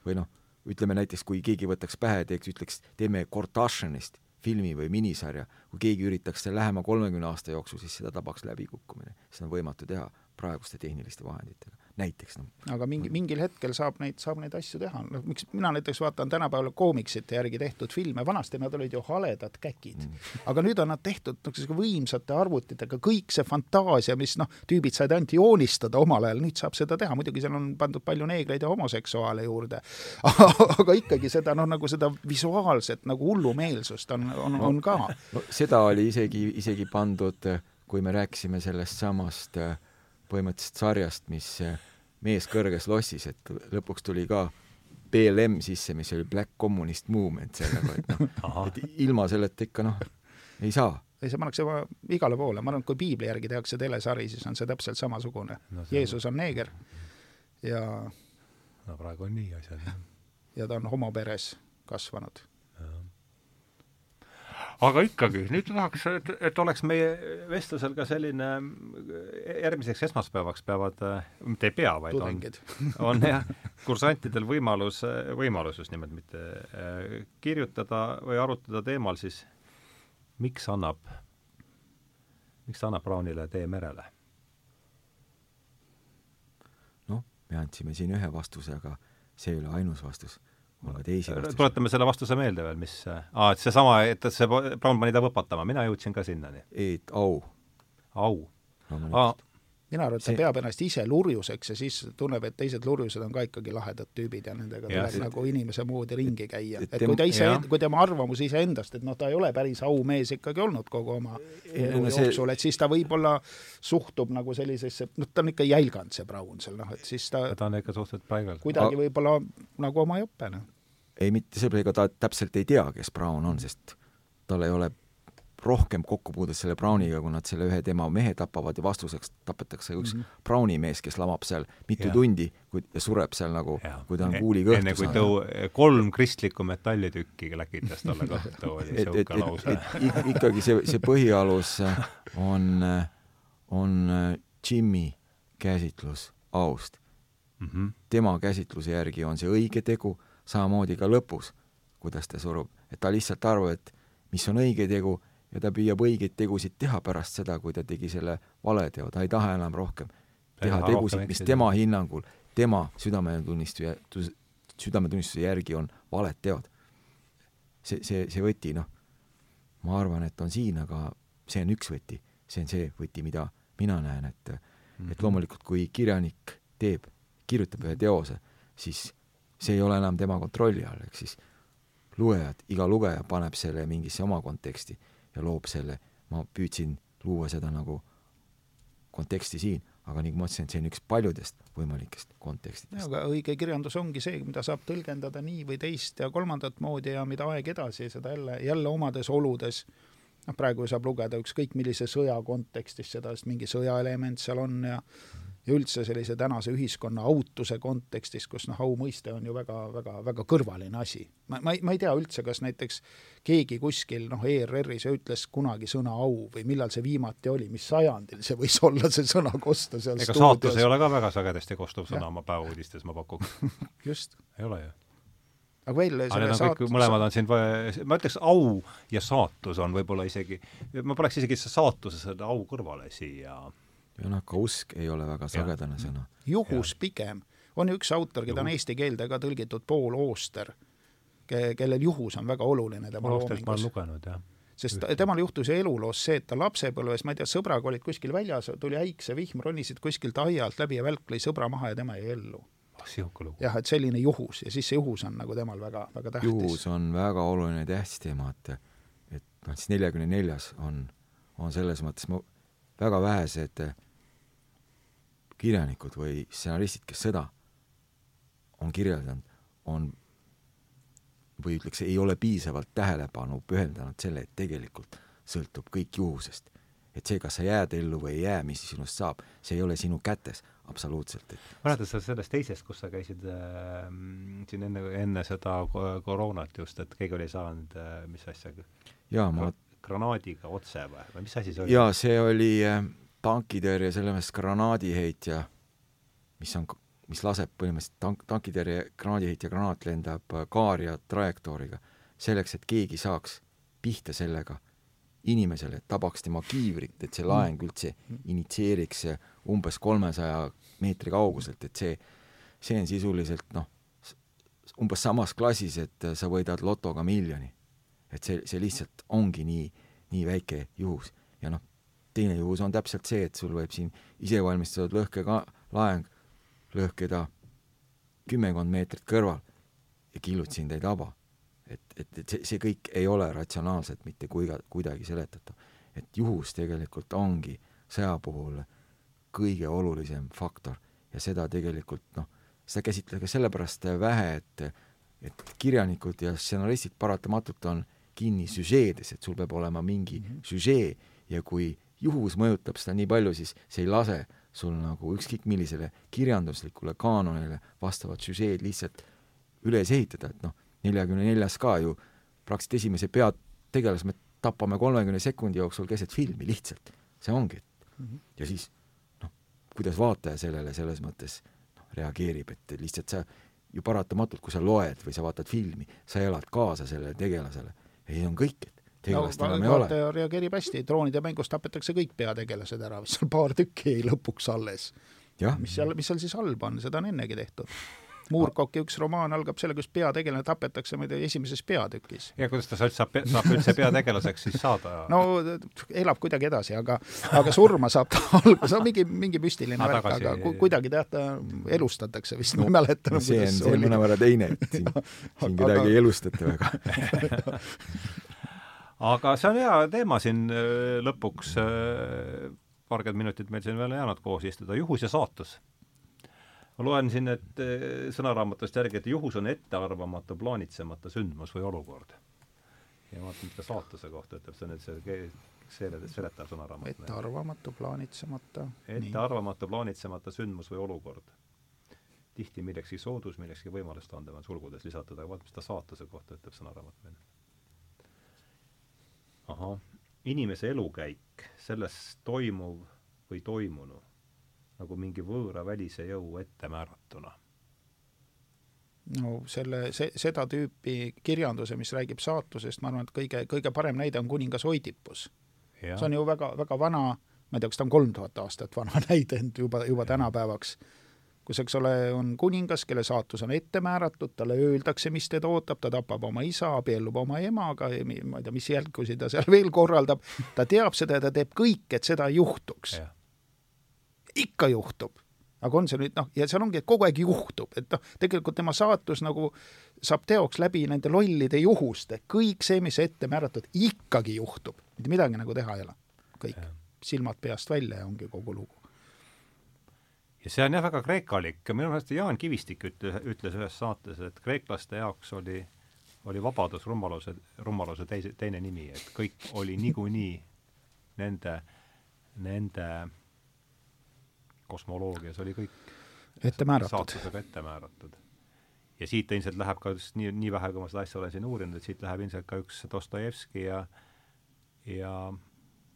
[SPEAKER 2] või noh, ütleme näiteks, kui keegi võtaks pähe, teeks, ütleks, teeme Kardashianist filmi või minisarja, kui keegi üritaks selle lähema kolmekümne aasta jooksul, siis seda tabaks läbikukkumine. seda on võimatu teha praeguste tehniliste vahenditega. Näiteks noh.
[SPEAKER 3] aga mingi, mingil hetkel saab neid, saab neid asju teha, noh miks mina näiteks vaatan tänapäeval koomiksite järgi tehtud filme, vanasti nad olid ju haledad käkid. Mm.. aga nüüd on nad tehtud niisuguse võimsate arvutitega, kõik see fantaasia, mis noh, tüübid said ainult joonistada omal ajal, nüüd saab seda teha, muidugi seal on pandud palju neegreid ja homoseksuaale juurde. <laughs> Aga ikkagi seda noh, nagu seda visuaalset nagu hullumeelsust on, on no,, on ka.
[SPEAKER 2] no seda oli isegi, isegi pandud, kui me rääkisime sellest samast põhimõtteliselt sarjast, mis mees kõrges lossis, et lõpuks tuli ka BLM sisse, mis oli Black Communist Movement sellega, et noh <laughs> et ilma selleta ikka noh, ei saa.
[SPEAKER 3] ei, see pannakse igale poole, ma arvan, et kui piibli järgi tehakse telesari, siis on see täpselt samasugune no,. Jeesus on neeger ja
[SPEAKER 1] no praegu on nii asjad, jah.
[SPEAKER 3] ja ta on homoperes kasvanud
[SPEAKER 1] aga ikkagi, nüüd tahaks, et, et oleks meie vestlusel ka selline, järgmiseks esmaspäevaks peavad, mitte ei pea, vaid Tudengid. on, <laughs> on jah, kursantidel võimalus, võimalus just nimelt mitte äh, kirjutada või arutada teemal siis, miks annab, miks annab Brownile tee merele?
[SPEAKER 2] noh, me andsime siin ühe vastuse, aga see ei ole ainus vastus on ka teisi
[SPEAKER 1] vastuseid. tuletame selle vastuse meelde veel, mis, aa, et seesama, et see Brown pani ta võpatama, mina jõudsin ka sinnani.
[SPEAKER 2] et au.
[SPEAKER 1] au.
[SPEAKER 3] Mina arvan, et ta see... peab ennast ise lurjuseks ja siis tunneb, et teised lurjused on ka ikkagi lahedad tüübid ja nendega tuleb ja, see... nagu inimese moodi ringi käia. et kui ta ise, kui tema arvamus iseendast, et noh, ta ei ole päris aumees ikkagi olnud kogu oma elu no, jooksul see..., et siis ta võib-olla suhtub nagu sellisesse, noh, ta on ikka jälganud, see Brown seal, noh, et siis ta
[SPEAKER 1] ta on ikka suhteliselt paigal.
[SPEAKER 3] kuidagi võib-olla nagu oma jope, noh
[SPEAKER 2] ei, mitte seepärast, ega ta täpselt ei tea, kes Brown on, sest tal ei ole rohkem kokkupuudet selle Browniga, kui nad selle ühe tema mehe tapavad ja vastuseks tapetakse üks mm -hmm. Browni mees, kes lamab seal mitu ja. tundi kui, ja sureb seal nagu, kui ta on kuuliga
[SPEAKER 1] õhtu enne kui tõu-, kolm kristlikku metallitükki läkitas talle kõhtu, oli niisugune lause.
[SPEAKER 2] ikkagi see, see põhialus on, on Jimmy käsitlus aust mm. -hmm. tema käsitluse järgi on see õige tegu samamoodi ka lõpus, kuidas ta surub, et ta lihtsalt arvab, et mis on õige tegu ja ta püüab õigeid tegusid teha pärast seda, kui ta tegi selle valeteo, ta ei taha enam rohkem teha tegusid, mis tema hinnangul, tema südametunnistuse, südametunnistuse järgi on valed teod. see, see, see võti, noh, ma arvan, et on siin, aga see on üks võti, see on see võti, mida mina näen, et mm -hmm. et mhm. loomulikult, kui kirjanik teeb, kirjutab ühe teose, siis see ei ole enam tema kontrolli all, ehk siis lugejad, iga lugeja paneb selle mingisse oma konteksti ja loob selle, ma püüdsin luua seda nagu konteksti siin, aga nagu ma ütlesin, see on üks paljudest võimalikest kontekstidest.
[SPEAKER 3] aga õige kirjandus ongi see, mida saab tõlgendada nii või teist ja kolmandat moodi ja mida aeg edasi, seda jälle, jälle omades oludes, noh praegu saab lugeda ükskõik millise sõja kontekstis seda, sest mingi sõjaelement seal on ja ja üldse sellise tänase ühiskonna autuse kontekstis, kus noh, au mõiste on ju väga, väga, väga kõrvaline asi. ma, ma ei, ma ei tea üldse, kas näiteks keegi kuskil noh, ERR-is ütles kunagi sõna au või millal see viimati oli, mis sajandil see võis <laughs> olla, see sõna kosta seal
[SPEAKER 1] ega saatus ei ole ka väga sagedasti kostuv sõna oma päevauudistes, ma pakuks <laughs>
[SPEAKER 3] just.
[SPEAKER 1] ei ole ju
[SPEAKER 3] aga veel selle
[SPEAKER 1] saatus mõlemad on siin, ma ütleks au ja saatus on võib-olla isegi, ma paneks isegi saatuse selle au kõrvale siia
[SPEAKER 2] ja noh, ei ole väga sagedane ja. sõna.
[SPEAKER 3] juhus ja. pigem. on üks autor, keda on eesti keelde ka tõlgitud, Paul Ooster, ke-, kellel juhus on väga oluline tema
[SPEAKER 1] loomingus. ma olen lugenud, jah
[SPEAKER 3] sest temal juhtus ju eluloos see, et ta lapsepõlves, ma ei tea, sõbraga olid kuskil väljas, tuli äiksevihm, ronisid kuskilt aia alt läbi ja välk lõi sõbra maha ja tema jäi ellu.
[SPEAKER 1] lugu.
[SPEAKER 3] jah, et selline juhus ja siis see juhus on nagu temal väga, väga tähtis.
[SPEAKER 2] juhus on väga oluline tähtis teema, et et noh, siis neljakümne neljas on, on selles mõttes väga vähesed kirjanikud või stsenaristid, kes sõda on kirjeldanud, on või ütleks, ei ole piisavalt tähelepanu pühendanud selle, et tegelikult sõltub kõik juhusest. et see, kas sa jääd ellu või ei jää, mis sinust saab, see ei ole sinu kätes absoluutselt.
[SPEAKER 1] mäletad sa sellest teisest, kus sa käisid äh, siin enne, enne seda koroonat just, et keegi oli saanud äh,, mis asja?
[SPEAKER 2] jaa, ma
[SPEAKER 1] granaadiga otse või, või mis asi see oli?
[SPEAKER 2] jaa, see oli äh, tankitõrje, selles mõttes granaadiheitja, mis on, mis laseb põhimõtteliselt tank, tankitõrje, granaadiheitja granaat lendab kaaria trajektooriga, selleks, et keegi saaks pihta sellega inimesele, tabaks tema kiivrit, et see laeng üldse initsieeriks umbes kolmesaja meetri kauguselt, et see, see on sisuliselt noh, umbes samas klassis, et sa võidad lotoga miljoni. et see, see lihtsalt ongi nii, nii väike juhus. ja noh, teine juhus on täpselt see, et sul võib siin isevalmistatud lõhkega laeng lõhkeda kümmekond meetrit kõrval ja killud sind ei taba et, et, et see, see kõik ei ole ratsionaalselt mitte kuiga, kuidagi seletatav. et juhus tegelikult ongi sõja puhul kõige olulisem faktor ja seda tegelikult noh, seda käsitleda sellepärast vähe, et et kirjanikud ja stsenaristid paratamatult on kinni süžeedes, et sul peab olema mingi mm -hmm. süžee ja kui juhus mõjutab seda nii palju, siis see ei lase sul nagu ükskõik millisele kirjanduslikule kaanonile vastavat süžeed lihtsalt üles ehitada, et noh, neljakümne neljas ka ju praktiliselt esimese peategelase me tapame kolmekümne sekundi jooksul keset filmi lihtsalt, see ongi mm. -hmm. ja siis noh, kuidas vaataja sellele selles mõttes noh, reageerib, et lihtsalt sa ju paratamatult, kui sa loed või sa vaatad filmi, sa elad kaasa sellele tegelasele ja siis on kõik, et tegelast no, enam ei ole.
[SPEAKER 3] reageerib hästi, droonide mängus tapetakse kõik peategelased ära, vist seal paar tükki jäi lõpuks alles. mis seal, mis seal siis halba on, seda on ennegi tehtud Moorcocki üks romaan algab sellega, kus peategelane tapetakse, ma ei tea, esimeses peatükis.
[SPEAKER 1] ja kuidas ta saab, saab, üldse peategelaseks siis saada?
[SPEAKER 3] no elab kuidagi edasi, aga, aga surma saab ta <laughs> alguses, no mingi, mingi müstiline värk, aga ku, kuidagi tead, ta elustatakse vist no,, ma ei mäleta
[SPEAKER 2] no,. see on, see on mõnevõrra teine, et siin, <laughs> siin kedagi aga... ei elustata väga <laughs>
[SPEAKER 1] aga see on hea teema siin äh, lõpuks, äh, paarkümmend minutit meil siin veel jäänud koos istuda, juhus ja saatus ma loen siin, et eh, sõnaraamatust järgi, et juhus on ettearvamatu, plaanitsemata sündmus või olukord. ja vaatan, mis ta saatuse kohta ütleb, see on nüüd see, see seletav sõnaraamat.
[SPEAKER 3] ettearvamatu, plaanitsemata.
[SPEAKER 1] ettearvamatu, plaanitsemata sündmus või olukord. tihti millekski soodus, millekski võimalust andev on sulgudes lisatud, aga vaata, mis ta saatuse kohta ütleb sõnaraamat meil. Ahah, inimese elukäik, selles toimuv või toimunu nagu mingi võõra välise jõu ettemääratuna.
[SPEAKER 3] no selle, see, seda tüüpi kirjanduse, mis räägib saatusest, ma arvan, et kõige, kõige parem näide on kuningas Oidipus. see on ju väga, väga vana, ma ei tea, kas ta on kolm tuhat aastat vana <laughs> näide juba, juba tänapäevaks, kus, eks ole, on kuningas, kelle saatus on ette määratud, talle öeldakse, mis teda ootab, ta tapab oma isa, abiellub oma emaga, ma ei tea, mis jälgusi ta seal <laughs> veel korraldab, ta teab seda ja ta teeb kõik, et seda ei juhtuks ikka juhtub. aga on see nüüd noh, ja seal ongi, et kogu aeg juhtub, et noh, tegelikult tema saatus nagu saab teoks läbi nende lollide juhuste, kõik see, mis ette määratud, ikkagi juhtub, mitte midagi nagu teha ei ole. kõik, silmad peast välja ja ongi kogu lugu
[SPEAKER 1] ja see on jah väga kreekalik, minu meelest Jaan Kivistik ütles, ütles ühes saates, et kreeklaste jaoks oli, oli vabadus rumaluse, rumaluse teise, teine nimi, et kõik oli niikuinii nende, nende kosmoloogias oli kõik
[SPEAKER 3] ette määratud.
[SPEAKER 1] saatusega ette määratud. ja siit ilmselt läheb ka just nii, nii vähe, kui ma seda asja olen siin uurinud, et siit läheb ilmselt ka üks Dostojevski ja ja,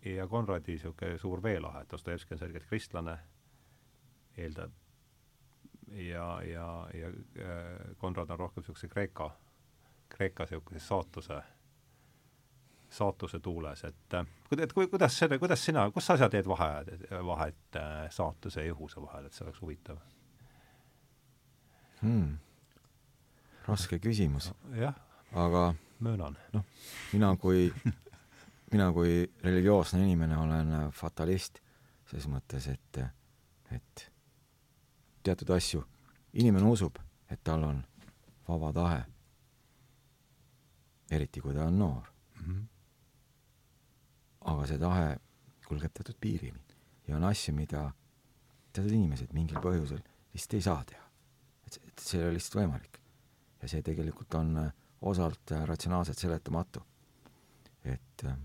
[SPEAKER 1] ja Konradi niisugune suur veelahe, et Dostojevski on selgelt kristlane, eeldab, ja, ja, ja äh, Konrad on rohkem niisuguse Kreeka, Kreeka niisuguse saatuse saatuse tuules, et et kuidas selle, kuidas sina, kus sa teed vahe, vahet äh, saatuse ja juhuse vahel, et see oleks huvitav
[SPEAKER 2] hmm.? raske küsimus
[SPEAKER 1] jah,
[SPEAKER 2] aga
[SPEAKER 1] möönan.
[SPEAKER 2] noh, mina kui mina kui religioosne inimene olen fatalist ses mõttes, et, et teatud asju, inimene usub, et tal on vaba tahe, eriti kui ta on noor mm. -hmm aga see tahe kulgeb teatud piirini ja on asju, mida teatud inimesed mingil põhjusel lihtsalt ei saa teha. et, et see ei ole lihtsalt võimalik. ja see tegelikult on äh, osalt äh, ratsionaalselt seletamatu. et äh,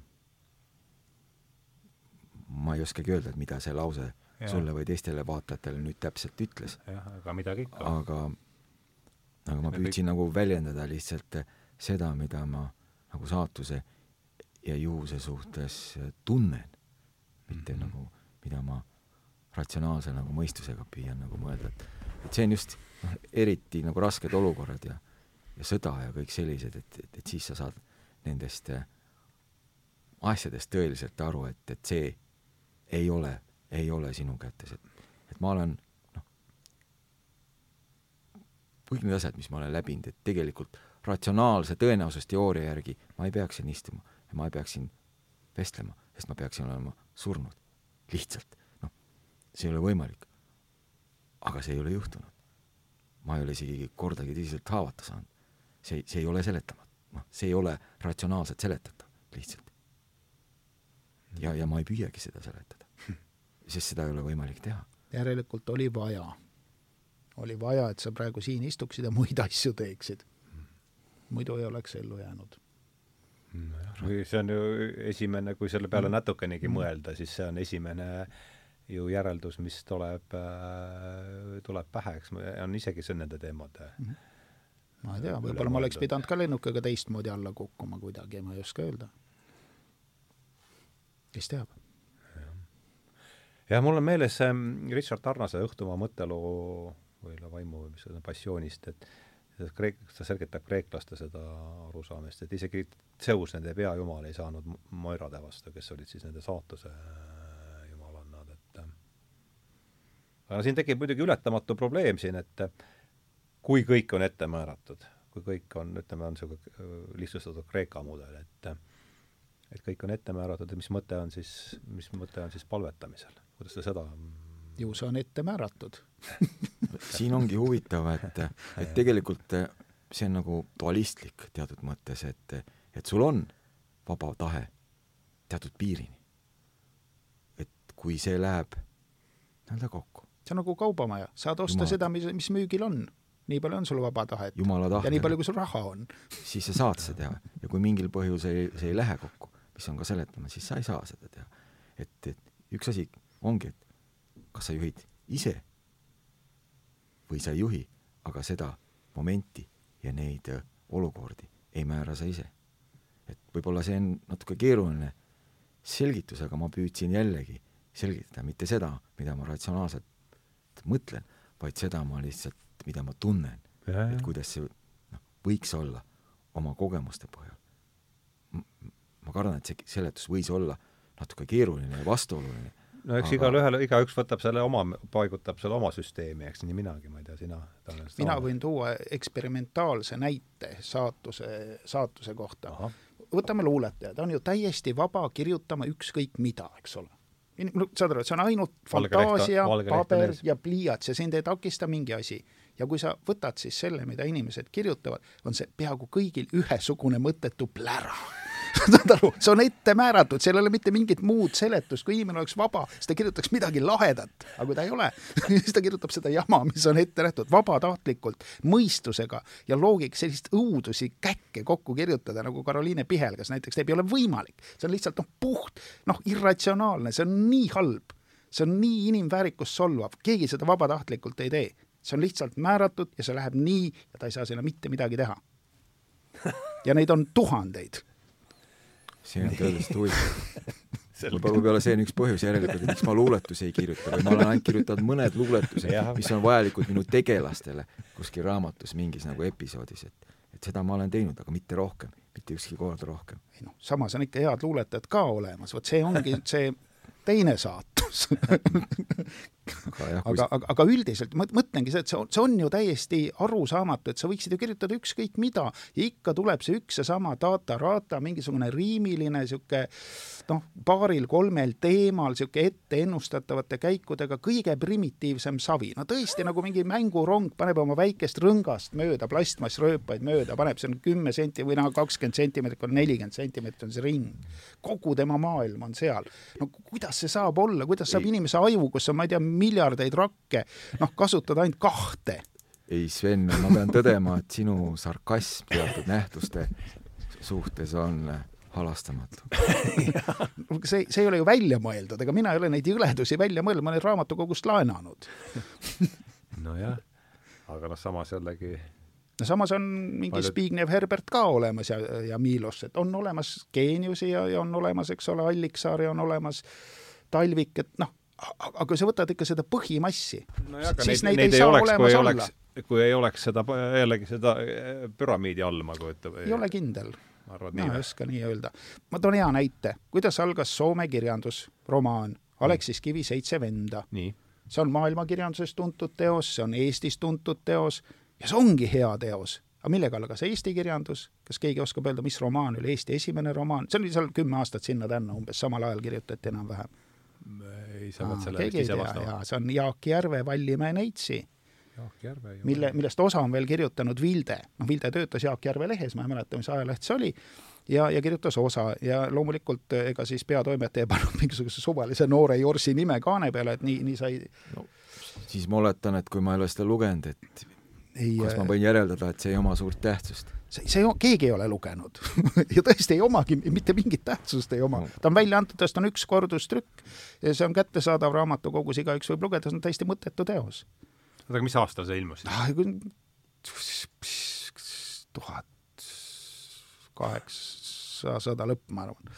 [SPEAKER 2] ma ei oskagi öelda, et mida see lause. Sulle või teistele vaatajatele nüüd täpselt ütles.
[SPEAKER 1] jah, aga midagi ikka.
[SPEAKER 2] aga, aga ma püüdsin kõik... nagu väljendada lihtsalt seda, mida ma nagu saatuse ja juhuse suhtes tunnen, mitte mm -hmm. nagu mida ma ratsionaalse nagu mõistusega püüan nagu mõelda, et et see on just noh, eriti nagu rasked olukorrad ja ja sõda ja kõik sellised, et, et, et siis sa saad nendest äh, asjadest tõeliselt aru, et, et see ei ole, ei ole sinu kätes, et, et ma olen noh, kõik need asjad, mis ma olen läbinud, et tegelikult ratsionaalse tõenäosusteooria järgi ma ei peaks siin istuma ja ma ei peaks siin vestlema, sest ma peaksin olema surnud. lihtsalt, noh, see ei ole võimalik. aga see ei ole juhtunud. ma ei ole isegi kordagi tõsiselt haavata saanud. see, see ei ole seletamatu, noh, see ei ole ratsionaalselt seletatav, lihtsalt. ja, ja ma ei püüagi seda seletada, sest seda ei ole võimalik teha.
[SPEAKER 3] järelikult oli vaja, oli vaja, et sa praegu siin istuksid ja muid asju teeksid. muidu ei oleks ellu jäänud
[SPEAKER 1] või see on ju esimene, kui selle peale natukenegi mm. mõelda, siis see on esimene ju järeldus, mis tuleb äh,, tuleb pähe, eks on isegi see nende teemade mm. -hmm.
[SPEAKER 3] ma ei tea, võib-olla ma oleks pidanud ka lennukiga teistmoodi alla kukkuma kuidagi, ma ei oska öelda. kes teab?
[SPEAKER 1] Jah, mul on meeles see Richard Tarnase Õhtumaa mõtteloo või vaimu või mis see on, passioonist, et kreek-, ta selgitab kreeklaste seda arusaamist, et isegi Zeus, nende peajumal, ei saanud Moirade vastu, kes olid siis nende saatuse äh, jumalannad, et äh. aga siin tekib muidugi ületamatu probleem siin, et kui kõik on ette määratud, kui kõik on, ütleme, on niisugune lihtsustatud Kreeka mudel, et et kõik on ette määratud ja mis mõte on siis, mis mõte on siis palvetamisel, kuidas te seda
[SPEAKER 3] ju see on ette määratud <laughs>
[SPEAKER 2] siin ongi huvitav, et, <laughs> et tegelikult see on nagu dualistlik teatud mõttes, et, et sul on vaba tahe teatud piirini. et kui see läheb nii-öelda kokku.
[SPEAKER 3] see on nagu kaubamaja, saad osta Jumala. seda, mis, mis müügil on. nii palju on sul vaba tahet.
[SPEAKER 2] ja
[SPEAKER 3] nii palju, kui sul raha on <laughs>
[SPEAKER 2] siis sa saad seda teha ja kui mingil põhjusel see ei lähe kokku, mis on ka seletama, siis sa ei saa seda teha. et, et üks asi ongi, et kas sa juhid ise või sa ei juhi, aga seda momenti ja neid äh, olukordi ei määra sa ise. et võib-olla see on natuke keeruline selgitus, aga ma püüdsin jällegi selgitada mitte seda, mida ma ratsionaalselt mõtlen, vaid seda ma lihtsalt, mida ma tunnen, et kuidas see noh, võiks olla oma kogemuste põhjal. ma kardan, et see seletus võis olla natuke keeruline ja vastuoluline,
[SPEAKER 1] no eks aga... igalühel, igaüks võtab selle oma, paigutab selle oma süsteemi, eks nii minagi, ma ei tea, sina
[SPEAKER 3] mina oma. võin tuua eksperimentaalse näite saatuse, saatuse kohta. võtame luuletajad, on ju täiesti vaba kirjutama ükskõik mida, eks ole. saad aru, see on ainult fantaasia, paber ja pliiats ja sind ei takista mingi asi. ja kui sa võtad siis selle, mida inimesed kirjutavad, on see peaaegu kõigil ühesugune mõttetu plära <laughs> saad aru, see on ette määratud, seal ei ole mitte mingit muud seletust, kui inimene oleks vaba, siis ta kirjutaks midagi lahedat, aga kui ta ei ole, <laughs> siis ta kirjutab seda jama, mis on ette nähtud, vabatahtlikult, mõistusega ja loogika, sellist õudusi, käkke kokku kirjutada, nagu Karoliine Pihelgas näiteks teeb, ei ole võimalik. see on lihtsalt noh, puht, noh, irratsionaalne, see on nii halb, see on nii inimväärikust solvav, keegi seda vabatahtlikult ei tee. see on lihtsalt määratud ja see läheb nii ja ta ei saa sinna mitte midagi teha. ja neid on tuhandeid <laughs>
[SPEAKER 2] see on tõeliselt huvitav. võib-olla see on üks põhjus järelikult, miks ma luuletusi ei kirjuta või ma olen ainult kirjutanud mõned luuletused, mis on vajalikud minu tegelastele kuskil raamatus mingis nagu episoodis, et et seda ma olen teinud, aga mitte rohkem, mitte ükski kord rohkem.
[SPEAKER 3] ei noh, samas on ikka head luuletajad ka olemas, vot see ongi <laughs> see teine saatus <laughs> aga, aga, aga, aga üldiselt mõtlengi see, et see on, see on ju täiesti arusaamatu, et sa võiksid ju kirjutada ükskõik mida ja ikka tuleb see üks ja sama data rata, mingisugune riimiline niisugune noh, paaril-kolmel teemal niisugune ette ennustatavate käikudega kõige primitiivsem savi. no tõesti, nagu mingi mängurong paneb oma väikest rõngast mööda, plastmassrööpaid mööda, paneb seal kümme senti või noh, kakskümmend sentimeetrit või nelikümmend sentimeetrit on see ring. kogu tema maailm on seal. no kuidas see saab olla, kuidas saab inimese aju, kus on, ma ei tea, miljardeid rakke, noh, kasutada ainult kahte?
[SPEAKER 2] ei, Sven, ma pean tõdema, et sinu sarkasm teatud nähtuste suhtes on halastamatu <laughs>
[SPEAKER 3] see, see ei ole ju välja mõeldud, ega mina ei ole neid jõledusi välja mõelnud, ma olen raamatukogust laenanud <laughs>
[SPEAKER 1] nojah, aga noh, samas jällegi
[SPEAKER 3] no samas on mingi Paljud... Zbigniew Herbert ka olemas ja, ja Milos, et on olemas geeniusi ja, ja on olemas, eks ole, Alliksaar ja on olemas Talvik, et noh, aga kui sa võtad ikka seda põhimassi
[SPEAKER 1] no, siis neid, neid ei, saa oleks, olemas olla. kui ei oleks seda, jällegi seda eh, püramiidi all, ma kujutan.
[SPEAKER 3] ei ole kindel. ma ei oska nii öelda. ma toon hea näite, kuidas algas Soome kirjandusromaan Aleksis Kivi Seitse venda. see on maailmakirjanduses tuntud teos, see on Eestis tuntud teos ja see ongi hea teos aga millega algas Eesti kirjandus, kas keegi oskab öelda, mis romaan oli Eesti esimene romaan, see oli seal kümme aastat sinna-tänna umbes, samal ajal kirjutati enam-vähem
[SPEAKER 1] ei, sa pead selle ise vastama.
[SPEAKER 3] see on Jaak Järve Vallimäe neitsi.
[SPEAKER 1] Jaak Järve ju.
[SPEAKER 3] mille, millest osa on veel kirjutanud Vilde. noh, Vilde töötas Jaak Järve lehes, ma ei mäleta, mis ajaleht see oli, ja, ja kirjutas osa ja loomulikult ega siis peatoimetaja ei pannud <laughs> mingisuguse suvalise noore Jorsi nime kaane peale, et nii, nii sai no,
[SPEAKER 2] siis ma oletan, et kui ma ei ole seda lugenud, et ei, kas ma äh, võin järeldada, et see ei oma suurt tähtsust?
[SPEAKER 3] See, see, keegi ei ole lugenud <laughs> ja tõesti ei omagi, mitte mingit tähtsust ei oma. ta on välja antud, tast on üks kordustrükk ja see on kättesaadav raamatukogus, igaüks võib lugeda, see on täiesti mõttetu teos.
[SPEAKER 1] oota, aga mis aastal see ilmus
[SPEAKER 3] siis? tuhat kaheksasada lõpp, ma arvan.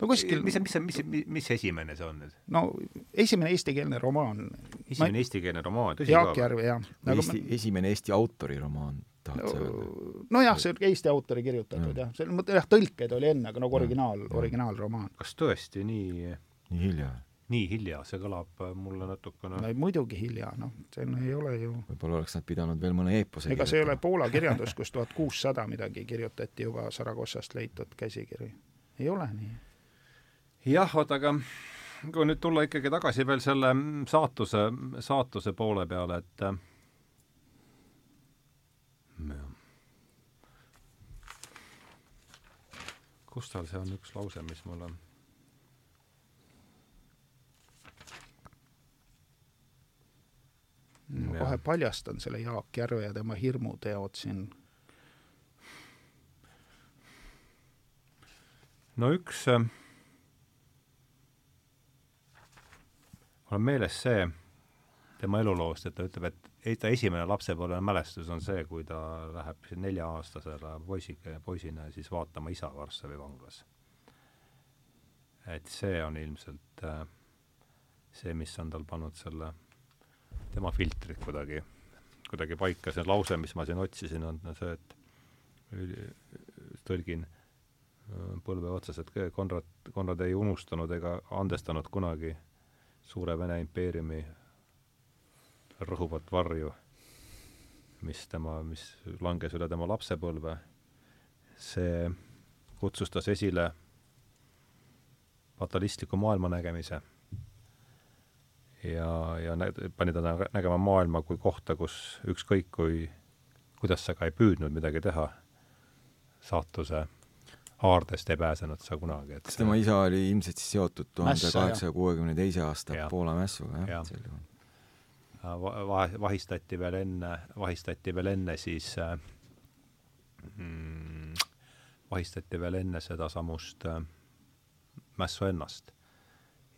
[SPEAKER 3] no kuskil
[SPEAKER 1] mis, mis, mis, mis, mis esimene see on nüüd?
[SPEAKER 3] no esimene eestikeelne romaan.
[SPEAKER 1] esimene ma... eestikeelne romaan,
[SPEAKER 3] tõsi Jaak Järve, jah.
[SPEAKER 2] Eesti esimene Eesti autori romaan tahad sa
[SPEAKER 3] öelda? nojah, see on Eesti autori kirjutatud mm. jah, selles mõttes jah, tõlked oli enne, aga nagu originaal originaalromaan.
[SPEAKER 1] kas tõesti nii
[SPEAKER 2] nii hilja?
[SPEAKER 1] nii hilja, see kõlab mulle natukene
[SPEAKER 3] no muidugi hilja, noh, see ei ole ju
[SPEAKER 2] võib-olla oleks nad pidanud veel mõne eepose
[SPEAKER 3] ega see ei ole Poola kirjandus, <laughs> kus tuhat kuussada midagi kirjutati juba Saragossast leitud käsikiri. ei ole nii.
[SPEAKER 1] jah, oota, aga kui nüüd tulla ikkagi tagasi veel selle saatuse, saatuse poole peale, et kus tal see on üks lause, mis mulle
[SPEAKER 3] ma ja. kohe paljastan selle Jaak Järve ja tema hirmuteod siin.
[SPEAKER 1] no üks äh,, mul on meeles see tema eluloost, et ta ütleb, et ta esimene lapsepõlve mälestus on see, kui ta läheb nelja-aastasele poisike, poisina siis vaatama isa Varssavi vanglas. et see on ilmselt äh, see, mis on tal pannud selle, tema filtrid kuidagi, kuidagi paika, see lause, mis ma siin otsisin, on see, et tõlgin äh, põlve otsas, et Konrad, Konrad ei unustanud ega andestanud kunagi suure Vene impeeriumi rõhuvat varju, mis tema, mis langes üle tema lapsepõlve, see kutsustas esile fatalistliku maailmanägemise ja, ja nä-, pani ta nägema maailma kui kohta, kus ükskõik kui, kuidas sa ka ei püüdnud midagi teha, saatuse haardest ei pääsenud sa kunagi, et
[SPEAKER 2] kas tema isa oli ilmselt siis seotud tuhande kaheksasaja kuuekümne teise aasta Poola mässuga, jah ja.? Juhul
[SPEAKER 1] vahe, vahistati veel enne, vahistati veel enne siis äh, mm, vahistati veel enne sedasamust äh, mässu ennast.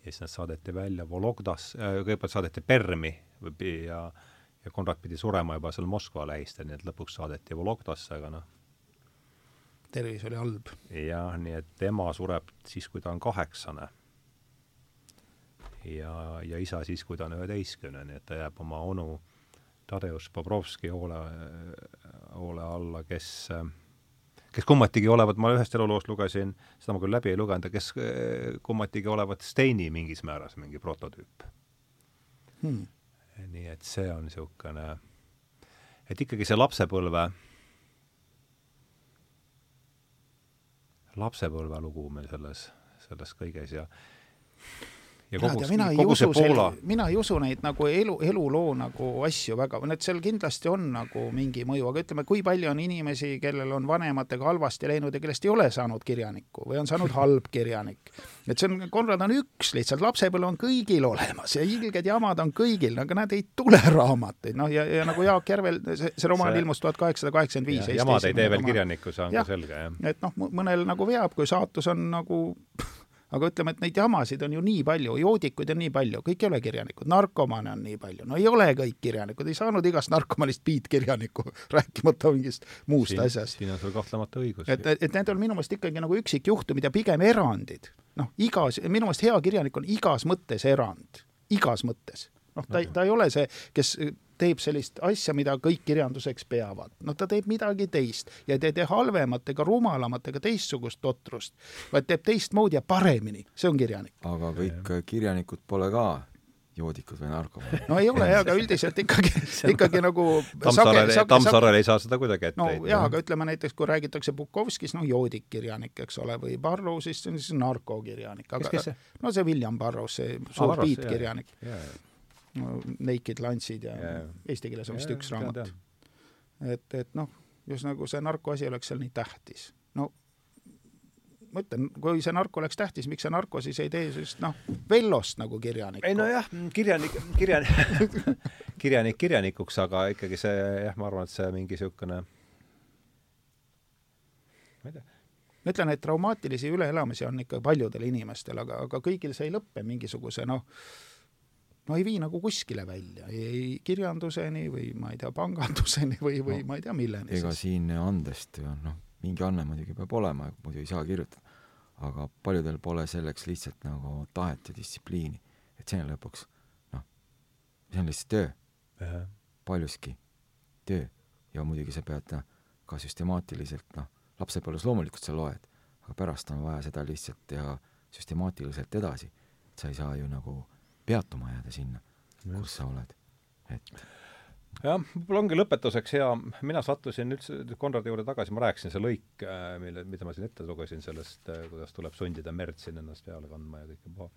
[SPEAKER 1] ja siis nad saadeti välja Vologdas äh,, kõigepealt saadeti Permi ja, ja Konrad pidi surema juba seal Moskva lähistel, nii et lõpuks saadeti Vologdasse, aga noh.
[SPEAKER 3] tervis oli halb.
[SPEAKER 1] jah, nii et tema sureb siis, kui ta on kaheksane ja, ja isa siis, kui ta on üheteistkümne, nii et ta jääb oma onu Tadeusz Bobrovski hoole, hoole alla, kes, kes kummatigi olevat, ma ühest eluloost lugesin, seda ma küll läbi ei lugenud, kes kummatigi olevat Steini mingis määras mingi prototüüp. Hmm.. nii et see on niisugune, et ikkagi see lapsepõlve, lapsepõlve lugu meil selles, selles kõiges ja
[SPEAKER 3] ja kogu, mina kogu see Poola mina ei usu neid nagu elu, eluloo nagu asju väga, need seal kindlasti on nagu mingi mõju, aga ütleme, kui palju on inimesi, kellel on vanematega halvasti läinud ja kellest ei ole saanud kirjanikku või on saanud <laughs> halb kirjanik. et see on, Konrad on üks lihtsalt, lapsepõlv on kõigil olemas ja ilged jamad on kõigil, aga nad ei tule <laughs> raamatuid, noh, ja, ja nagu Jaak Järvel, see, see romaan see... ilmus tuhat kaheksasada kaheksakümmend viis.
[SPEAKER 1] jamad ei tee veel kirjanikku, see on ka selge, jah.
[SPEAKER 3] et noh, mõnel nagu veab, kui saatus on nagu <laughs> aga ütleme, et neid jamasid on ju nii palju, joodikuid on nii palju, kõik ei ole kirjanikud, narkomane on nii palju, no ei ole kõik kirjanikud, ei saanud igast narkomanist biitkirjanikku, <laughs> rääkimata mingist muust
[SPEAKER 1] siin,
[SPEAKER 3] asjast.
[SPEAKER 1] siin on sul kahtlemata õigus.
[SPEAKER 3] et, et need on minu meelest ikkagi nagu üksikjuhtumid ja pigem erandid. noh, igas, minu meelest hea kirjanik on igas mõttes erand igas mõttes. Noh, ta, ta ei ole see, kes teeb sellist asja, mida kõik kirjanduseks peavad. no ta teeb midagi teist ja ta ei tee halvemat ega rumalamat ega teistsugust totrust, vaid teeb teistmoodi ja paremini, see on kirjanik.
[SPEAKER 2] aga kõik kirjanikud pole ka joodikud või narkomaanid.
[SPEAKER 3] no ei ole jah, aga üldiselt ikkagi <laughs> ikkagi nagu
[SPEAKER 1] Tammsaarel, Tammsaarel ei saa seda kuidagi ette
[SPEAKER 3] no jaa, aga ütleme näiteks, kui räägitakse Bukovskist, noh, joodik kirjanik, eks ole, või Barrow, siis see on siis narkokirjanik.
[SPEAKER 1] kes, kes see?
[SPEAKER 3] no see William Barrow, see suur ah, biitkirjanik. No, Naked Lunchid ja, ja eesti keeles on vist üks raamat. et, et noh, just nagu see narkoasi oleks seal nii tähtis. no ma ütlen, kui see narko oleks tähtis, miks see narko siis ei tee sellist noh, Vellost nagu kirjanikku?
[SPEAKER 1] ei nojah, kirjanik, kirjanik <laughs> kirjanik kirjanikuks, aga ikkagi see jah, ma arvan, et see mingi niisugune
[SPEAKER 3] ma ei tea ma ütlen, et traumaatilisi üleelamisi on ikka paljudel inimestel, aga, aga kõigil see ei lõppe mingisuguse noh, no ei vii nagu kuskile välja, ei kirjanduseni või ma ei tea, panganduseni või, või no, ma ei tea, milleni.
[SPEAKER 2] ega siis. siin andest ju noh, mingi anne muidugi peab olema, muidu ei saa kirjutada. aga paljudel pole selleks lihtsalt nagu tahet ja distsipliini. et see on lõpuks, noh, see on lihtsalt töö. paljuski töö. ja muidugi sa pead noh, ka süstemaatiliselt, noh, lapsepõlves loomulikult sa loed, aga pärast on vaja seda lihtsalt teha süstemaatiliselt edasi. et sa ei saa ju nagu peatuma jääda sinna, kus sa oled, et
[SPEAKER 1] jah, võib-olla ongi lõpetuseks hea, mina sattusin üldse Konradi juurde tagasi, ma rääkisin see lõik, äh, mille, mida ma siin ette lugesin sellest, äh, kuidas tuleb sundida merd siin ennast peale kandma ja kõike puha.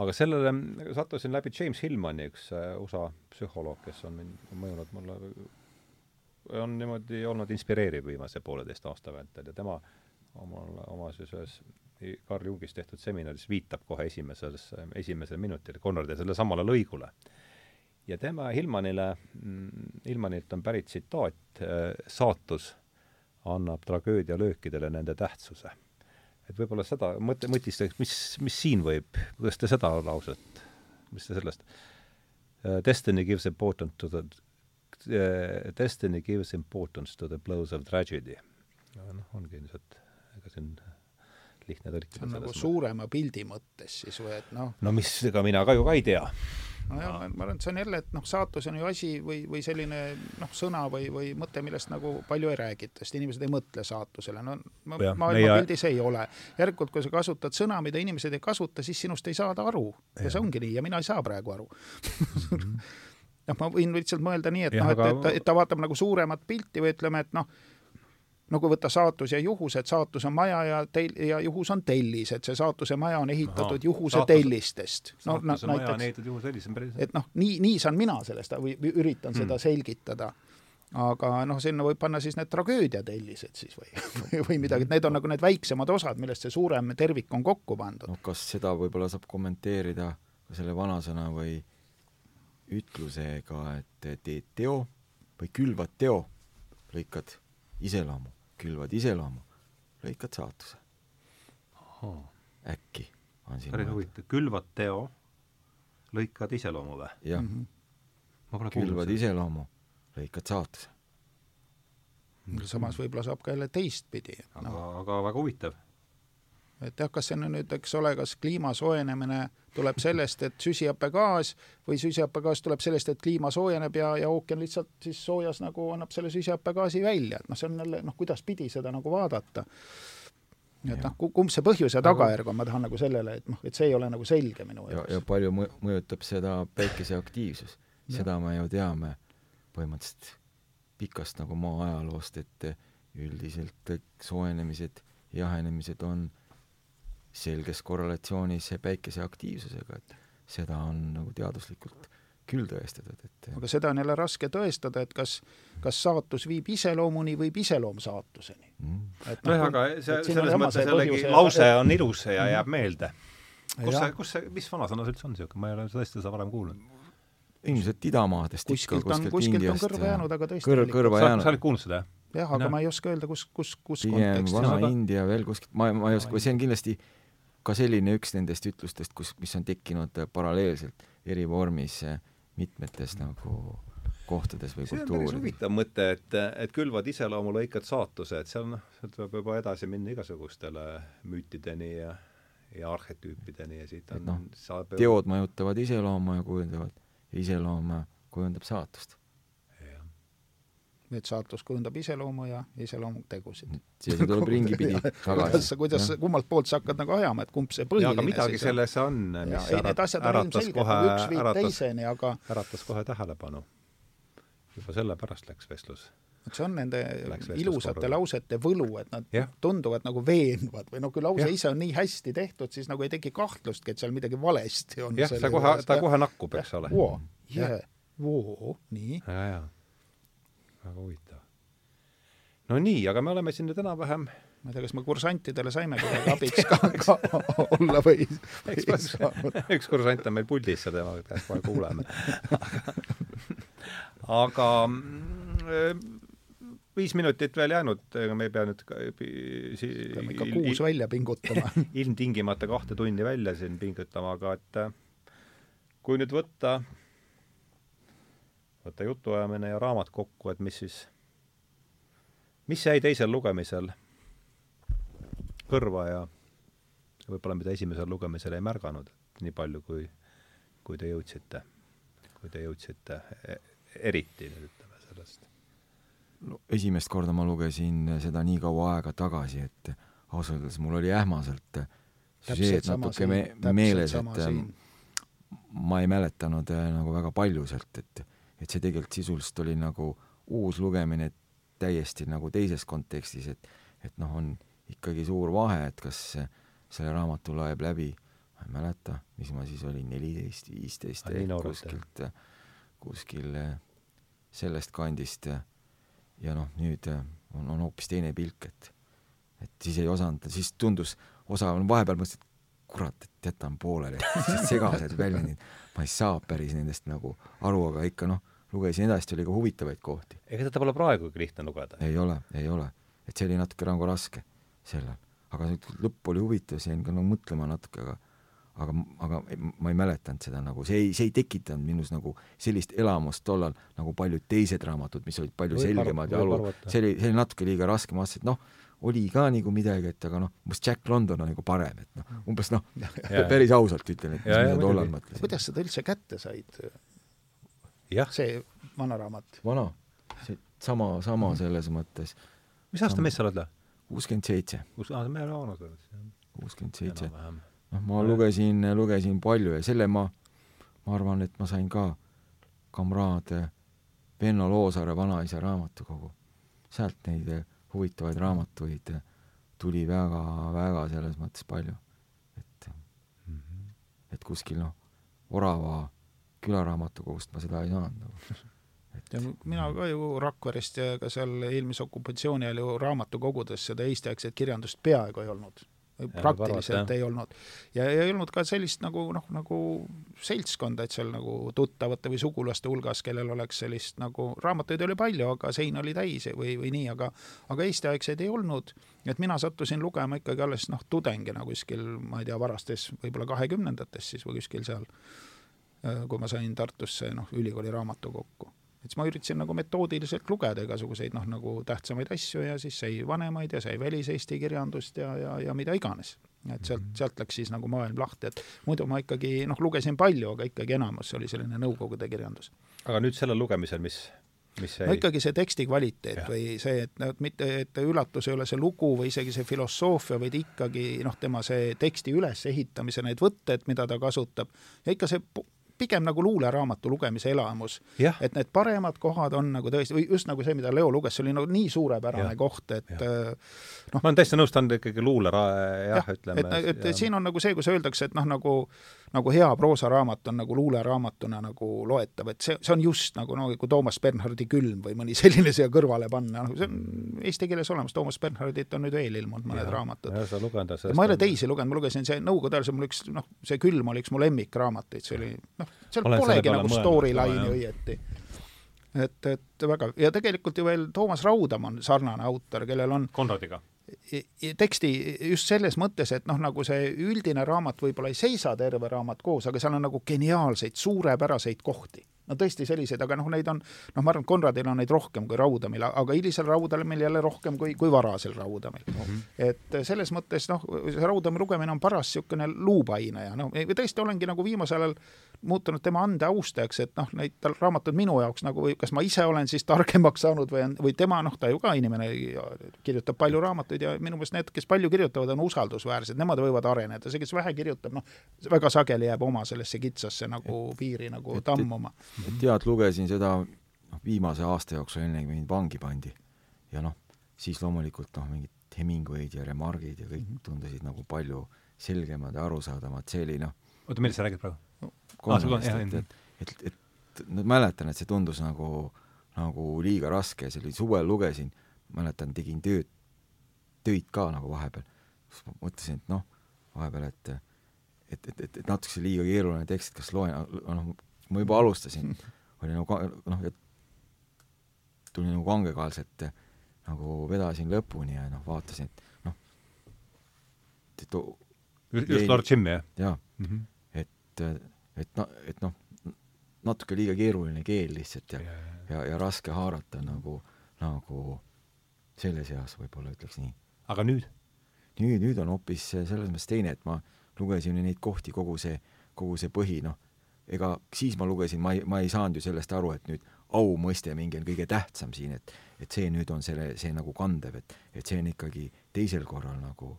[SPEAKER 1] aga sellele sattusin läbi James Hillmani, üks äh, USA psühholoog, kes on mind mõjunud mulle, on niimoodi olnud inspireeriv viimase pooleteist aasta vältel ja tema omal, oma siis ühes Carl Jungis tehtud seminaris viitab kohe esimeses, esimesel minutil Konradi sellele lõigule ja tema Hillmanile, Hillmanilt on pärit tsitaat, saatus annab tragöödia löökidele nende tähtsuse. et võib-olla seda mõte, mõtistage, mis, mis siin võib, kuidas te seda lauset, mis te sellest Destiny gives importance to the uh, Destiny gives importance to the blows of tragedy. noh, ongi ilmselt, ega siin lihtne tõlkida.
[SPEAKER 3] see on nagu suurema pildi mõttes siis või et noh.
[SPEAKER 1] No mis, ega mina ka ju ka ei tea.
[SPEAKER 3] Nojah, ma arvan, et see on jälle, et noh, saatus on ju asi või, või selline noh, sõna või, või mõte, millest nagu palju ei räägita, sest inimesed ei mõtle saatusele, no maailmapildis ei ole. järelikult, kui sa kasutad sõna, mida inimesed ei kasuta, siis sinust ei saada aru. Ja, ja see ongi nii ja mina ei saa praegu aru. <laughs> Noh, ma võin lihtsalt mõelda nii, et noh, et, et, et ta vaatab nagu suuremat pilti või ütleme, et noh, no kui võtta saatus ja juhus, et saatus on maja ja tel- ja juhus on tellis, et see saatuse maja on ehitatud Aha, juhuse saatus, tellistest.
[SPEAKER 1] no näiteks, on päris
[SPEAKER 3] et noh, nii, nii saan mina sellest või üritan hmm. seda selgitada aga noh, sinna võib panna siis need tragöödiatellised siis <laughs> või, või midagi, et need on nagu need väiksemad osad, millest see suurem tervik on kokku pandud.
[SPEAKER 2] noh, kas seda võib-olla saab kommenteerida selle vanasõna või ütlusega, et teed teo või külvad teo, lõikad iseloomu külvad iseloomu, lõikad saatuse. äkki on siin
[SPEAKER 1] päris huvitav, külvad teo, lõikad iseloomu või?
[SPEAKER 2] jah mm. -hmm. külvad iseloomu, lõikad saatuse
[SPEAKER 3] samas võib-olla saab ka jälle teistpidi.
[SPEAKER 1] aga no., aga väga huvitav
[SPEAKER 3] et jah, kas see on nüüd, eks ole, kas kliima soojenemine tuleb sellest, et süsihappegaas või süsihappegaas tuleb sellest, et kliima soojeneb ja, ja ookean lihtsalt siis soojas nagu annab selle süsihappegaasi välja, et noh, see on jälle noh, kuidas pidi seda nagu vaadata. et noh, kumb see põhjus ja tagajärg on, ma tahan nagu sellele, et noh, et see ei ole nagu selge minu
[SPEAKER 2] jaoks. ja palju mõjutab seda päikese aktiivsus, seda me ju teame põhimõtteliselt pikast nagu maa ajaloost, et üldiselt soojenemised, jahenemised on selges korrelatsioonis päikese aktiivsusega, et seda on nagu teaduslikult küll tõestatud, et
[SPEAKER 3] aga seda on jälle raske tõestada, et kas, kas saatus viib iseloomuni, viib iseloom saatuseni
[SPEAKER 1] mm.. nojah, aga see, selles mõttes jällegi lause on ilus ja jääb mm. meelde. kus see, kus see, mis vanasõna see üldse on niisugune, ma ei ole tõesti seda varem kuulnud.
[SPEAKER 2] ilmselt idamaadest
[SPEAKER 3] kuskilt ikka, kuskilt on, kuskilt on kõrva jäänud, aga tõesti
[SPEAKER 2] kõr, kõrva jäänud.
[SPEAKER 1] sa oled kuulnud seda,
[SPEAKER 3] jah? jah, aga no. ma ei oska öelda, kus, kus, kus
[SPEAKER 2] pigem Vana-India veel kuskilt, ma, ma ei oska, see on kindlasti ka selline üks nendest ütlustest, kus, mis on tekkinud äh, paralleelselt eri vormis äh, mitmetes nagu kohtades või kultuurides. see on päris
[SPEAKER 1] huvitav mõte, et, et külvad iseloomu, lõikad saatuse, et seal noh, sealt võib juba edasi minna igasugustele müütideni ja ja arhetüüpideni ja siit on
[SPEAKER 2] Et noh,
[SPEAKER 1] saab
[SPEAKER 2] teod mõjutavad iseloomu ja kujundavad, iseloom kujundab saatust.
[SPEAKER 3] Et saatus kujundab iseloomu ja iseloom tegusid.
[SPEAKER 2] siia see tuleb <laughs> ringipidi tagasi.
[SPEAKER 3] kuidas, kuidas, kummalt poolt sa hakkad nagu ajama, et kumb see põhiline
[SPEAKER 1] aga midagi
[SPEAKER 3] siis
[SPEAKER 1] selles on, mis
[SPEAKER 3] ja, on ilmselged, nagu üks viib teiseni, aga
[SPEAKER 1] äratas kohe tähelepanu. juba sellepärast läks vestlus
[SPEAKER 3] et see on nende ilusate korruga. lausete võlu, et nad yeah. tunduvad nagu veenvad või noh, kui lause yeah. ise on nii hästi tehtud, siis nagu ei teki kahtlustki, et seal midagi valesti on.
[SPEAKER 1] jah, ta kohe, ta kohe nakkub, eks ole.
[SPEAKER 3] nii.
[SPEAKER 1] Väga huvitav. no nii, aga me oleme siin nüüd enam-vähem
[SPEAKER 3] ma ei tea, kas me kursantidele saime kuidagi <laughs> abiks ka, ka olla või,
[SPEAKER 1] või üks kursant on meil puldis ja tema kohe kuuleme. Aga mm, viis minutit veel jäänud, ega me ei pea nüüd
[SPEAKER 3] si peame ikka kuus välja pingutama. <laughs>
[SPEAKER 1] Ilmtingimata kahte tundi välja siin pingutama, aga et kui nüüd võtta, võtta jutuajamine ja raamat kokku, et mis siis, mis jäi teisel lugemisel kõrva ja võib-olla mida esimesel lugemisel ei märganud nii palju, kui, kui te jõudsite, kui te jõudsite e-, eriti nüüd ütleme sellest
[SPEAKER 2] no esimest korda ma lugesin seda nii kaua aega tagasi, et ausalt öeldes mul oli ähmaselt süžeed natuke me meeles, et siin. ma ei mäletanud äh, nagu väga palju sealt, et, et see tegelikult sisuliselt oli nagu uus lugemine täiesti nagu teises kontekstis, et, et noh, on ikkagi suur vahe, et kas selle raamatu loeb läbi, ma ei mäleta, mis ma siis olin, neliteist, viisteist, kuskilt, kuskil äh, sellest kandist ja noh, nüüd äh, on, on hoopis teine pilk, et et siis ei osanud, siis tundus, osa, vahepeal mõtlesin, et kurat, et jätan pooleli, <laughs> segased väljendid, ma ei saa päris nendest nagu aru, aga ikka noh, lugesin edasi, oli ka huvitavaid kohti.
[SPEAKER 1] ega seda pole praegugi lihtne lugeda?
[SPEAKER 2] ei ole, ei ole. et see oli natuke nagu raske sellal. aga nüüd lõpp oli huvitav, jäin ka no mõtlema natuke, aga aga, aga ma ei mäletanud seda nagu, see ei, see ei tekitanud minus nagu sellist elamust tollal nagu paljud teised raamatud, mis olid palju või selgemad ja alu-, see oli, see oli natuke liiga raske, ma mõtlesin, et noh, oli ka nagu midagi, et aga noh, umbes Jack London on nagu parem, et noh, umbes noh, <laughs> päris ausalt ütlen, et mis ma tollal mõtlesin.
[SPEAKER 3] kuidas seda üldse kätte said? See vana raamat?
[SPEAKER 2] vana, see sama, sama selles mõttes.
[SPEAKER 1] mis aasta mees sa oled?
[SPEAKER 2] kuuskümmend seitse.
[SPEAKER 1] kus, aa, me oleme vanad.
[SPEAKER 2] kuuskümmend seitse noh, ma lugesin, lugesin palju ja selle ma, ma arvan, et ma sain ka kamraad Venno Loosaare Vanaisa raamatukogu. sealt neid huvitavaid raamatuid tuli väga-väga selles mõttes palju. et mm, -hmm. et kuskil noh, Orava külaraamatukogust ma seda ei saanud nagu. <laughs>
[SPEAKER 3] Et ja mina ka ju Rakverest ja ka seal eelmise okupatsiooni ajal ju raamatukogudes seda eestiaegset kirjandust peaaegu ei olnud. Praktiliselt ei olnud. ja ei olnud ka sellist nagu noh, nagu seltskonda, et seal nagu tuttavate või sugulaste hulgas, kellel oleks sellist nagu, raamatuid oli palju, aga sein oli täis või, või nii, aga aga eestiaegseid ei olnud, et mina sattusin lugema ikkagi alles noh, tudengina kuskil, ma ei tea, varastes võib-olla kahekümnendates siis või kuskil seal, kui ma sain Tartusse noh, ülikooli raamatukokku et siis ma üritasin nagu metoodiliselt lugeda igasuguseid noh, nagu tähtsamaid asju ja siis sai vanemaid ja sai väliseesti kirjandust ja, ja, ja mida iganes. et sealt, mhm. sealt läks siis nagu maailm lahti, et muidu ma ikkagi noh, lugesin palju, aga ikkagi enamus oli selline Nõukogude kirjandus.
[SPEAKER 1] aga nüüd sellel lugemisel, mis mis
[SPEAKER 3] jäi? no ikkagi see teksti kvaliteet ja. või see, et mitte, et üllatus ei ole see lugu või isegi see filosoofia, vaid ikkagi noh, tema see teksti ülesehitamise need võtted, mida ta kasutab ja ikka see pigem nagu luuleraamatu lugemise elamus. et need paremad kohad on nagu tõesti, või just nagu see, mida Leo luges, see oli nagu nii suurepärane ja. koht, et äh,
[SPEAKER 1] noh. ma olen täiesti nõus, ta on ikkagi luulera-, jah ja,, ütleme.
[SPEAKER 3] et, et, et siin on nagu see, kus öeldakse, et noh, nagu nagu hea proosaraamat on nagu luuleraamatuna nagu loetav, et see, see on just nagu no kui Toomas Bernhardi Külm või mõni <laughs> selline siia kõrvale panna, noh see on eesti keeles olemas, Toomas Bernhardit on nüüd veel ilmunud mõned ja, raamatud. ma ei ole teisi lugenud, ma lugesin see Nõukogude ajal, see mul üks noh, see Külm oli üks mu lemmikraamatuid, see oli noh, seal Olen polegi nagu storyline'i õieti. Et, et väga, ja tegelikult ju veel Toomas Raudam on sarnane autor, kellel on
[SPEAKER 1] Konradiga
[SPEAKER 3] teksti just selles mõttes, et noh, nagu see üldine raamat võib-olla ei seisa terve raamat koos, aga seal on nagu geniaalseid, suurepäraseid kohti. no tõesti selliseid, aga noh, neid on, noh, ma arvan, et Konradil on neid rohkem kui Raudamil, aga hilisel Raudamil jälle rohkem kui, kui varasel Raudamil mm. -hmm. et selles mõttes noh, see Raudami lugemine on paras niisugune luupaine ja noh, tõesti olengi nagu viimasel ajal muutunud tema ande austajaks, et noh, neid tal raamatud minu jaoks nagu või kas ma ise olen siis targemaks saanud või on, või tema, noh, ta ju ka inimene kirjutab palju raamatuid ja minu meelest need, kes palju kirjutavad, on usaldusväärsed, nemad võivad areneda, see, kes vähe kirjutab, noh, väga sageli jääb oma sellesse kitsasse nagu piiri nagu et, tammuma.
[SPEAKER 2] et tead, lugesin seda noh, viimase aasta jooksul, enne kui mind vangi pandi ja noh, siis loomulikult noh, mingid Hemingway'd ja Remargid ja kõik mhm. tundusid nagu palju selgemad ja arusaadavamad, see oli noh
[SPEAKER 1] oota, millest sa räägid praegu?
[SPEAKER 2] Kolmest ah,, et, et, et, et ma mäletan, et see tundus nagu, nagu liiga raske, see oli suvel lugesin, mäletan, tegin tööd, töid ka nagu vahepeal, siis ma mõtlesin, et noh, vahepeal, et et, et, et, et natukese liiga keeruline tekst, kas loen, noh, ma juba alustasin, <laughs> oli nagu noh, et tuli nagu kangekaelselt nagu vedasin lõpuni ja noh, vaatasin, et noh,
[SPEAKER 1] et just Lord Jimmy, jah?
[SPEAKER 2] jaa. -hmm et, et noh, et noh, natuke liiga keeruline keel lihtsalt ja, ja, ja, ja raske haarata nagu, nagu selles eas võib-olla ütleks nii.
[SPEAKER 1] aga nüüd?
[SPEAKER 2] nüüd, nüüd on hoopis selles mõttes teine, et ma lugesin ju neid kohti, kogu see, kogu see põhi, noh, ega siis ma lugesin, ma ei, ma ei saanud ju sellest aru, et nüüd au mõiste mingi on kõige tähtsam siin, et et see nüüd on selle, see nagu kandev, et, et see on ikkagi teisel korral nagu,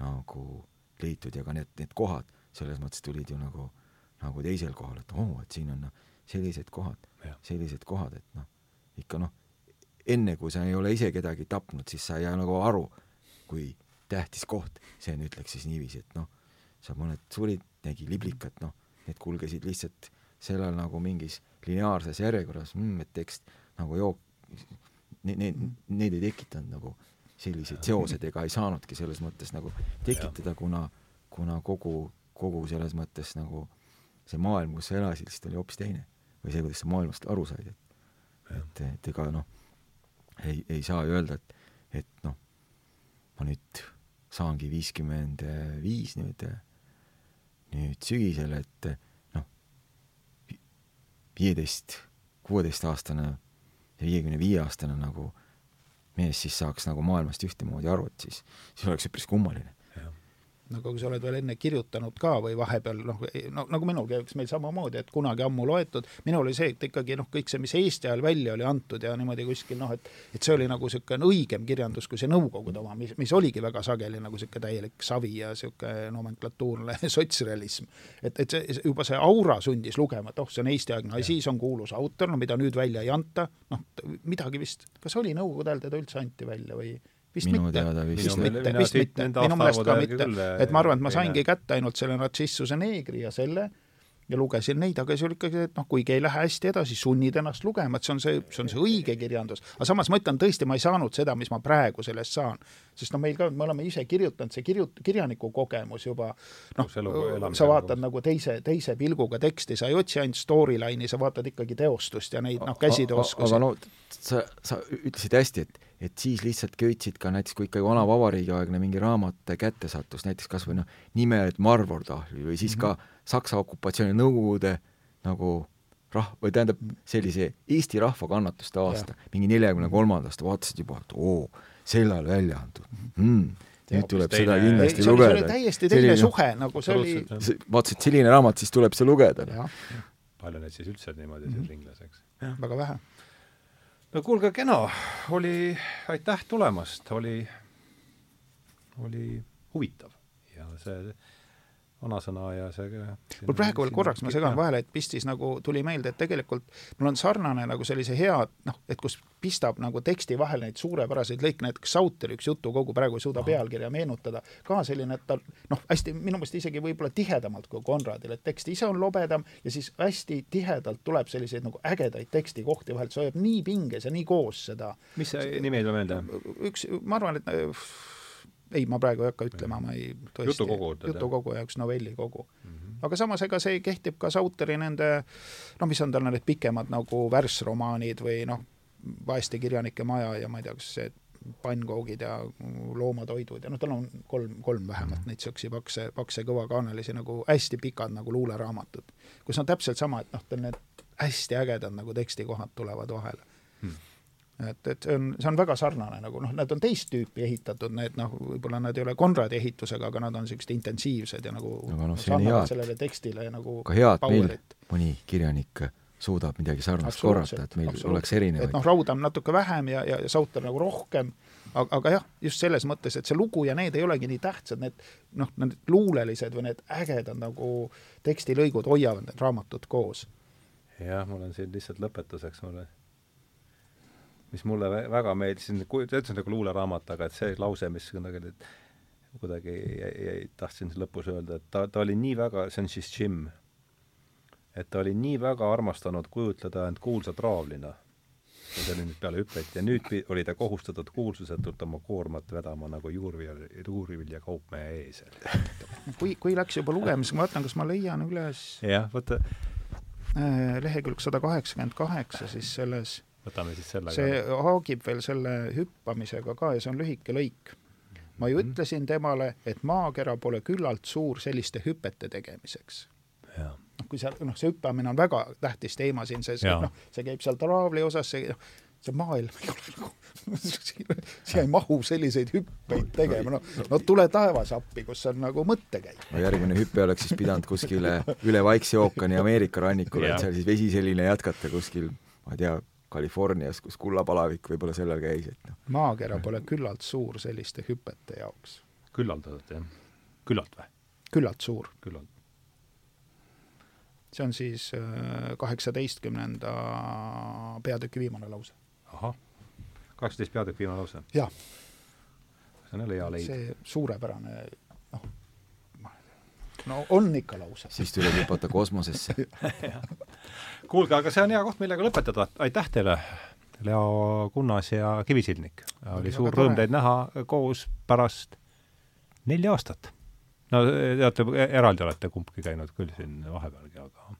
[SPEAKER 2] nagu leitud ja ka need, need kohad selles mõttes tulid ju nagu, nagu teisel kohal, et oo oh,, et siin on noh, sellised kohad, sellised kohad, et noh, ikka noh, enne kui sa ei ole ise kedagi tapnud, siis sa ei jää nagu aru, kui tähtis koht see on, ütleks siis niiviisi, et noh, sa mõned surid, tegi liblikat, noh, need kulgesid lihtsalt sellel nagu mingis lineaarses järjekorras mm,, et tekst nagu jook-, need, need, ei tekitanud nagu selliseid seosed ega ei saanudki selles mõttes nagu tekitada, kuna, kuna kogu kogu selles mõttes nagu see maailm, kus sa elasid, lihtsalt oli hoopis teine. või see, kuidas sa maailmast aru said, et, et, et ega noh, ei, ei saa ju öelda, et, et noh, ma nüüd saangi viiskümmend viis nüüd, nüüd sügisel, et noh, viieteist, kuueteistaastane ja viiekümne viie aastane nagu mees siis saaks nagu maailmast ühtemoodi aru, et siis, siis oleks üpris kummaline
[SPEAKER 3] nagu sa oled veel enne kirjutanud ka või vahepeal noh, no nagu minulgi, eks meil samamoodi, et kunagi ammu loetud, minul oli see, et ikkagi noh, kõik see, mis Eesti ajal välja oli antud ja niimoodi kuskil noh, et et see oli nagu niisugune õigem kirjandus kui see Nõukogude oma, mis, mis oligi väga sageli nagu niisugune täielik savi ja niisugune nomenklatuurne <laughs> sotsrealism. et, et see, juba see aura sundis lugema, et oh, see on Eesti-aegne asi, siis on kuulus autor, no mida nüüd välja ei anta, noh, midagi vist, kas oli Nõukogude ajal teda üldse anti välja või vist
[SPEAKER 2] minu
[SPEAKER 3] mitte.
[SPEAKER 2] vist,
[SPEAKER 3] vist mitte, vist mitte, minu meelest ka mitte, et ma arvan, et ma saingi kätte ainult selle Narcissuse neegri ja selle ja lugesin neid, aga see oli ikkagi, et noh, kuigi ei lähe hästi edasi, sunnid ennast lugema, et see on see, see on see õige kirjandus. aga samas ma ütlen tõesti, ma ei saanud seda, mis ma praegu sellest saan. sest noh, meil ka, me oleme ise kirjutanud, see kirjut-, kirjaniku kogemus juba noh, sa vaatad nagu teise, teise pilguga teksti, sa ei otsi ainult storyline'i, sa vaatad ikkagi teostust ja neid noh, käsitööoskusi.
[SPEAKER 2] aga no sa, sa ütlesid hästi, et et siis lihtsalt köitsid ka näiteks, kui ikkagi vana vabariigi aegne mingi raamat kätte sattus, näiteks kas või noh, nimed Marvor tahvlil või siis mm -hmm. ka Saksa okupatsiooni Nõukogude nagu rah-, või tähendab, sellise Eesti rahva kannatuste aasta, mingi neljakümne kolmandast, vaatasid juba, et oo, sel ajal välja antud. Mm, nüüd tuleb teine, seda kindlasti ei, lugeda.
[SPEAKER 3] täiesti teine selline, suhe, nagu see oli
[SPEAKER 2] vaatasid, selline raamat, siis tuleb see lugeda.
[SPEAKER 1] palju neid siis üldse niimoodi mm -hmm. siin ringles, eks?
[SPEAKER 3] väga vähe.
[SPEAKER 1] No kuulge, kena, oli, aitäh tulemast, oli, oli huvitav. Ja see vanasõna ja see
[SPEAKER 3] mul praegu veel korraks, ma segan vahele, et pistis nagu, tuli meelde, et tegelikult mul on sarnane nagu sellise hea, noh, et kus pistab nagu teksti vahele neid suurepäraseid lõike, näiteks Sauter, üks jutukogu, praegu ei suuda pealkirja meenutada, ka selline, et ta noh, hästi minu meelest isegi võib-olla tihedamalt kui Konradil, et tekst ise on lobedam ja siis hästi tihedalt tuleb selliseid nagu ägedaid tekstikohti vahelt, see hoiab nii pinges ja nii koos seda.
[SPEAKER 1] mis see nimi ei tule meelde?
[SPEAKER 3] üks, ma arvan, et ei, ma praegu ei hakka ütlema, ma ei
[SPEAKER 1] tõesti jutukogu,
[SPEAKER 3] jutukogu ja üks novellikogu mm. -hmm. aga samas, ega see kehtib ka Sauteri nende noh, mis on tal need pikemad nagu värsromaanid või noh, vaeste kirjanike maja ja ma ei tea, kas see pannkoogid ja loomatoidud ja noh, tal on kolm, kolm vähemalt -hmm. neid niisuguseid pakse, pakse kõvakaanelisi nagu hästi pikad nagu luuleraamatud, kus on täpselt sama, et noh, tal need hästi ägedad nagu tekstikohad tulevad vahele hmm et, et see on, see on väga sarnane nagu noh, need on teist tüüpi ehitatud, need noh, võib-olla nad ei ole Konradi ehitusega, aga nad on niisugused intensiivsed ja nagu
[SPEAKER 2] aga noh, see on hea,
[SPEAKER 3] sellele tekstile nagu
[SPEAKER 2] ka hea, et meil mõni kirjanik suudab midagi sarnast korrata, et meil oleks erinevaid.
[SPEAKER 3] et noh, rauda on natuke vähem ja, ja, ja sauter nagu rohkem, aga, aga jah, just selles mõttes, et see lugu ja need ei olegi nii tähtsad, need noh, need luulelised või need ägedad nagu tekstilõigud hoiavad need raamatud koos.
[SPEAKER 1] jah, mul on siin lihtsalt lõpetuseks mulle mis mulle väga meeldis, ta ütles nagu luuleraamat, aga et see lause, mis kuidagi, kuidagi jäi, jäi, tahtsin lõpus öelda, et ta, ta oli nii väga, see on siis Jim, et ta oli nii väga armastanud kujutleda end kuulsa traavlina, ja see oli nüüd peale hüpet, ja nüüd oli ta kohustatud kuulsusetult oma koormat vedama nagu juurvilja, juurvilja kaupmehe eesel. <laughs>
[SPEAKER 3] kui, kui läks juba lugemiseks, ma vaatan, kas ma leian üles
[SPEAKER 1] jah, võta.
[SPEAKER 3] Äh, lehekülg sada kaheksakümmend kaheksa siis selles
[SPEAKER 1] võtame siis selle
[SPEAKER 3] see ka. haagib veel selle hüppamisega ka ja see on lühike lõik. ma ju mm -hmm. ütlesin temale, et maakera pole küllalt suur selliste hüpete tegemiseks. noh, kui seal, noh, see hüppamine on väga tähtis teema siin, see, see, noh, see käib seal traavli osas, see, noh, see maailm <laughs> ei ole nagu siia ei mahu selliseid hüppeid tegema, no, no tule taevas appi, kus on nagu mõttekäik.
[SPEAKER 2] no järgmine hüpe oleks siis pidanud kuskile üle Vaikse ookeani Ameerika rannikule, et seal siis vesi selline jätkata kuskil, ma ei tea, Californias, kus kullapalavik võib-olla sellel käis, et noh.
[SPEAKER 3] maakera pole küllalt suur selliste hüpete jaoks.
[SPEAKER 1] küllaldaselt, jah? küllalt või?
[SPEAKER 3] küllalt suur.
[SPEAKER 1] küllalt.
[SPEAKER 3] see on siis äh, kaheksateistkümnenda peatüki viimane lause.
[SPEAKER 1] ahah, kaheksateist peatükk viimane lause?
[SPEAKER 3] jah.
[SPEAKER 1] see on jälle hea leid.
[SPEAKER 3] see suurepärane, noh, no on ikka lause.
[SPEAKER 2] siis tuleb hüpata kosmosesse <laughs> <laughs>
[SPEAKER 1] kuulge, aga see on hea koht, millega lõpetada, aitäh teile, Leo Kunnas ja Kivisildnik. oli suur rõõm teid näha koos pärast nelja aastat. no teate, eraldi olete kumbki käinud küll siin vahepealgi, aga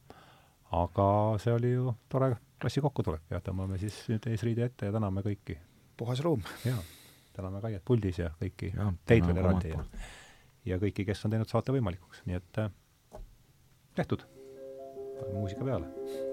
[SPEAKER 1] aga see oli ju tore klassi kokkutulek ja tõmbame siis nüüd eesriide ette ja täname kõiki.
[SPEAKER 3] puhas rõõm.
[SPEAKER 1] jaa, täname Kaiet puldis ja kõiki ja, teid veel eraldi ja, ja kõiki, kes on teinud saate võimalikuks, nii et äh, tehtud. muusika peale